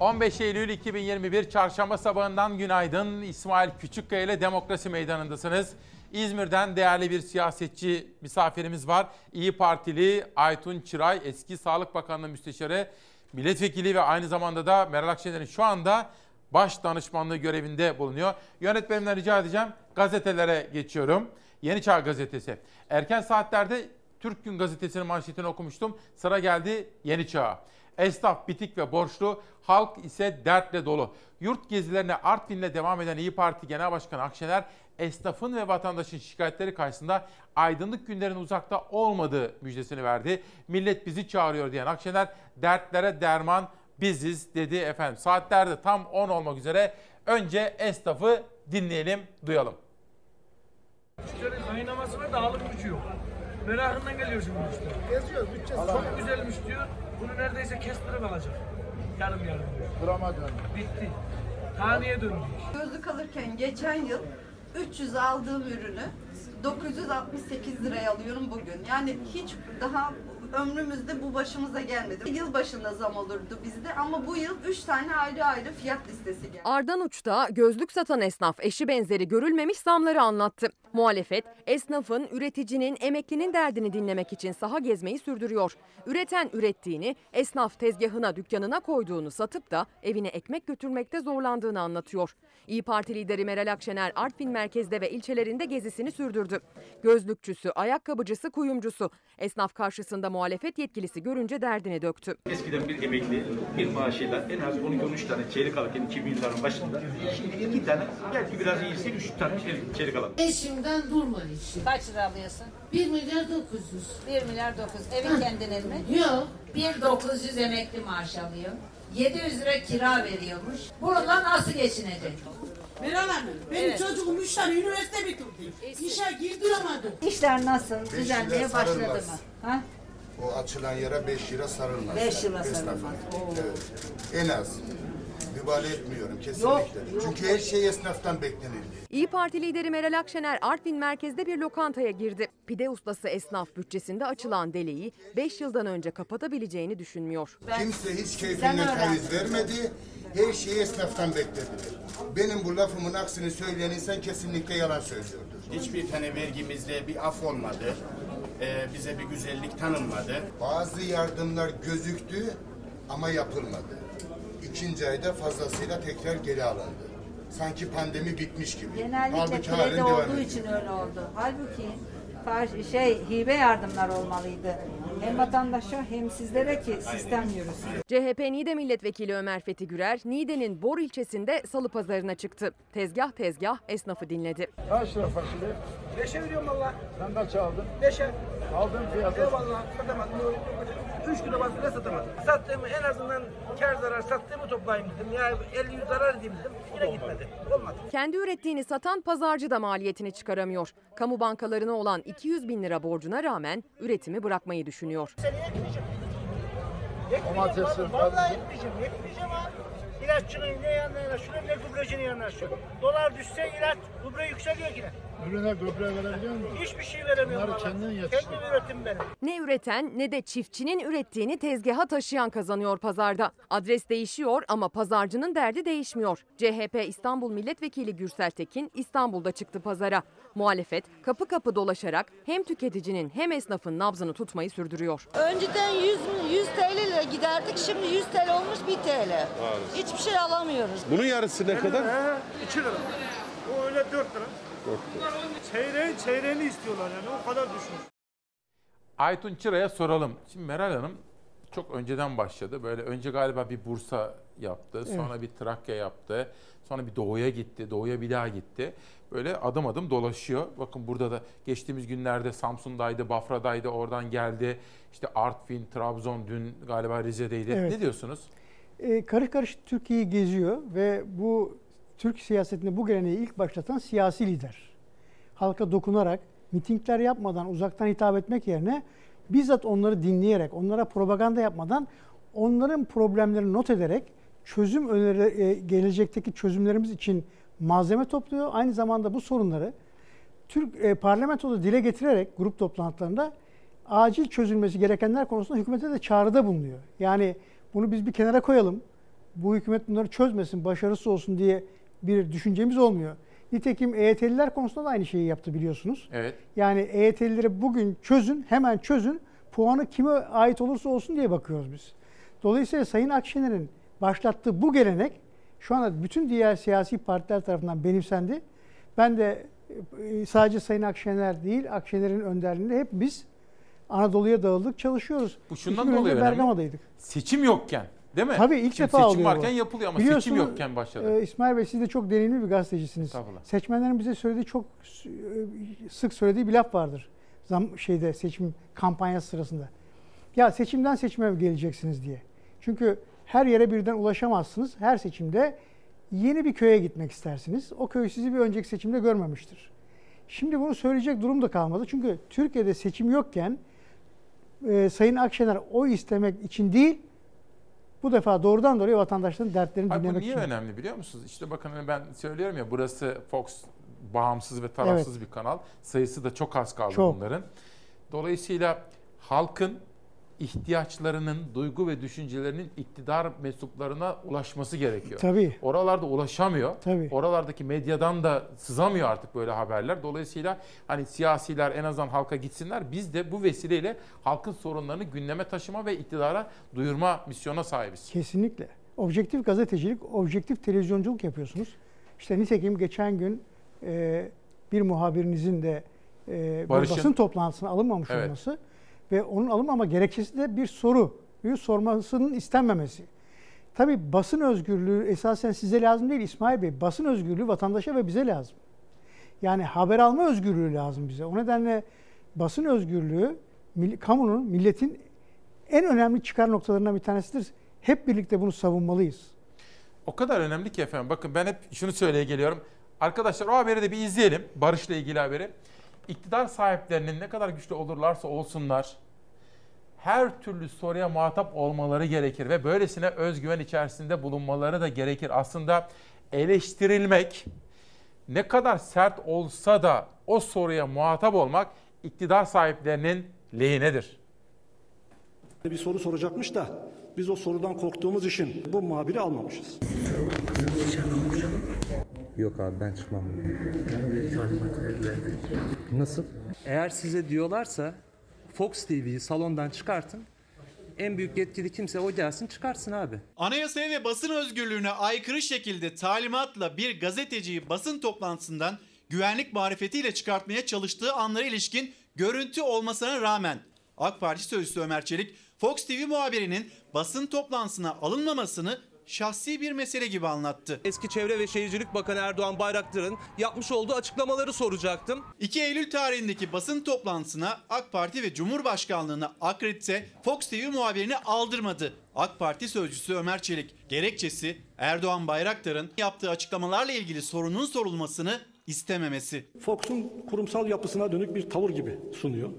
15 Eylül 2021 Çarşamba sabahından günaydın. İsmail Küçükkaya ile Demokrasi Meydanı'ndasınız. İzmir'den değerli bir siyasetçi misafirimiz var. İyi Partili Aytun Çıray, eski Sağlık Bakanlığı Müsteşarı, milletvekili ve aynı zamanda da Meral Akşener'in şu anda baş danışmanlığı görevinde bulunuyor. Yönetmenimden rica edeceğim gazetelere geçiyorum. Yeni Çağ Gazetesi. Erken saatlerde Türk Gün Gazetesi'nin manşetini okumuştum. Sıra geldi Yeni Çağ'a. Esnaf bitik ve borçlu, halk ise dertle dolu. Yurt gezilerine Artvin'le devam eden İyi Parti Genel Başkanı Akşener, esnafın ve vatandaşın şikayetleri karşısında aydınlık günlerin uzakta olmadığı müjdesini verdi. Millet bizi çağırıyor diyen Akşener, dertlere derman biziz dedi efendim. Saatlerde tam 10 olmak üzere önce esnafı dinleyelim, duyalım. Müşterinin kaynaması var da alım gücü yok. Merakından geliyor şimdi müşteri. Geziyoruz, bütçesi Çok güzelmiş diyor. Bunu neredeyse kestirip alacak. Yarım yarım. Grama döndü. Bitti. Taneye döndü. Gözlük alırken geçen yıl 300 aldığım ürünü 968 liraya alıyorum bugün. Yani hiç daha ömrümüzde bu başımıza gelmedi. Yıl başında zam olurdu bizde ama bu yıl 3 tane ayrı ayrı fiyat listesi geldi. Ardanuç'ta gözlük satan esnaf eşi benzeri görülmemiş zamları anlattı. Muhalefet, esnafın, üreticinin, emeklinin derdini dinlemek için saha gezmeyi sürdürüyor. Üreten ürettiğini, esnaf tezgahına, dükkanına koyduğunu satıp da evine ekmek götürmekte zorlandığını anlatıyor. İyi Parti lideri Meral Akşener Artvin merkezde ve ilçelerinde gezisini sürdürdü. Gözlükçüsü, ayakkabıcısı, kuyumcusu. Esnaf karşısında muhalefet yetkilisi görünce derdini döktü. Eskiden bir emekli bir maaşıyla en az 12-13 tane çeyrek alırken 2000 yılların başında şimdi iki tane belki biraz iyiyse 3 tane çeyrek, alır. Eşimden durma işi. Kaç lira alıyorsun? 1 milyar 900. 1 milyar 900. Evin kendinin mi? Yok. 1 900 emekli maaş alıyor. 700 lira kira veriyormuş. Bununla nasıl geçinecek? Meral Hanım, benim Evet. çocuğum 3 tane üniversite bitirdi. İşe girdiramadım. İşler nasıl? Düzenliğe lira başladı sarılmaz. mı? Ha? O açılan yere 5 lira sarılmaz. Beş lira sarılmaz. Oo. Evet. En az. Vebal etmiyorum kesinlikle. Çünkü her şey esnaftan beklenildi. İyi Parti lideri Meral Akşener Artvin merkezde bir lokantaya girdi. Pide ustası esnaf bütçesinde açılan deliği 5 yıldan önce kapatabileceğini düşünmüyor. Kimse hiç keyfinden taviz vermedi. Her şeyi esnaftan beklediler. Benim bu lafımın aksini söyleyen insan kesinlikle yalan söylüyordur. Hiçbir tane vergimizde bir af olmadı. Ee, bize bir güzellik tanınmadı. Bazı yardımlar gözüktü ama yapılmadı. İkinci ayda fazlasıyla tekrar geri alındı. Sanki pandemi bitmiş gibi. Genellikle Halbuki kredi olduğu için öyle oldu. Halbuki şey hibe yardımlar olmalıydı. Hem vatandaşa hem sizlere ki sistem yürüsün. CHP Niğde Milletvekili Ömer Fethi Gürer, Niğde'nin Bor ilçesinde salı pazarına çıktı. Tezgah tezgah esnafı dinledi. Kaç lira fasulye? Beşe veriyorum valla. Sen kaç aldın? Beşe. Aldığın fiyatı. Eyvallah. Üç kilo fasulye satamadım. Sattığımı en azından kar zarar sattığımı toplayayım dedim. Ya 50 yüz zarar edeyim dedim. Yine gitmedi. Olmadı. Kendi ürettiğini satan pazarcı da maliyetini çıkaramıyor. Kamu bankalarına olan 200 bin lira borcuna rağmen üretimi bırakmayı düşünüyor. Seneye gideceğim. Domatesi, Ekmeyeceğim. Vallahi ekmeyeceğim. Ekmeyeceğim abi. İlaççının ne yanına yanaşıyorum ne gübrecinin yanaşıyorum. Dolar düşse ilaç, gübre yükseliyor yine. Ürüne gübre verebiliyor musun? Hiçbir şey veremiyorum. Bunları vallahi. kendin yetiştir. Kendi üretim benim. Ne üreten ne de çiftçinin ürettiğini tezgaha taşıyan kazanıyor pazarda. Adres değişiyor ama pazarcının derdi değişmiyor. CHP İstanbul Milletvekili Gürsel Tekin İstanbul'da çıktı pazara. Muhalefet kapı kapı dolaşarak hem tüketicinin hem esnafın nabzını tutmayı sürdürüyor. Önceden 100, 100 TL ile giderdik. Şimdi 100 TL olmuş 1 TL. Hiçbir şey alamıyoruz. Bunun yarısı ne kadar? He, 2 lira. O öyle 4 lira. Çeyreğin çeyreğini istiyorlar yani o kadar düşmüş. Aytun Çıra'ya soralım. Şimdi Meral Hanım çok önceden başladı. Böyle önce galiba bir Bursa yaptı, sonra bir Trakya yaptı, sonra bir Doğu'ya gitti, Doğu'ya bir daha gitti. Böyle adım adım dolaşıyor. Bakın burada da geçtiğimiz günlerde Samsun'daydı, Bafra'daydı, oradan geldi. İşte Artvin, Trabzon, dün galiba Rize'deydi. Evet. Ne diyorsunuz? E, karış karış Türkiye'yi geziyor ve bu Türk siyasetinde bu geleneği ilk başlatan siyasi lider. Halka dokunarak, mitingler yapmadan, uzaktan hitap etmek yerine bizzat onları dinleyerek, onlara propaganda yapmadan onların problemlerini not ederek çözüm öneri, e, gelecekteki çözümlerimiz için malzeme topluyor. Aynı zamanda bu sorunları Türk e, parlamentoda dile getirerek grup toplantılarında acil çözülmesi gerekenler konusunda hükümete de çağrıda bulunuyor. Yani bunu biz bir kenara koyalım. Bu hükümet bunları çözmesin, başarısız olsun diye bir düşüncemiz olmuyor. Nitekim EYT'liler konusunda da aynı şeyi yaptı biliyorsunuz. Evet. Yani EYT'lileri bugün çözün, hemen çözün. Puanı kime ait olursa olsun diye bakıyoruz biz. Dolayısıyla Sayın Akşener'in başlattığı bu gelenek şu anda bütün diğer siyasi partiler tarafından benimsendi. Ben de e, sadece Sayın Akşener değil, Akşener'in önderliğinde hep biz Anadolu'ya dağıldık, çalışıyoruz. Bu şundan dolayı önemli. Bergama'daydık. Seçim yokken değil mi? Tabii ilk Şimdi defa seçim oluyor varken bu. yapılıyor ama seçim Biliyorsunuz, yokken başladı. e, İsmail Bey siz de çok deneyimli bir gazetecisiniz. Seçmenlerin bize söylediği çok e, sık söylediği bir laf vardır. Zam şeyde seçim kampanyası sırasında. Ya seçimden seçime geleceksiniz diye. Çünkü her yere birden ulaşamazsınız. Her seçimde yeni bir köye gitmek istersiniz. O köy sizi bir önceki seçimde görmemiştir. Şimdi bunu söyleyecek durum da kalmadı. Çünkü Türkiye'de seçim yokken e, Sayın Akşener oy istemek için değil, bu defa doğrudan doğruya vatandaşların dertlerini Hayır, bu dinlemek niye için. önemli biliyor musunuz? İşte bakın hani ben söylüyorum ya burası Fox bağımsız ve tarafsız bir kanal. Sayısı da çok az kaldı Çok. bunların. Dolayısıyla halkın ihtiyaçlarının, duygu ve düşüncelerinin iktidar mensuplarına ulaşması gerekiyor. Tabii. Oralarda ulaşamıyor. Tabii. Oralardaki medyadan da sızamıyor artık böyle haberler. Dolayısıyla hani siyasiler en azından halka gitsinler. Biz de bu vesileyle halkın sorunlarını gündeme taşıma ve iktidara duyurma misyona sahibiz. Kesinlikle. Objektif gazetecilik, objektif televizyonculuk yapıyorsunuz. İşte nitekim geçen gün e, bir muhabirinizin de e, basın toplantısına alınmamış Evet. olması ve onun alınmama gerekçesi de bir soru sormasının istenmemesi. Tabii basın özgürlüğü esasen size lazım değil İsmail Bey. Basın özgürlüğü vatandaşa ve bize lazım. Yani haber alma özgürlüğü lazım bize. O nedenle basın özgürlüğü kamunun, milletin en önemli çıkar noktalarından bir tanesidir. Hep birlikte bunu savunmalıyız. O kadar önemli ki efendim. Bakın ben hep şunu söyleye geliyorum. Arkadaşlar o haberi de bir izleyelim. Barış'la ilgili haberi. İktidar sahiplerinin ne kadar güçlü olurlarsa olsunlar her türlü soruya muhatap olmaları gerekir ve böylesine özgüven içerisinde bulunmaları da gerekir. Aslında eleştirilmek ne kadar sert olsa da o soruya muhatap olmak iktidar sahiplerinin lehinedir. Bir soru soracakmış da biz o sorudan korktuğumuz için bu muhabiri almamışız. Yok abi ben çıkmam. Nasıl? Eğer size diyorlarsa Fox TV'yi salondan çıkartın. En büyük yetkili kimse o gelsin çıkarsın abi. Anayasaya ve basın özgürlüğüne aykırı şekilde talimatla bir gazeteciyi basın toplantısından güvenlik marifetiyle çıkartmaya çalıştığı anlara ilişkin görüntü olmasına rağmen AK Parti sözcüsü Ömer Çelik, Fox TV muhabirinin basın toplantısına alınmamasını şahsi bir mesele gibi anlattı. Eski Çevre ve Şehircilik Bakanı Erdoğan Bayraktar'ın yapmış olduğu açıklamaları soracaktım. 2 Eylül tarihindeki basın toplantısına AK Parti ve Cumhurbaşkanlığına akredite Fox TV muhabirini aldırmadı. AK Parti sözcüsü Ömer Çelik gerekçesi Erdoğan Bayraktar'ın yaptığı açıklamalarla ilgili sorunun sorulmasını istememesi. Fox'un kurumsal yapısına dönük bir tavır gibi sunuyor.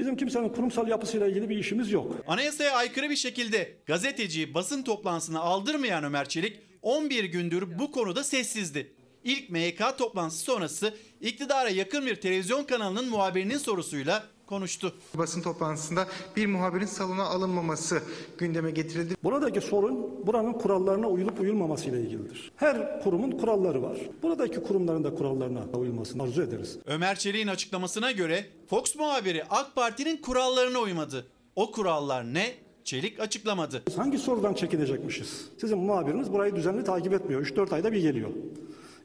Bizim kimsenin kurumsal yapısıyla ilgili bir işimiz yok. Anayasaya aykırı bir şekilde gazeteciyi basın toplantısına aldırmayan Ömer Çelik 11 gündür bu konuda sessizdi. İlk MYK toplantısı sonrası iktidara yakın bir televizyon kanalının muhabirinin sorusuyla konuştu. Basın toplantısında bir muhabirin salona alınmaması gündeme getirildi. Buradaki sorun buranın kurallarına uyulup uyulmaması ile ilgilidir. Her kurumun kuralları var. Buradaki kurumların da kurallarına uyulmasını arzu ederiz. Ömer Çelik'in açıklamasına göre Fox muhabiri AK Parti'nin kurallarına uymadı. O kurallar ne? Çelik açıklamadı. Hangi sorudan çekinecekmişiz? Sizin muhabiriniz burayı düzenli takip etmiyor. 3-4 ayda bir geliyor.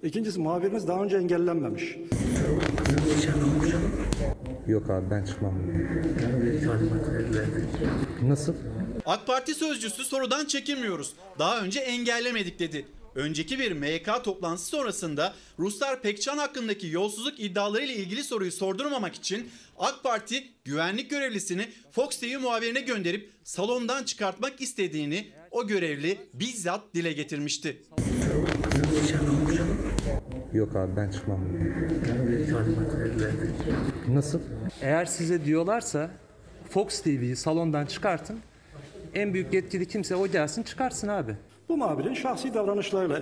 İkincisi muhabiriniz daha önce engellenmemiş. Yok abi ben çıkmam. Nasıl? AK Parti sözcüsü sorudan çekinmiyoruz. Daha önce engellemedik dedi. Önceki bir MYK toplantısı sonrasında Ruslar Pekcan hakkındaki yolsuzluk iddialarıyla ilgili soruyu sordurmamak için AK Parti güvenlik görevlisini Fox TV muhabirine gönderip salondan çıkartmak istediğini o görevli bizzat dile getirmişti. Yok abi ben çıkmam. Nasıl? Eğer size diyorlarsa Fox TV'yi salondan çıkartın. En büyük yetkili kimse o gelsin çıkarsın abi. Bu muhabirin şahsi davranışlarıyla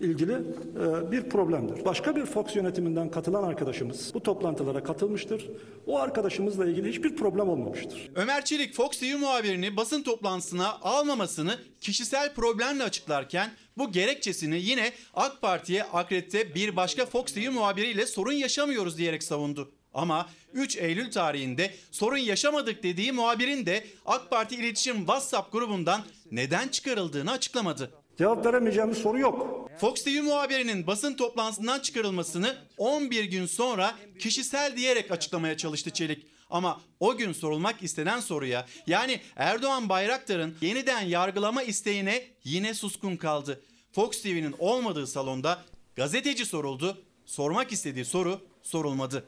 ilgili e, bir problemdir. Başka bir Fox yönetiminden katılan arkadaşımız bu toplantılara katılmıştır. O arkadaşımızla ilgili hiçbir problem olmamıştır. Ömer Çelik Fox TV muhabirini basın toplantısına almamasını kişisel problemle açıklarken bu gerekçesini yine AK Parti'ye akredite bir başka Fox TV muhabiriyle sorun yaşamıyoruz diyerek savundu. Ama 3 Eylül tarihinde sorun yaşamadık dediği muhabirin de AK Parti İletişim WhatsApp grubundan neden çıkarıldığını açıklamadı. Cevap veremeyeceğimiz soru yok. Fox TV muhabirinin basın toplantısından çıkarılmasını 11 gün sonra kişisel diyerek açıklamaya çalıştı Çelik. Ama o gün sorulmak istenen soruya yani Erdoğan Bayraktar'ın yeniden yargılama isteğine yine suskun kaldı. Fox TV'nin olmadığı salonda gazeteci soruldu, sormak istediği soru sorulmadı.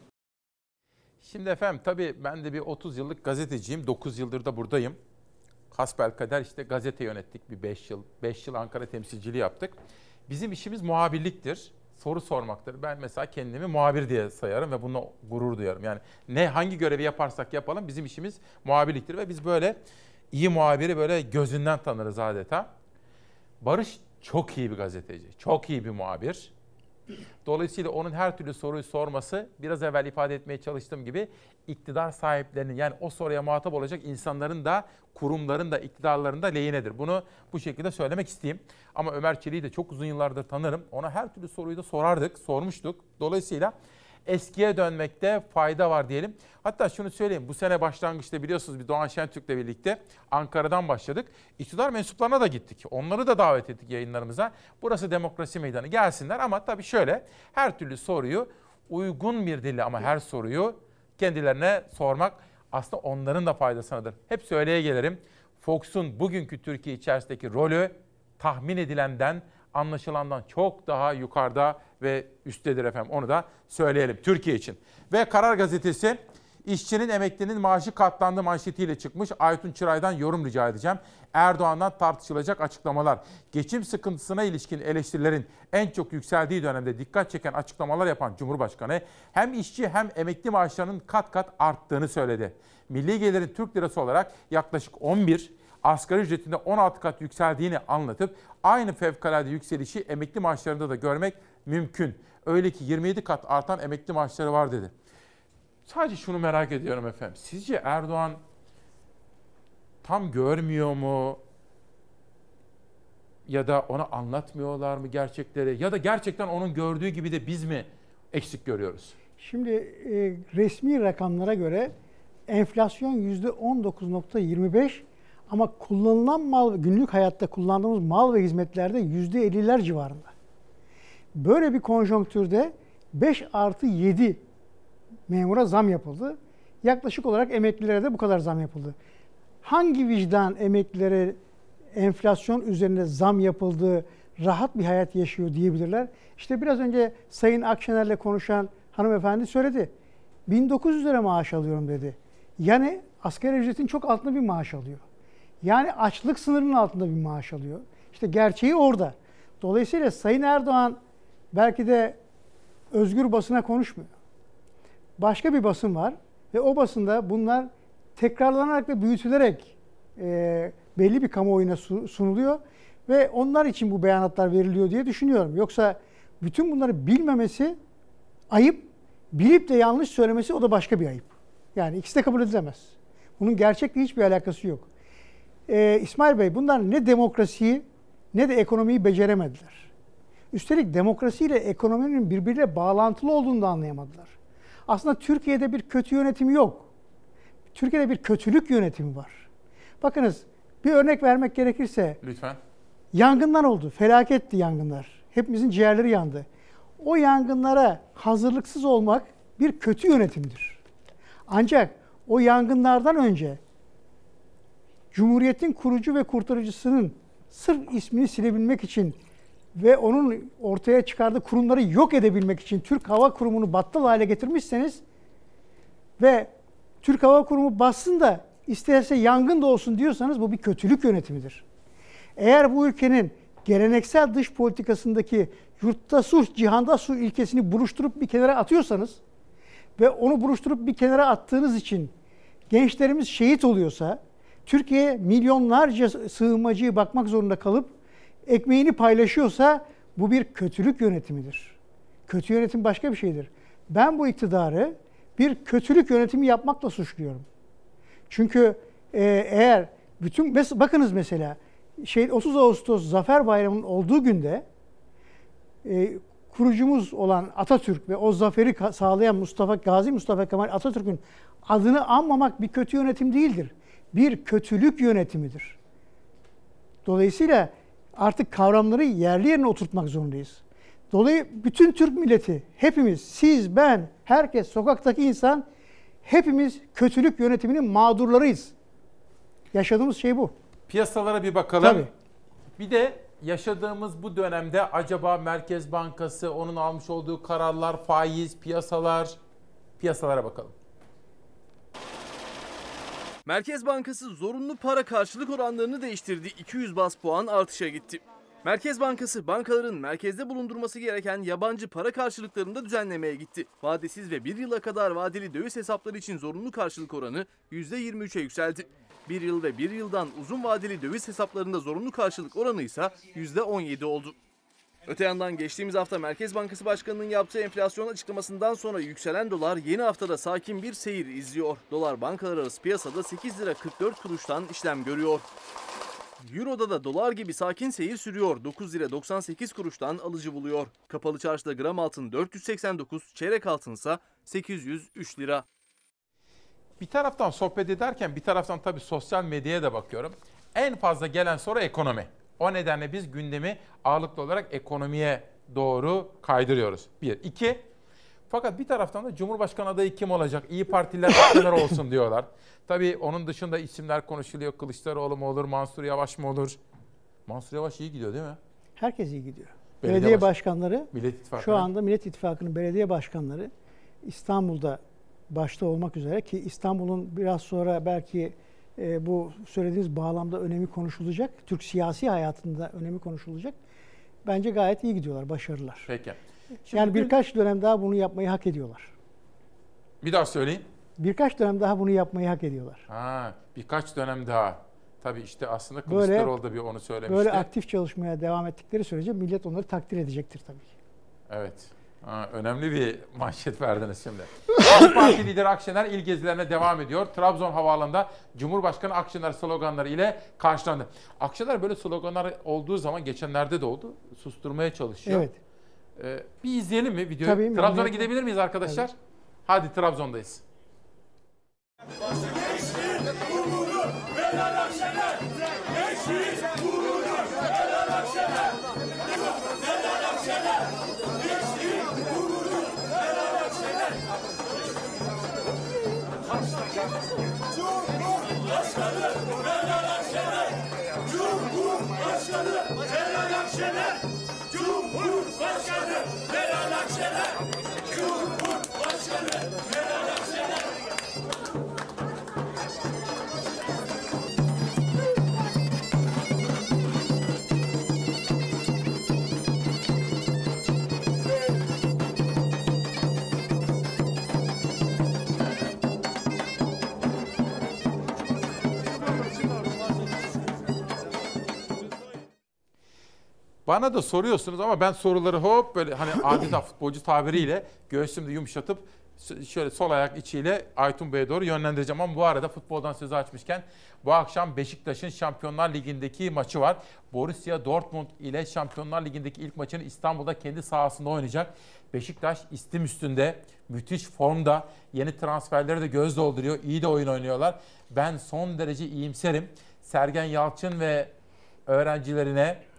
Şimdi efendim tabii ben de bir 30 yıllık gazeteciyim. 9 yıldır da buradayım. Hasbel kader işte gazete yönettik bir 5 yıl. 5 yıl Ankara temsilciliği yaptık. Bizim işimiz muhabirliktir. Soru sormaktır. Ben mesela kendimi muhabir diye sayarım ve bununla gurur duyarım. Yani ne hangi görevi yaparsak yapalım bizim işimiz muhabirliktir ve biz böyle iyi muhabiri böyle gözünden tanırız adeta. Barış çok iyi bir gazeteci, çok iyi bir muhabir. Dolayısıyla onun her türlü soruyu sorması biraz evvel ifade etmeye çalıştığım gibi iktidar sahiplerinin yani o soruya muhatap olacak insanların da kurumların da iktidarların da lehinedir. Bunu bu şekilde söylemek isteyeyim. Ama Ömer Çelik'i de çok uzun yıllardır tanırım. Ona her türlü soruyu da sorardık, sormuştuk. Dolayısıyla eskiye dönmekte fayda var diyelim. Hatta şunu söyleyeyim. Bu sene başlangıçta biliyorsunuz bir Doğan Şentürk'le birlikte Ankara'dan başladık. İktidar mensuplarına da gittik. Onları da davet ettik yayınlarımıza. Burası demokrasi meydanı. Gelsinler ama tabii şöyle her türlü soruyu uygun bir dille ama her soruyu kendilerine sormak aslında onların da faydasınadır. Hep söyleye gelirim. Fox'un bugünkü Türkiye içerisindeki rolü tahmin edilenden, anlaşılandan çok daha yukarıda ve üsttedir efendim. Onu da söyleyelim Türkiye için. Ve Karar Gazetesi İşçinin emeklinin maaşı katlandı manşetiyle çıkmış. Aytun Çıray'dan yorum rica edeceğim. Erdoğan'dan tartışılacak açıklamalar. Geçim sıkıntısına ilişkin eleştirilerin en çok yükseldiği dönemde dikkat çeken açıklamalar yapan Cumhurbaşkanı hem işçi hem emekli maaşlarının kat kat arttığını söyledi. Milli gelirin Türk lirası olarak yaklaşık 11, asgari ücretinde 16 kat yükseldiğini anlatıp aynı fevkalade yükselişi emekli maaşlarında da görmek mümkün. Öyle ki 27 kat artan emekli maaşları var dedi. Sadece şunu merak ediyorum efendim. Sizce Erdoğan tam görmüyor mu? Ya da ona anlatmıyorlar mı gerçekleri? Ya da gerçekten onun gördüğü gibi de biz mi eksik görüyoruz? Şimdi e, resmi rakamlara göre enflasyon %19.25 ama kullanılan mal, günlük hayatta kullandığımız mal ve hizmetlerde %50'ler civarında. Böyle bir konjonktürde 5 artı 7 memura zam yapıldı. Yaklaşık olarak emeklilere de bu kadar zam yapıldı. Hangi vicdan emeklilere enflasyon üzerine zam yapıldığı rahat bir hayat yaşıyor diyebilirler? İşte biraz önce Sayın Akşener'le konuşan hanımefendi söyledi. 1900 lira maaş alıyorum dedi. Yani asgari ücretin çok altında bir maaş alıyor. Yani açlık sınırının altında bir maaş alıyor. İşte gerçeği orada. Dolayısıyla Sayın Erdoğan belki de özgür basına konuşmuyor. Başka bir basın var ve o basında bunlar tekrarlanarak ve büyütülerek e, belli bir kamuoyuna sunuluyor ve onlar için bu beyanatlar veriliyor diye düşünüyorum. Yoksa bütün bunları bilmemesi ayıp, bilip de yanlış söylemesi o da başka bir ayıp. Yani ikisi de kabul edilemez. Bunun gerçekle hiçbir alakası yok. Ee, İsmail Bey bunlar ne demokrasiyi ne de ekonomiyi beceremediler. Üstelik demokrasiyle ekonominin birbiriyle bağlantılı olduğunu da anlayamadılar. Aslında Türkiye'de bir kötü yönetim yok. Türkiye'de bir kötülük yönetimi var. Bakınız bir örnek vermek gerekirse Lütfen. Yangınlar oldu. Felaketti yangınlar. Hepimizin ciğerleri yandı. O yangınlara hazırlıksız olmak bir kötü yönetimdir. Ancak o yangınlardan önce Cumhuriyet'in kurucu ve kurtarıcısının sırf ismini silebilmek için ve onun ortaya çıkardığı kurumları yok edebilmek için Türk Hava Kurumu'nu battal hale getirmişseniz ve Türk Hava Kurumu bassın da isterse yangın da olsun diyorsanız bu bir kötülük yönetimidir. Eğer bu ülkenin geleneksel dış politikasındaki yurtta sulh, cihanda sulh ilkesini buruşturup bir kenara atıyorsanız ve onu buruşturup bir kenara attığınız için gençlerimiz şehit oluyorsa, Türkiye milyonlarca sığınmacıyı bakmak zorunda kalıp ekmeğini paylaşıyorsa bu bir kötülük yönetimidir. Kötü yönetim başka bir şeydir. Ben bu iktidarı bir kötülük yönetimi yapmakla suçluyorum. Çünkü e, eğer bütün bakınız mesela şey 30 Ağustos Zafer Bayramı'nın olduğu günde e, kurucumuz olan Atatürk ve o zaferi sağlayan Mustafa Gazi Mustafa Kemal Atatürk'ün adını anmamak bir kötü yönetim değildir. Bir kötülük yönetimidir. Dolayısıyla artık kavramları yerli yerine oturtmak zorundayız. Dolayısıyla bütün Türk milleti, hepimiz, siz, ben, herkes, sokaktaki insan hepimiz kötülük yönetiminin mağdurlarıyız. Yaşadığımız şey bu. Piyasalara bir bakalım. Tabii. Bir de yaşadığımız bu dönemde acaba Merkez Bankası, onun almış olduğu kararlar, faiz, piyasalar, piyasalara bakalım. Merkez Bankası zorunlu para karşılık oranlarını değiştirdi. 200 bas puan artışa gitti. Merkez Bankası bankaların merkezde bulundurması gereken yabancı para karşılıklarında düzenlemeye gitti. Vadesiz ve 1 yıla kadar vadeli döviz hesapları için zorunlu karşılık oranı %23'e yükseldi. 1 yıl ve 1 yıldan uzun vadeli döviz hesaplarında zorunlu karşılık oranı ise %17 oldu. Öte yandan geçtiğimiz hafta Merkez Bankası Başkanı'nın yaptığı enflasyon açıklamasından sonra yükselen dolar yeni haftada sakin bir seyir izliyor. Dolar bankalar arası piyasada 8 lira 44 kuruştan işlem görüyor. Euro'da da dolar gibi sakin seyir sürüyor. 9 lira 98 kuruştan alıcı buluyor. Kapalı çarşıda gram altın 489, çeyrek altınsa 803 lira. Bir taraftan sohbet ederken bir taraftan tabii sosyal medyaya da bakıyorum. En fazla gelen soru ekonomi. O nedenle biz gündemi ağırlıklı olarak ekonomiye doğru kaydırıyoruz. Bir. iki. Fakat bir taraftan da Cumhurbaşkanı adayı kim olacak? İyi partiler [LAUGHS] kimler olsun diyorlar. Tabii onun dışında isimler konuşuluyor. Kılıçdaroğlu mu olur, Mansur Yavaş mı olur? Mansur Yavaş iyi gidiyor değil mi? Herkes iyi gidiyor. Belediye, belediye baş... başkanları, Millet İttifakı. şu anda Millet İttifakı'nın belediye başkanları İstanbul'da başta olmak üzere ki İstanbul'un biraz sonra belki e, bu söylediğiniz bağlamda önemi konuşulacak. Türk siyasi hayatında önemi konuşulacak. Bence gayet iyi gidiyorlar, başarılılar. Peki. yani birkaç dönem daha bunu yapmayı hak ediyorlar. Bir daha söyleyin. Birkaç dönem daha bunu yapmayı hak ediyorlar. Ha, birkaç dönem daha. Tabii işte aslında Kılıçdaroğlu da bir onu söylemişti. Böyle aktif çalışmaya devam ettikleri sürece millet onları takdir edecektir tabii ki. Evet. Ha, önemli bir manşet verdiniz şimdi. [LAUGHS] AK Parti lideri Akşener il gezilerine devam ediyor. Trabzon havaalanında Cumhurbaşkanı Akşener sloganları ile karşılandı. Akşener böyle sloganlar olduğu zaman geçenlerde de oldu. Susturmaya çalışıyor. Evet. Ee, bir izleyelim mi videoyu? Tabii, Trabzon'a memnuniyetle. gidebilir miyiz arkadaşlar? Hadi Trabzon'dayız. Cumhurbaşkanı Meral [LAUGHS] Akşener Bana da soruyorsunuz ama ben soruları hop böyle hani [CLEARS THROAT] adeta futbolcu tabiriyle göğsümde yumuşatıp şöyle sol ayak içiyle Aytun Bey'e doğru yönlendireceğim. Ama bu arada futboldan sözü açmışken bu akşam Beşiktaş'ın Şampiyonlar Ligi'ndeki maçı var. Borussia Dortmund ile Şampiyonlar Ligi'ndeki ilk maçını İstanbul'da kendi sahasında oynayacak. Beşiktaş istim üstünde, müthiş formda, yeni transferleri de göz dolduruyor, iyi de oyun oynuyorlar. Ben son derece iyimserim. Sergen Yalçın ve öğrencilerine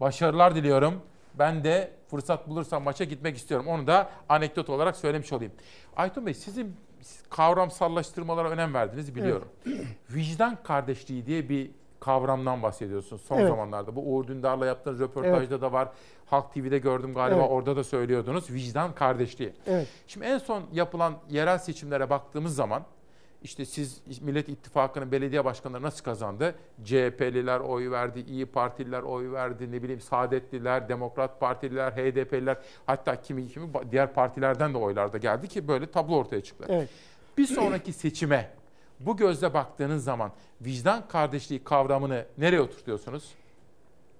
başarılar diliyorum. Ben de fırsat bulursam maça gitmek istiyorum. Onu da anekdot olarak söylemiş olayım. Aytun Bey sizin kavramsallaştırmalara önem verdiğinizi biliyorum. Vicdan kardeşliği diye bir kavramdan bahsediyorsunuz son Evet. zamanlarda. Bu Uğur Dündar'la yaptığınız röportajda da var. Halk TV'de gördüm galiba Evet. orada da söylüyordunuz. Vicdan kardeşliği. Evet. Şimdi en son yapılan yerel seçimlere baktığımız zaman işte siz Millet İttifakı'nın belediye başkanları nasıl kazandı? CHP'liler oy verdi, İyi Partililer oy verdi, ne bileyim Saadetliler, Demokrat Partililer, HDP'liler hatta kimi kimi diğer partilerden de oylar da geldi ki böyle tablo ortaya çıktı. Evet. Bir sonraki seçime bu gözle baktığınız zaman vicdan kardeşliği kavramını nereye oturtuyorsunuz?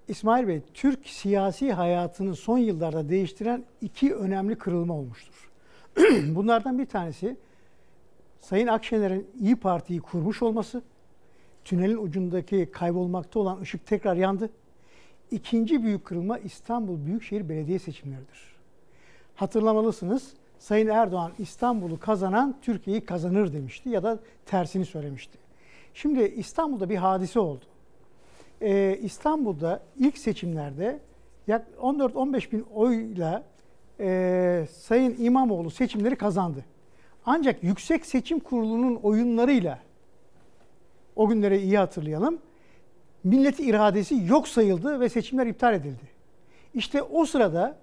İsmail Bey, Türk siyasi hayatını son yıllarda değiştiren iki önemli kırılma olmuştur. [CLEARS THROAT] Bunlardan bir tanesi Sayın Akşener'in İyi Parti'yi kurmuş olması, tünelin ucundaki kaybolmakta olan ışık tekrar yandı. İkinci büyük kırılma İstanbul Büyükşehir Belediye seçimleridir. Hatırlamalısınız, Sayın Erdoğan İstanbul'u kazanan Türkiye'yi kazanır demişti ya da tersini söylemişti. Şimdi İstanbul'da bir hadise oldu. Ee, İstanbul'da ilk seçimlerde yak 14-15 bin oyla e, Sayın İmamoğlu seçimleri kazandı. Ancak Yüksek Seçim Kurulu'nun oyunlarıyla o günleri iyi hatırlayalım. Milleti iradesi yok sayıldı ve seçimler iptal edildi. İşte o sırada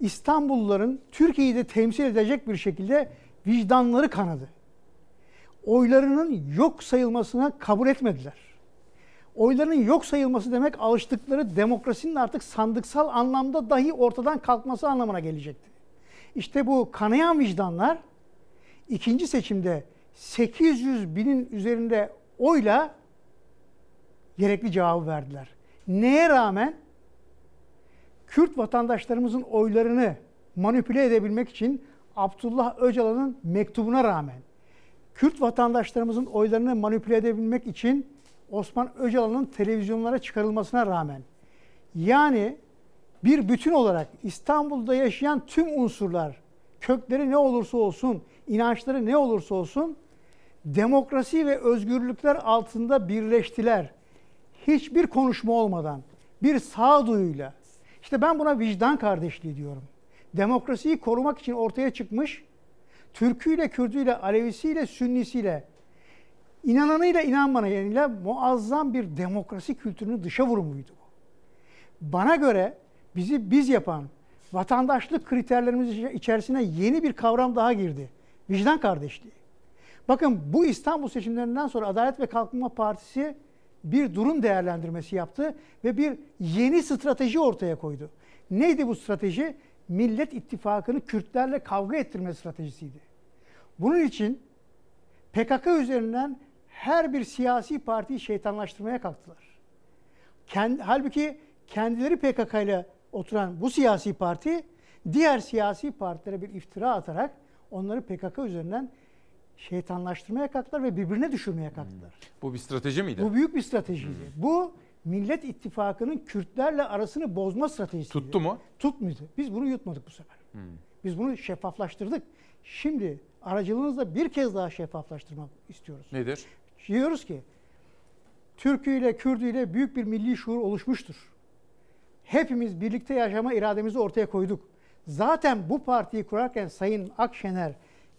İstanbulluların Türkiye'yi de temsil edecek bir şekilde vicdanları kanadı. Oylarının yok sayılmasına kabul etmediler. Oylarının yok sayılması demek alıştıkları demokrasinin artık sandıksal anlamda dahi ortadan kalkması anlamına gelecekti. İşte bu kanayan vicdanlar ikinci seçimde 800 binin üzerinde oyla gerekli cevabı verdiler. Neye rağmen? Kürt vatandaşlarımızın oylarını manipüle edebilmek için Abdullah Öcalan'ın mektubuna rağmen, Kürt vatandaşlarımızın oylarını manipüle edebilmek için Osman Öcalan'ın televizyonlara çıkarılmasına rağmen, yani bir bütün olarak İstanbul'da yaşayan tüm unsurlar, kökleri ne olursa olsun, inançları ne olursa olsun, demokrasi ve özgürlükler altında birleştiler. Hiçbir konuşma olmadan, bir sağduyuyla. İşte ben buna vicdan kardeşliği diyorum. Demokrasiyi korumak için ortaya çıkmış, Türküyle, Kürdüyle, Alevisiyle, Sünnisiyle, inananıyla, inanmayanıyla muazzam bir demokrasi kültürünün dışa vurumuydu bu. Bana göre bizi biz yapan vatandaşlık kriterlerimiz içerisine yeni bir kavram daha girdi. Vicdan kardeşliği. Bakın bu İstanbul seçimlerinden sonra Adalet ve Kalkınma Partisi bir durum değerlendirmesi yaptı ve bir yeni strateji ortaya koydu. Neydi bu strateji? Millet İttifakı'nı Kürtlerle kavga ettirme stratejisiydi. Bunun için PKK üzerinden her bir siyasi partiyi şeytanlaştırmaya kalktılar. Kendi, halbuki kendileri PKK ile oturan bu siyasi parti diğer siyasi partilere bir iftira atarak onları PKK üzerinden şeytanlaştırmaya kalktılar ve birbirine düşürmeye kalktılar. Bu bir strateji miydi? Bu büyük bir stratejiydi. Bu Millet İttifakı'nın Kürtlerle arasını bozma stratejisiydi. Tuttu mu? Tutmadı. Biz bunu yutmadık bu sefer. Biz bunu şeffaflaştırdık. Şimdi aracılığınızla bir kez daha şeffaflaştırmak istiyoruz. Nedir? Diyoruz ki Türkü ile Kürdü ile büyük bir milli şuur oluşmuştur. Hepimiz birlikte yaşama irademizi ortaya koyduk. Zaten bu partiyi kurarken Sayın Akşener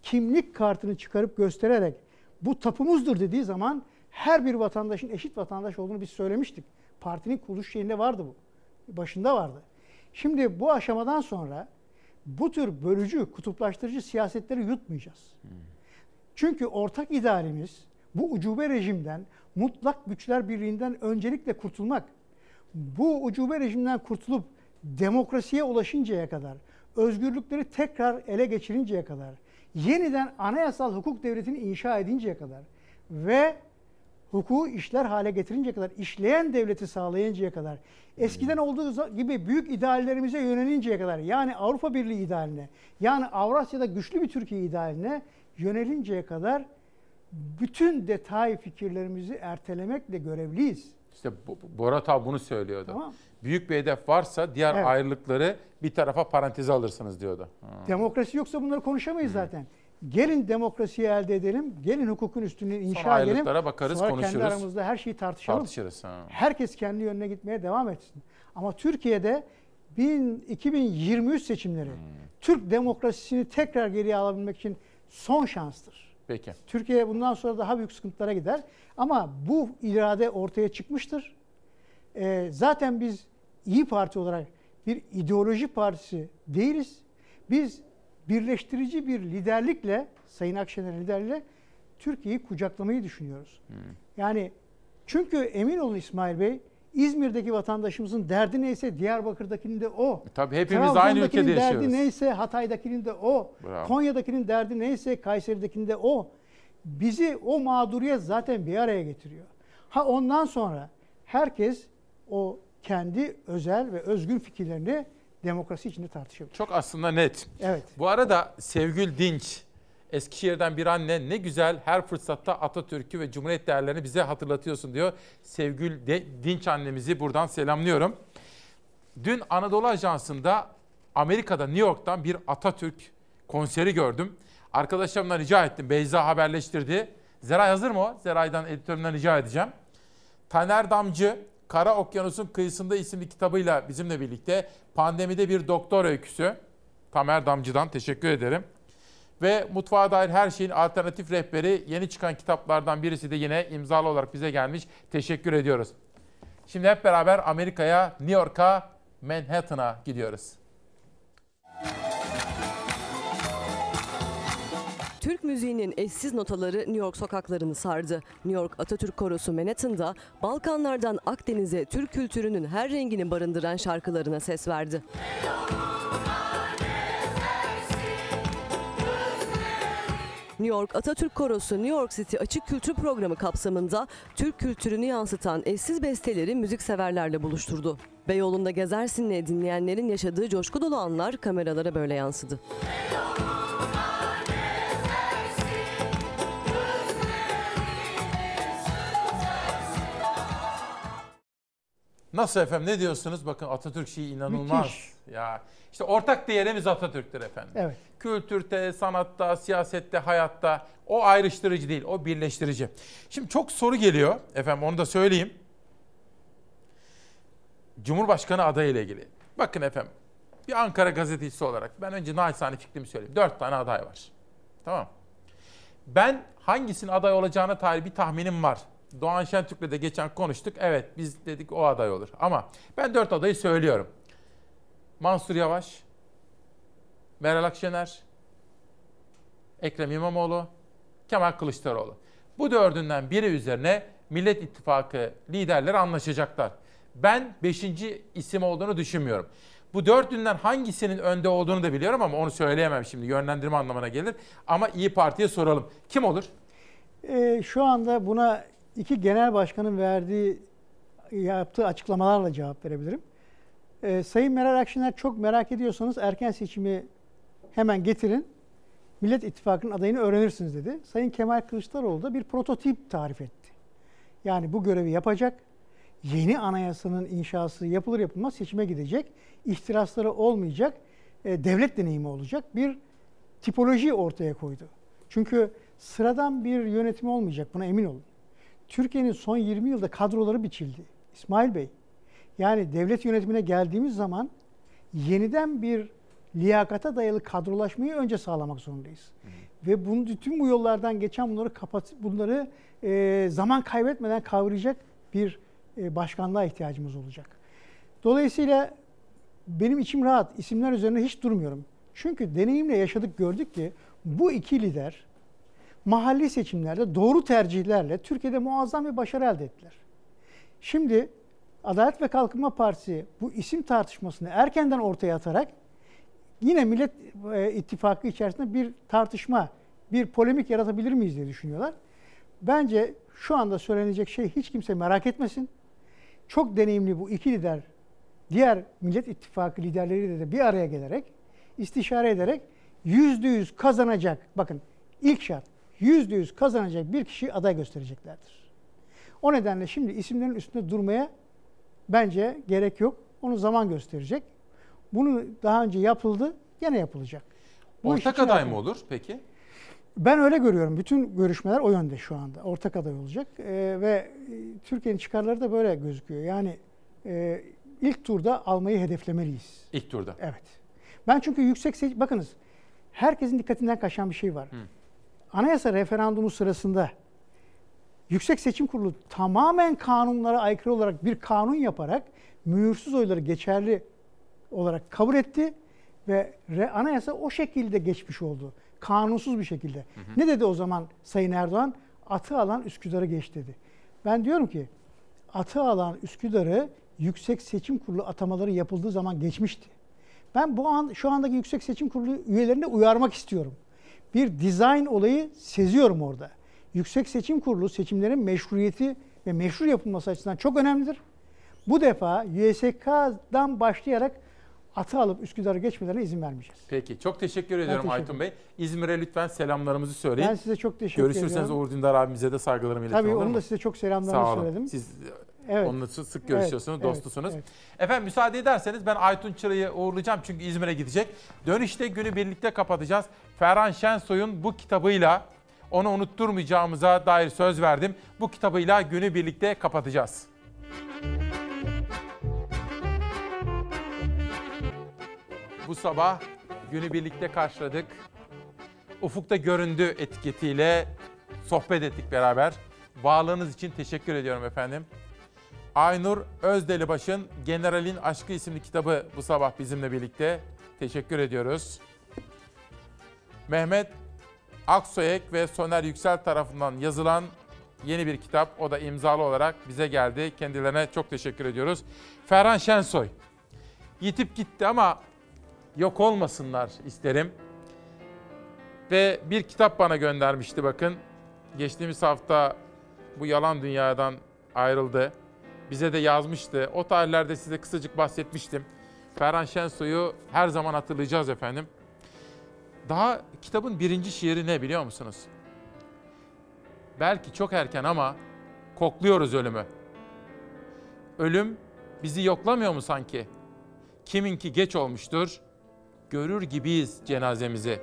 kimlik kartını çıkarıp göstererek bu tapumuzdur dediği zaman her bir vatandaşın eşit vatandaş olduğunu biz söylemiştik. Partinin kuruluş şeyinde vardı bu. Başında vardı. Şimdi bu aşamadan sonra bu tür bölücü, kutuplaştırıcı siyasetleri yutmayacağız. Çünkü ortak idealimiz bu ucube rejimden, mutlak güçler birliğinden öncelikle kurtulmak. Bu ucube rejimden kurtulup demokrasiye ulaşıncaya kadar, özgürlükleri tekrar ele geçirinceye kadar, yeniden anayasal hukuk devletini inşa edinceye kadar ve hukuku işler hale getirinceye kadar, işleyen devleti sağlayıncaya kadar, eskiden olduğu gibi büyük ideallerimize yönelinceye kadar, yani Avrupa Birliği idealine, yani Avrasya'da güçlü bir Türkiye idealine yönelinceye kadar bütün detay fikirlerimizi ertelemekle görevliyiz. İşte Borat abi bunu söylüyordu. Tamam. Büyük bir hedef varsa diğer Evet. ayrılıkları bir tarafa paranteze alırsınız diyordu. Demokrasi yoksa bunları konuşamayız zaten. Gelin demokrasiyi elde edelim, gelin hukukun üstünlüğünü inşa edelim. ayrılıklara bakarız, Sonra konuşuruz. kendi aramızda her şeyi tartışalım. Tartışırız. Ha. Herkes kendi yönüne gitmeye devam etsin. Ama Türkiye'de 1000 2023 seçimleri Türk demokrasisini tekrar geriye alabilmek için son şanstır. Peki. Türkiye bundan sonra daha büyük sıkıntılara gider. Ama bu irade ortaya çıkmıştır. Ee, zaten biz İyi Parti olarak bir ideoloji partisi değiliz. Biz birleştirici bir liderlikle, Sayın Akşener liderliğiyle Türkiye'yi kucaklamayı düşünüyoruz. Yani çünkü emin olun İsmail Bey, İzmir'deki vatandaşımızın derdi neyse Diyarbakır'dakinin de o. Tabii hepimiz aynı ülkede Trabzon'dakinin yaşıyoruz. derdi neyse Hatay'dakinin de o. Bravo. Konya'dakinin derdi neyse Kayseri'dekinin de o. Bizi o mağduriyet zaten bir araya getiriyor. Ha ondan sonra herkes o kendi özel ve özgür fikirlerini demokrasi içinde tartışabilir. Çok aslında net. Evet. Bu arada Sevgül Dinç, Eskişehir'den bir anne ne güzel her fırsatta Atatürk'ü ve Cumhuriyet değerlerini bize hatırlatıyorsun diyor. Sevgül De- Dinç annemizi buradan selamlıyorum. Dün Anadolu Ajansı'nda Amerika'da New York'tan bir Atatürk konseri gördüm. Arkadaşlarımdan rica ettim. Beyza haberleştirdi. Zeray hazır mı o? Zeray'dan editörümden rica edeceğim. Taner Damcı, Kara Okyanus'un Kıyısında isimli kitabıyla bizimle birlikte pandemide bir doktor öyküsü. Tamer Damcı'dan teşekkür ederim. Ve mutfağa dair her şeyin alternatif rehberi yeni çıkan kitaplardan birisi de yine imzalı olarak bize gelmiş. Teşekkür ediyoruz. Şimdi hep beraber Amerika'ya, New York'a, Manhattan'a gidiyoruz. Türk müziğinin eşsiz notaları New York sokaklarını sardı. New York Atatürk Korosu Manhattan'da Balkanlardan Akdeniz'e Türk kültürünün her rengini barındıran şarkılarına ses verdi. New York Atatürk Korosu New York City Açık Kültür Programı kapsamında Türk kültürünü yansıtan eşsiz besteleri müzikseverlerle buluşturdu. Beyoğlu'nda gezersinle dinleyenlerin yaşadığı coşku dolu anlar kameralara böyle yansıdı. Nasıl efendim ne diyorsunuz? Bakın Atatürk şeyi inanılmaz. Müthiş. Ya işte ortak değerimiz Atatürk'tür efendim. Evet. Kültürde, sanatta, siyasette, hayatta o ayrıştırıcı değil, o birleştirici. Şimdi çok soru geliyor efendim onu da söyleyeyim. Cumhurbaşkanı adayı ile ilgili. Bakın efendim bir Ankara gazetecisi olarak ben önce naçizane fikrimi söyleyeyim. Dört tane aday var. Tamam. Ben hangisinin aday olacağına dair bir tahminim var. Doğan Şentürk'le de geçen konuştuk. Evet biz dedik o aday olur. Ama ben dört adayı söylüyorum. Mansur Yavaş, Meral Akşener, Ekrem İmamoğlu, Kemal Kılıçdaroğlu. Bu dördünden biri üzerine Millet İttifakı liderleri anlaşacaklar. Ben beşinci isim olduğunu düşünmüyorum. Bu dördünden hangisinin önde olduğunu da biliyorum ama onu söyleyemem şimdi. Yönlendirme anlamına gelir. Ama İyi Parti'ye soralım. Kim olur? Ee, şu anda buna iki genel başkanın verdiği, yaptığı açıklamalarla cevap verebilirim. Ee, Sayın Meral Akşener çok merak ediyorsanız erken seçimi hemen getirin. Millet İttifakı'nın adayını öğrenirsiniz dedi. Sayın Kemal Kılıçdaroğlu da bir prototip tarif etti. Yani bu görevi yapacak. Yeni anayasanın inşası yapılır yapılmaz seçime gidecek. İhtirasları olmayacak. e, devlet deneyimi olacak. Bir tipoloji ortaya koydu. Çünkü sıradan bir yönetim olmayacak buna emin olun. Türkiye'nin son 20 yılda kadroları biçildi. İsmail Bey, yani devlet yönetimine geldiğimiz zaman yeniden bir liyakata dayalı kadrolaşmayı önce sağlamak zorundayız. Ve bunu bütün bu yollardan geçen bunları kapat bunları e, zaman kaybetmeden kavrayacak bir e, başkanlığa ihtiyacımız olacak. Dolayısıyla benim içim rahat. İsimler üzerine hiç durmuyorum. Çünkü deneyimle yaşadık gördük ki bu iki lider mahalli seçimlerde doğru tercihlerle Türkiye'de muazzam bir başarı elde ettiler. Şimdi Adalet ve Kalkınma Partisi bu isim tartışmasını erkenden ortaya atarak yine Millet e, İttifakı içerisinde bir tartışma, bir polemik yaratabilir miyiz diye düşünüyorlar. Bence şu anda söylenecek şey hiç kimse merak etmesin. Çok deneyimli bu iki lider diğer Millet İttifakı liderleriyle de bir araya gelerek istişare ederek yüzde yüz kazanacak. Bakın ilk şart yüzde yüz kazanacak bir kişi aday göstereceklerdir. O nedenle şimdi isimlerin üstünde durmaya bence gerek yok. Onu zaman gösterecek. Bunu daha önce yapıldı, gene yapılacak. Bu Ortak aday mı olur peki? Ben öyle görüyorum. Bütün görüşmeler o yönde şu anda. Ortak aday olacak. Ee, ve e, Türkiye'nin çıkarları da böyle gözüküyor. Yani e, ilk turda almayı hedeflemeliyiz. İlk turda. Evet. Ben çünkü yüksek seç... Bakınız herkesin dikkatinden kaçan bir şey var. Anayasa referandumu sırasında Yüksek Seçim Kurulu tamamen kanunlara aykırı olarak bir kanun yaparak mühürsüz oyları geçerli olarak kabul etti ve anayasa o şekilde geçmiş oldu. Kanunsuz bir şekilde. Ne dedi o zaman Sayın Erdoğan? Atı alan Üsküdar'ı geç dedi. Ben diyorum ki atı alan Üsküdar'ı Yüksek Seçim Kurulu atamaları yapıldığı zaman geçmişti. Ben bu an şu andaki Yüksek Seçim Kurulu üyelerini uyarmak istiyorum. Bir dizayn olayı seziyorum orada. Yüksek Seçim Kurulu seçimlerin meşruiyeti ve meşru yapılması açısından çok önemlidir. Bu defa YSK'dan başlayarak atı alıp Üsküdar'ı geçmelerine izin vermeyeceğiz. Peki çok teşekkür ediyorum teşekkür Aytun Bey. İzmir'e lütfen selamlarımızı söyleyin. Ben size çok teşekkür Görüşürseniz ediyorum. Uğur Dündar abimize de saygılarımı iletin Tabii mu? da size çok selamlarını Sağ olun. söyledim. Siz Evet. onunla sık Evet, görüşüyorsunuz, evet, dostusunuz. evet. Efendim müsaade ederseniz ben Aytun Çıra'yı uğurlayacağım çünkü İzmir'e gidecek. Dönüşte günü birlikte kapatacağız. Ferhan Şensoy'un bu kitabıyla onu unutturmayacağımıza dair söz verdim. Bu kitabıyla günü birlikte kapatacağız. Bu sabah günü birlikte karşıladık. Ufukta göründü etiketiyle sohbet ettik beraber. Bağlığınız için teşekkür ediyorum efendim. Aynur Özdelibaş'ın Generalin Aşkı isimli kitabı bu sabah bizimle birlikte. Teşekkür ediyoruz. Mehmet Aksoyek ve Soner Yüksel tarafından yazılan yeni bir kitap. O da imzalı olarak bize geldi. Kendilerine çok teşekkür ediyoruz. Ferhan Şensoy. Yitip gitti ama yok olmasınlar isterim. Ve bir kitap bana göndermişti bakın. Geçtiğimiz hafta bu yalan dünyadan ayrıldı. Bize de yazmıştı. O tarihlerde size kısacık bahsetmiştim. Ferhan Şensoy'u her zaman hatırlayacağız efendim. Daha kitabın birinci şiiri ne biliyor musunuz? Belki çok erken ama kokluyoruz ölümü. Ölüm bizi yoklamıyor mu sanki? Kiminki geç olmuştur, görür gibiyiz cenazemizi.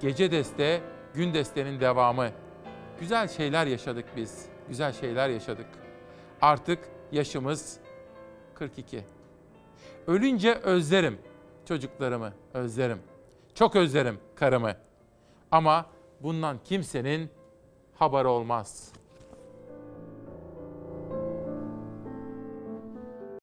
Gece deste, gün destenin devamı. Güzel şeyler yaşadık biz, güzel şeyler yaşadık. Artık yaşımız 42. Ölünce özlerim çocuklarımı, özlerim. Çok özlerim karımı. Ama bundan kimsenin haberi olmaz.